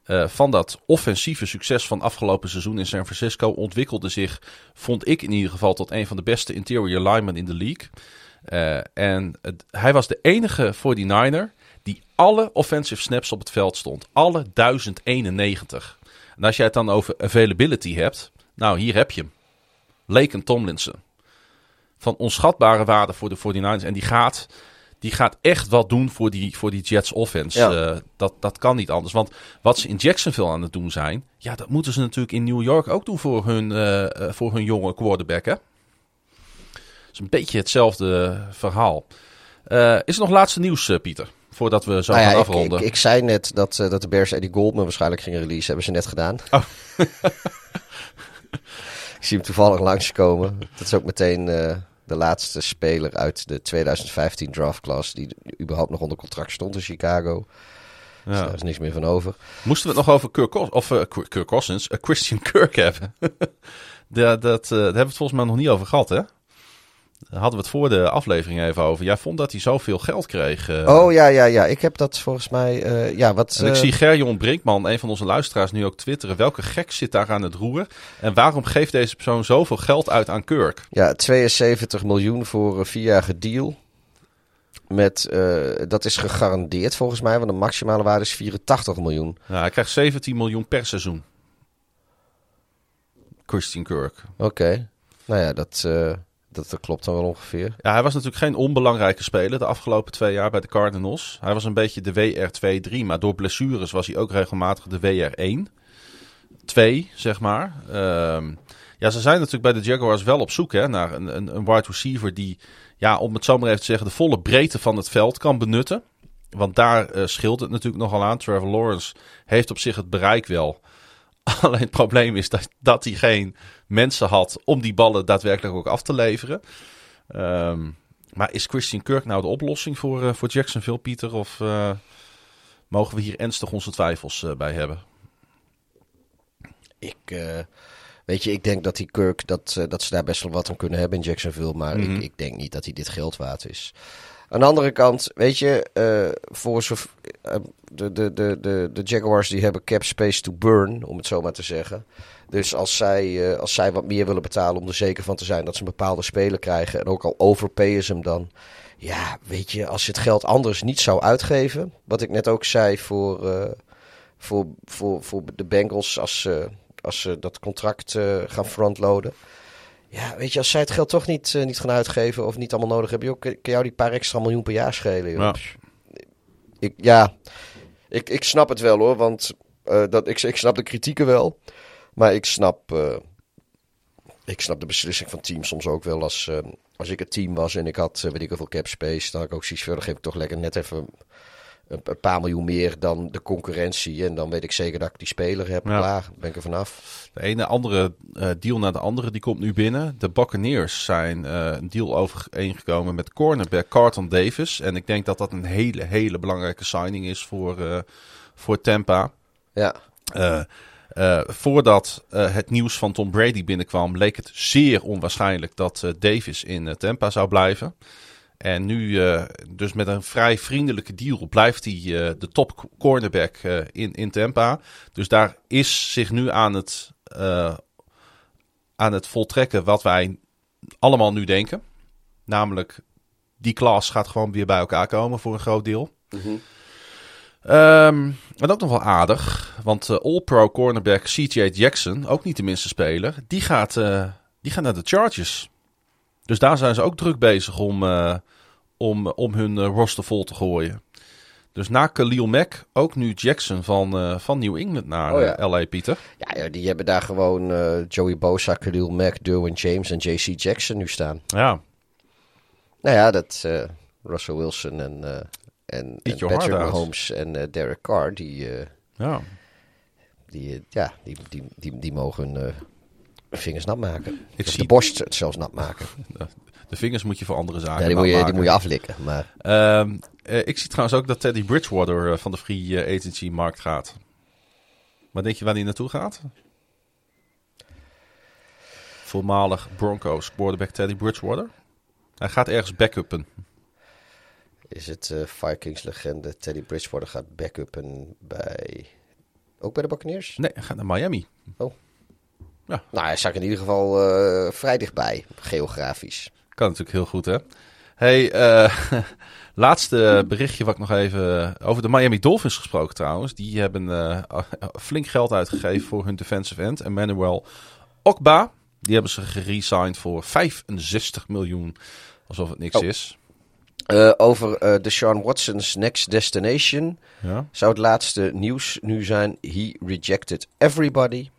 Speaker 1: eh, van dat offensieve succes van afgelopen seizoen in San Francisco. Ontwikkelde zich, vond ik in ieder geval, tot een van de beste interior linemen in de league. Eh, en hij was de enige 49er die alle offensive snaps op het veld stond. Alle 1091. En als jij het dan over availability hebt, nou hier heb je hem. Laken Tomlinson. Van onschatbare waarde voor de 49ers. En die gaat, die gaat echt wat doen voor die, voor die Jets offense.
Speaker 2: Ja.
Speaker 1: Eh, dat, dat kan niet anders. Want wat ze in Jacksonville aan het doen zijn... Ja, dat moeten ze natuurlijk in New York ook doen voor hun, eh, eh, voor hun jonge quarterback. Hè? Dat is een beetje hetzelfde verhaal. Is er nog laatste nieuws, Pieter? Voordat we zo
Speaker 2: Nou ja,
Speaker 1: gaan
Speaker 2: ik,
Speaker 1: afronden.
Speaker 2: ik, ik zei net dat, dat de Bears Eddie Goldman waarschijnlijk gingen release. Hebben ze net gedaan.
Speaker 1: Oh.
Speaker 2: ik zie hem toevallig langskomen. Dat is ook meteen de laatste speler uit de 2015 draft class die überhaupt nog onder contract stond in Chicago. Dus
Speaker 1: Ja.
Speaker 2: daar is niks meer van over.
Speaker 1: Moesten we het nog over Kirk, Cos- of, eh, Kirk Cousins, eh, Christian Kirk hebben? dat, dat, eh, daar hebben we het volgens mij nog niet over gehad, hè? Hadden we het voor de aflevering even over. Jij vond dat hij zoveel geld kreeg. eh.
Speaker 2: Oh ja, ja, ja. Ik heb dat volgens mij. eh, ja, wat.
Speaker 1: En ik
Speaker 2: eh,
Speaker 1: zie Gerjon Brinkman, een van onze luisteraars, nu ook twitteren. Welke gek zit daar aan het roer? En waarom geeft deze persoon zoveel geld uit aan Kirk?
Speaker 2: Ja, 72 miljoen voor een vierjarige deal. Met, dat is gegarandeerd volgens mij, want de maximale waarde is 84 miljoen.
Speaker 1: Nou, hij krijgt 17 miljoen per seizoen. Christian Kirk.
Speaker 2: Oké. Nou ja, dat, dat, klopt dan wel ongeveer.
Speaker 1: Ja, hij was natuurlijk geen onbelangrijke speler de afgelopen twee jaar bij de Cardinals. Hij was een beetje de WR2-3, maar door blessures was hij ook regelmatig de WR1. 2, zeg maar. Ehm, ja, ze zijn natuurlijk bij de Jaguars wel op zoek hè, naar een, een, een wide receiver die, ja, om het zo maar even te zeggen, de volle breedte van het veld kan benutten. Want daar eh, scheelt het natuurlijk nogal aan. Trevor Lawrence heeft op zich het bereik wel. Alleen het probleem is dat, dat hij geen mensen had om die ballen daadwerkelijk ook af te leveren. Ehm, maar is Christian Kirk nou de oplossing voor, eh, voor Jacksonville, Pieter? Of eh, mogen we hier ernstig onze twijfels eh, bij hebben?
Speaker 2: Ik, weet je, ik denk dat die Kirk, dat, dat ze daar best wel wat aan kunnen hebben in Jacksonville. Maar
Speaker 1: Mhm.
Speaker 2: ik, ik denk niet dat hij dit geld waard is. Aan de andere kant, weet je, eh, de, de, de, de, de Jaguars die hebben cap space to burn, om het zo maar te zeggen. Dus als zij, eh, als zij wat meer willen betalen om er zeker van te zijn dat ze een bepaalde speler krijgen. En ook al overpayen ze hem dan. Ja, weet je, als je het geld anders niet zou uitgeven. Wat ik net ook zei voor, voor, voor, voor de Bengals als ze, als ze dat contract gaan frontloaden. Ja, weet je, als zij het geld toch niet, eh, niet gaan uitgeven of niet allemaal nodig hebben, joh, kan jou die paar extra miljoen per jaar schelen. Joh.
Speaker 1: Ja.
Speaker 2: Ik, ja, ik, ik snap het wel hoor, want eh, dat, ik, ik snap de kritieken wel. Maar ik snap, eh, ik snap de beslissing van teams soms ook wel. Als, als ik het team was en ik had, weet ik hoeveel cap space, dan had ik ook zoiets dan geef ik toch lekker net even een, paar miljoen meer dan de concurrentie. En dan weet ik zeker dat ik die speler heb.
Speaker 1: Ja.
Speaker 2: Klaar, ben ik er vanaf.
Speaker 1: De ene andere eh, deal na de andere die komt nu binnen. De Buccaneers zijn eh, een deal overeengekomen met cornerback Carlton Davis. En ik denk dat dat een hele, hele belangrijke signing is voor, eh, voor Tampa.
Speaker 2: Ja,
Speaker 1: voordat het nieuws van Tom Brady binnenkwam, leek het zeer onwaarschijnlijk dat Davis in Tampa zou blijven. En nu, eh, dus met een vrij vriendelijke deal, blijft hij eh, de top cornerback eh, in, in Tampa. Dus daar is zich nu aan het, aan het voltrekken wat wij allemaal nu denken. Namelijk, die klas gaat gewoon weer bij elkaar komen voor een groot deel. Ehm en ook nog wel aardig, want All-Pro cornerback CJ Jackson, ook niet de minste speler, die gaat, die gaat naar de Chargers. Dus daar zijn ze ook druk bezig om, eh, om, om hun eh, roster vol te gooien. Dus na Khalil Mack ook nu Jackson van, eh, van New England naar
Speaker 2: Oh ja.
Speaker 1: LA, Pieter.
Speaker 2: ja, die hebben daar gewoon Joey Bosa, Khalil Mack, Derwin James en JC Jackson nu staan.
Speaker 1: Ja,
Speaker 2: Nou ja, dat Russell Wilson en, en,
Speaker 1: Eat
Speaker 2: en Patrick. Mahomes en Derek Carr, die,
Speaker 1: ja.
Speaker 2: die, ja, die, die, die, die mogen hun vingers nat maken.
Speaker 1: Ik
Speaker 2: Of
Speaker 1: zie-
Speaker 2: de borst het zelfs nat maken.
Speaker 1: De vingers moet je voor andere zaken
Speaker 2: Ja, die, moet je, die
Speaker 1: maken.
Speaker 2: moet je aflikken. Maar
Speaker 1: Ehm, eh, ik zie trouwens ook dat Teddy Bridgewater eh, van de free eh, agency markt gaat. Maar denk je waar hij naartoe gaat? Voormalig Broncos quarterback Teddy Bridgewater. Hij gaat ergens backuppen.
Speaker 2: is het Vikings-legende Teddy Bridgewater gaat backuppen bij... Ook bij de Buccaneers?
Speaker 1: Nee, hij gaat naar Miami.
Speaker 2: Nou, hij zag in ieder geval eh, vrij dichtbij, geografisch.
Speaker 1: Kan natuurlijk heel goed, hè? Hey, eh, laatste berichtje wat ik nog even... Over de Miami Dolphins gesproken trouwens. Die hebben eh, flink geld uitgegeven voor hun defensive end. Emmanuel Okba. Die hebben ze geresigned voor 65 miljoen. Alsof het niks
Speaker 2: Oh.
Speaker 1: is.
Speaker 2: Eh, over eh Deshaun Watson's next destination
Speaker 1: Ja.
Speaker 2: zou het laatste nieuws nu zijn. He rejected everybody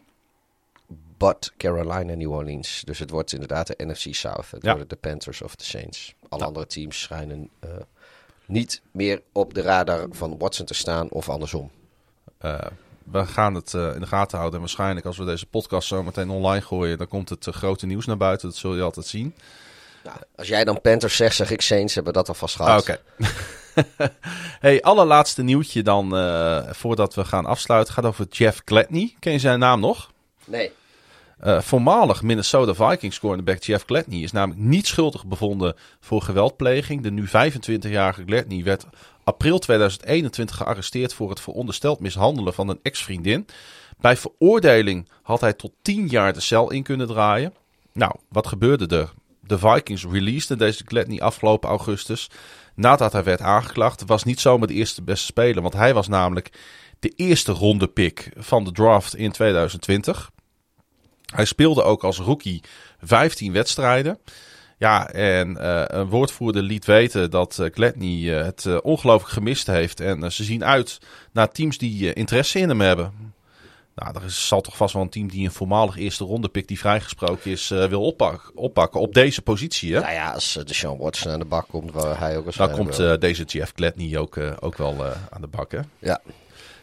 Speaker 2: but Carolina en New Orleans. Dus het wordt inderdaad de NFC South. Het
Speaker 1: Ja.
Speaker 2: worden de Panthers of de Saints. Alle
Speaker 1: Nou.
Speaker 2: andere teams schijnen eh, niet meer op de radar van Watson te staan of andersom.
Speaker 1: Uh, we gaan het uh, in de gaten houden. En waarschijnlijk als we deze podcast zo meteen online gooien, dan komt het grote nieuws naar buiten. Dat zul je altijd zien.
Speaker 2: Nou, als jij dan Panthers zegt, zeg ik Saints, hebben we dat alvast gehad.
Speaker 1: Oké. Okay. hey, allerlaatste nieuwtje dan, voordat we gaan afsluiten, gaat over Jeff Gladney. Ken je zijn naam nog?
Speaker 2: Nee.
Speaker 1: Uh, voormalig Minnesota Vikings cornerback Jeff Gladney is namelijk niet schuldig bevonden voor geweldpleging. De nu 25-jarige Gladney werd april 2021 gearresteerd voor het verondersteld mishandelen van een ex-vriendin. Bij veroordeling had hij tot 10 jaar de cel in kunnen draaien. Nou, wat gebeurde er? De Vikings releaseden deze Gladney afgelopen augustus nadat hij werd aangeklaagd. Was niet zomaar de eerste beste speler, want hij was namelijk de eerste ronde pick van de draft in 2020. Hij speelde ook als rookie 15 wedstrijden. Ja, en uh, een woordvoerder liet weten dat uh, Gladney uh, het ongelooflijk gemist heeft. En ze zien uit naar teams die interesse in hem hebben. Nou, er is, zal toch vast wel een team die een voormalig eerste ronde pick die vrijgesproken is wil oppak, oppakken op deze positie. Hè?
Speaker 2: Nou ja, als de Sean Watson aan de bak komt, waar hij ook eens
Speaker 1: Dan komt deze Jeff Gladney ook, ook wel aan de bak. Hè?
Speaker 2: Ja.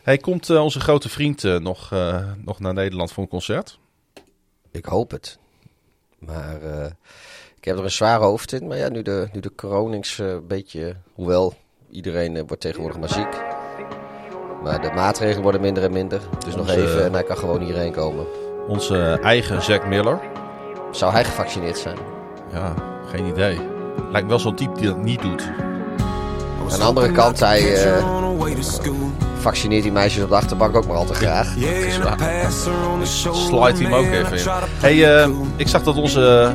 Speaker 1: Hey, komt onze grote vriend nog, nog naar Nederland voor een concert?
Speaker 2: Ik hoop het. Maar uh, ik heb er een zware hoofd in. Maar ja, nu de, nu de coronings uh, een beetje... Hoewel, iedereen uh, wordt tegenwoordig maar ziek. Maar de maatregelen worden minder en minder. Dus nog even en hij kan gewoon hierheen komen.
Speaker 1: Onze eigen Zack Miller.
Speaker 2: Zou hij gevaccineerd zijn?
Speaker 1: Ja, geen idee. Lijkt wel zo'n type die dat niet doet.
Speaker 2: Aan de andere kant, hij vaccineert die meisjes op de achterbank ook maar al te graag.
Speaker 1: Slide hem ook even in. Hey, uh, ik zag dat onze,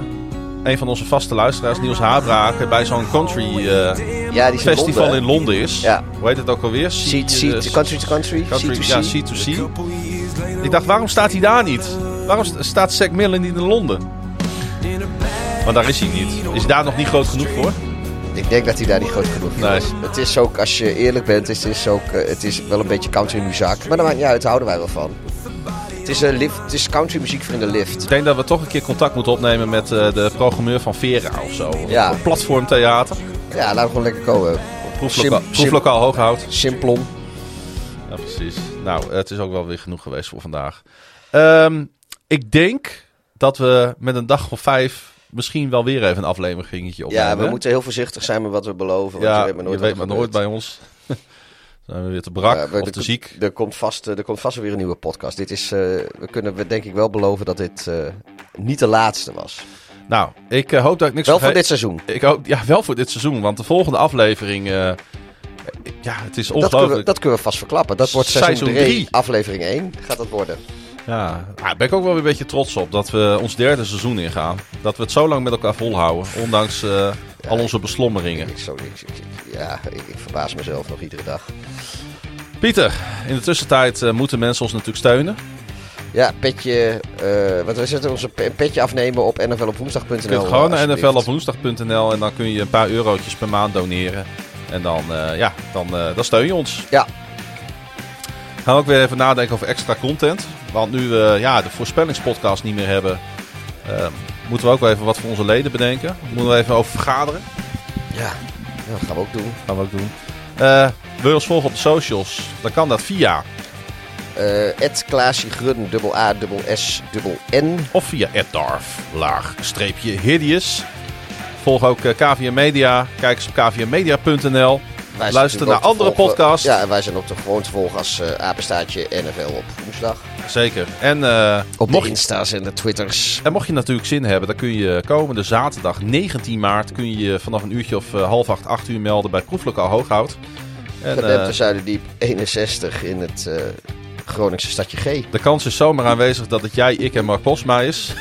Speaker 1: een van onze vaste luisteraars, Niels Habraak, bij zo'n country uh,
Speaker 2: ja,
Speaker 1: festival
Speaker 2: in
Speaker 1: Londen, in Londen is.
Speaker 2: Ja.
Speaker 1: Hoe heet het ook alweer?
Speaker 2: C, C, uh, country to country?
Speaker 1: country
Speaker 2: C2C?
Speaker 1: Ja, C2C. Ik dacht, waarom staat hij daar niet? Waarom staat Zack Miller niet in Londen? Maar daar is hij niet. Is daar nog niet groot genoeg voor?
Speaker 2: Ik denk dat hij daar niet groot genoeg voor
Speaker 1: Nee.
Speaker 2: is. Het is ook, als je eerlijk bent, het is, ook, eh, het is wel een beetje country muziek. Maar dat maakt niet uit, daar houden wij wel van. Het is, een lift, het is country muziek voor in de lift.
Speaker 1: Ik denk dat we toch een keer contact moeten opnemen met uh, de programmeur van Vera of zo.
Speaker 2: Ja.
Speaker 1: Platformtheater.
Speaker 2: Ja, laten we gewoon lekker komen. Sim-
Speaker 1: proeflokaal Hooghout.
Speaker 2: Simplon.
Speaker 1: Ja, precies. Nou, het is ook wel weer genoeg geweest voor vandaag. Ehm, ik denk dat we met een dag of vijf misschien wel weer even een afleveringetje opnemen.
Speaker 2: Ja, we
Speaker 1: hè?
Speaker 2: moeten heel voorzichtig zijn met wat we beloven. Want
Speaker 1: Ja,
Speaker 2: je weet maar nooit,
Speaker 1: je weet maar nooit bij ons. Zijn we weer te brak
Speaker 2: Ja, we-
Speaker 1: of te ziek.
Speaker 2: Er komt, vast, eh, er komt vast weer een nieuwe podcast. Dit is, eh, we kunnen we denk ik wel beloven dat dit eh, niet de laatste was.
Speaker 1: Nou, ik hoop dat ik niks
Speaker 2: Wel voor dit seizoen.
Speaker 1: Ik hoop, ja, wel voor dit seizoen. Want de volgende aflevering... ja, het is
Speaker 2: Dat kunnen, we,
Speaker 1: ongelooflijk.
Speaker 2: dat kunnen we vast verklappen. Dat wordt seizoen
Speaker 1: Seizoen
Speaker 2: 3,
Speaker 1: drie.
Speaker 2: aflevering 1 gaat dat worden.
Speaker 1: Ja, daar ben ik ook wel weer een beetje trots op. Dat we ons derde seizoen ingaan. Dat we het zo lang met elkaar volhouden. Ondanks eh, al onze beslommeringen.
Speaker 2: Ik, zo, ik, ik- ja, ik, verbaas mezelf nog iedere dag.
Speaker 1: Pieter, in de tussentijd eh, moeten mensen ons natuurlijk steunen.
Speaker 2: Ja, petje, eh wat we zetten onze pe- petje afnemen op nflopwoensdag.nl.
Speaker 1: Je kunt gewoon naar nflopwoensdag.nl en dan kun je een paar eurotjes per maand doneren. En dan, ja, dan, dan steun je ons.
Speaker 2: Ja.
Speaker 1: Gaan we ook weer even nadenken over extra content. Want nu we ja, de voorspellingspodcast niet meer hebben, eh, moeten we ook wel even wat voor onze leden bedenken. Moeten we even over vergaderen.
Speaker 2: Ja, ja, dat gaan we ook doen.
Speaker 1: gaan we ook doen. Eh, wil je ons volgen op de socials? Dan kan dat via
Speaker 2: Ed Klaasje Grun, dubbel A, dubbel S, dubbel N.
Speaker 1: of via @darf laag streepje hideous. Volg ook eh, KVM Media. Kijk eens op kvmmedia.nl.
Speaker 2: Wij
Speaker 1: Luister naar andere
Speaker 2: volgen-
Speaker 1: podcasts.
Speaker 2: Ja, en wij zijn ook te gewoon te volgen als eh apenstaartje NFL op woensdag.
Speaker 1: Zeker. En, eh,
Speaker 2: Op de Insta's en de Twitters.
Speaker 1: en mocht je natuurlijk zin hebben, dan kun je komende zaterdag 19 maart kun je vanaf een uurtje of eh, half acht, acht uur melden bij Proeflokaal Hooghout. En,
Speaker 2: Gedempte Zuiderdiep 61 in het Groningse stadje G.
Speaker 1: de kans is zomaar aanwezig dat het jij, ik en Mark Posma is.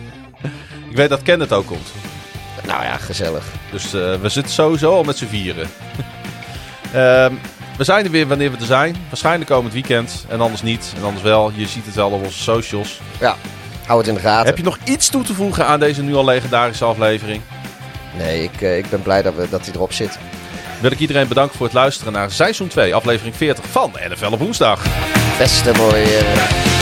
Speaker 1: ik weet dat Ken het ook komt.
Speaker 2: Nou ja, gezellig.
Speaker 1: Dus we zitten sowieso al met z'n vieren. Ehm, we zijn er weer wanneer we er zijn. Waarschijnlijk komend weekend. En anders niet. En anders wel. Je ziet het wel op onze socials.
Speaker 2: Ja, hou het in de gaten.
Speaker 1: Heb je nog iets toe te voegen aan deze nu al legendarische aflevering?
Speaker 2: Nee, ik, eh, ik ben blij dat, we, dat hij erop zit.
Speaker 1: Wil ik iedereen bedanken voor het luisteren naar seizoen 2, aflevering 40 van NFL op woensdag.
Speaker 2: Beste mooie.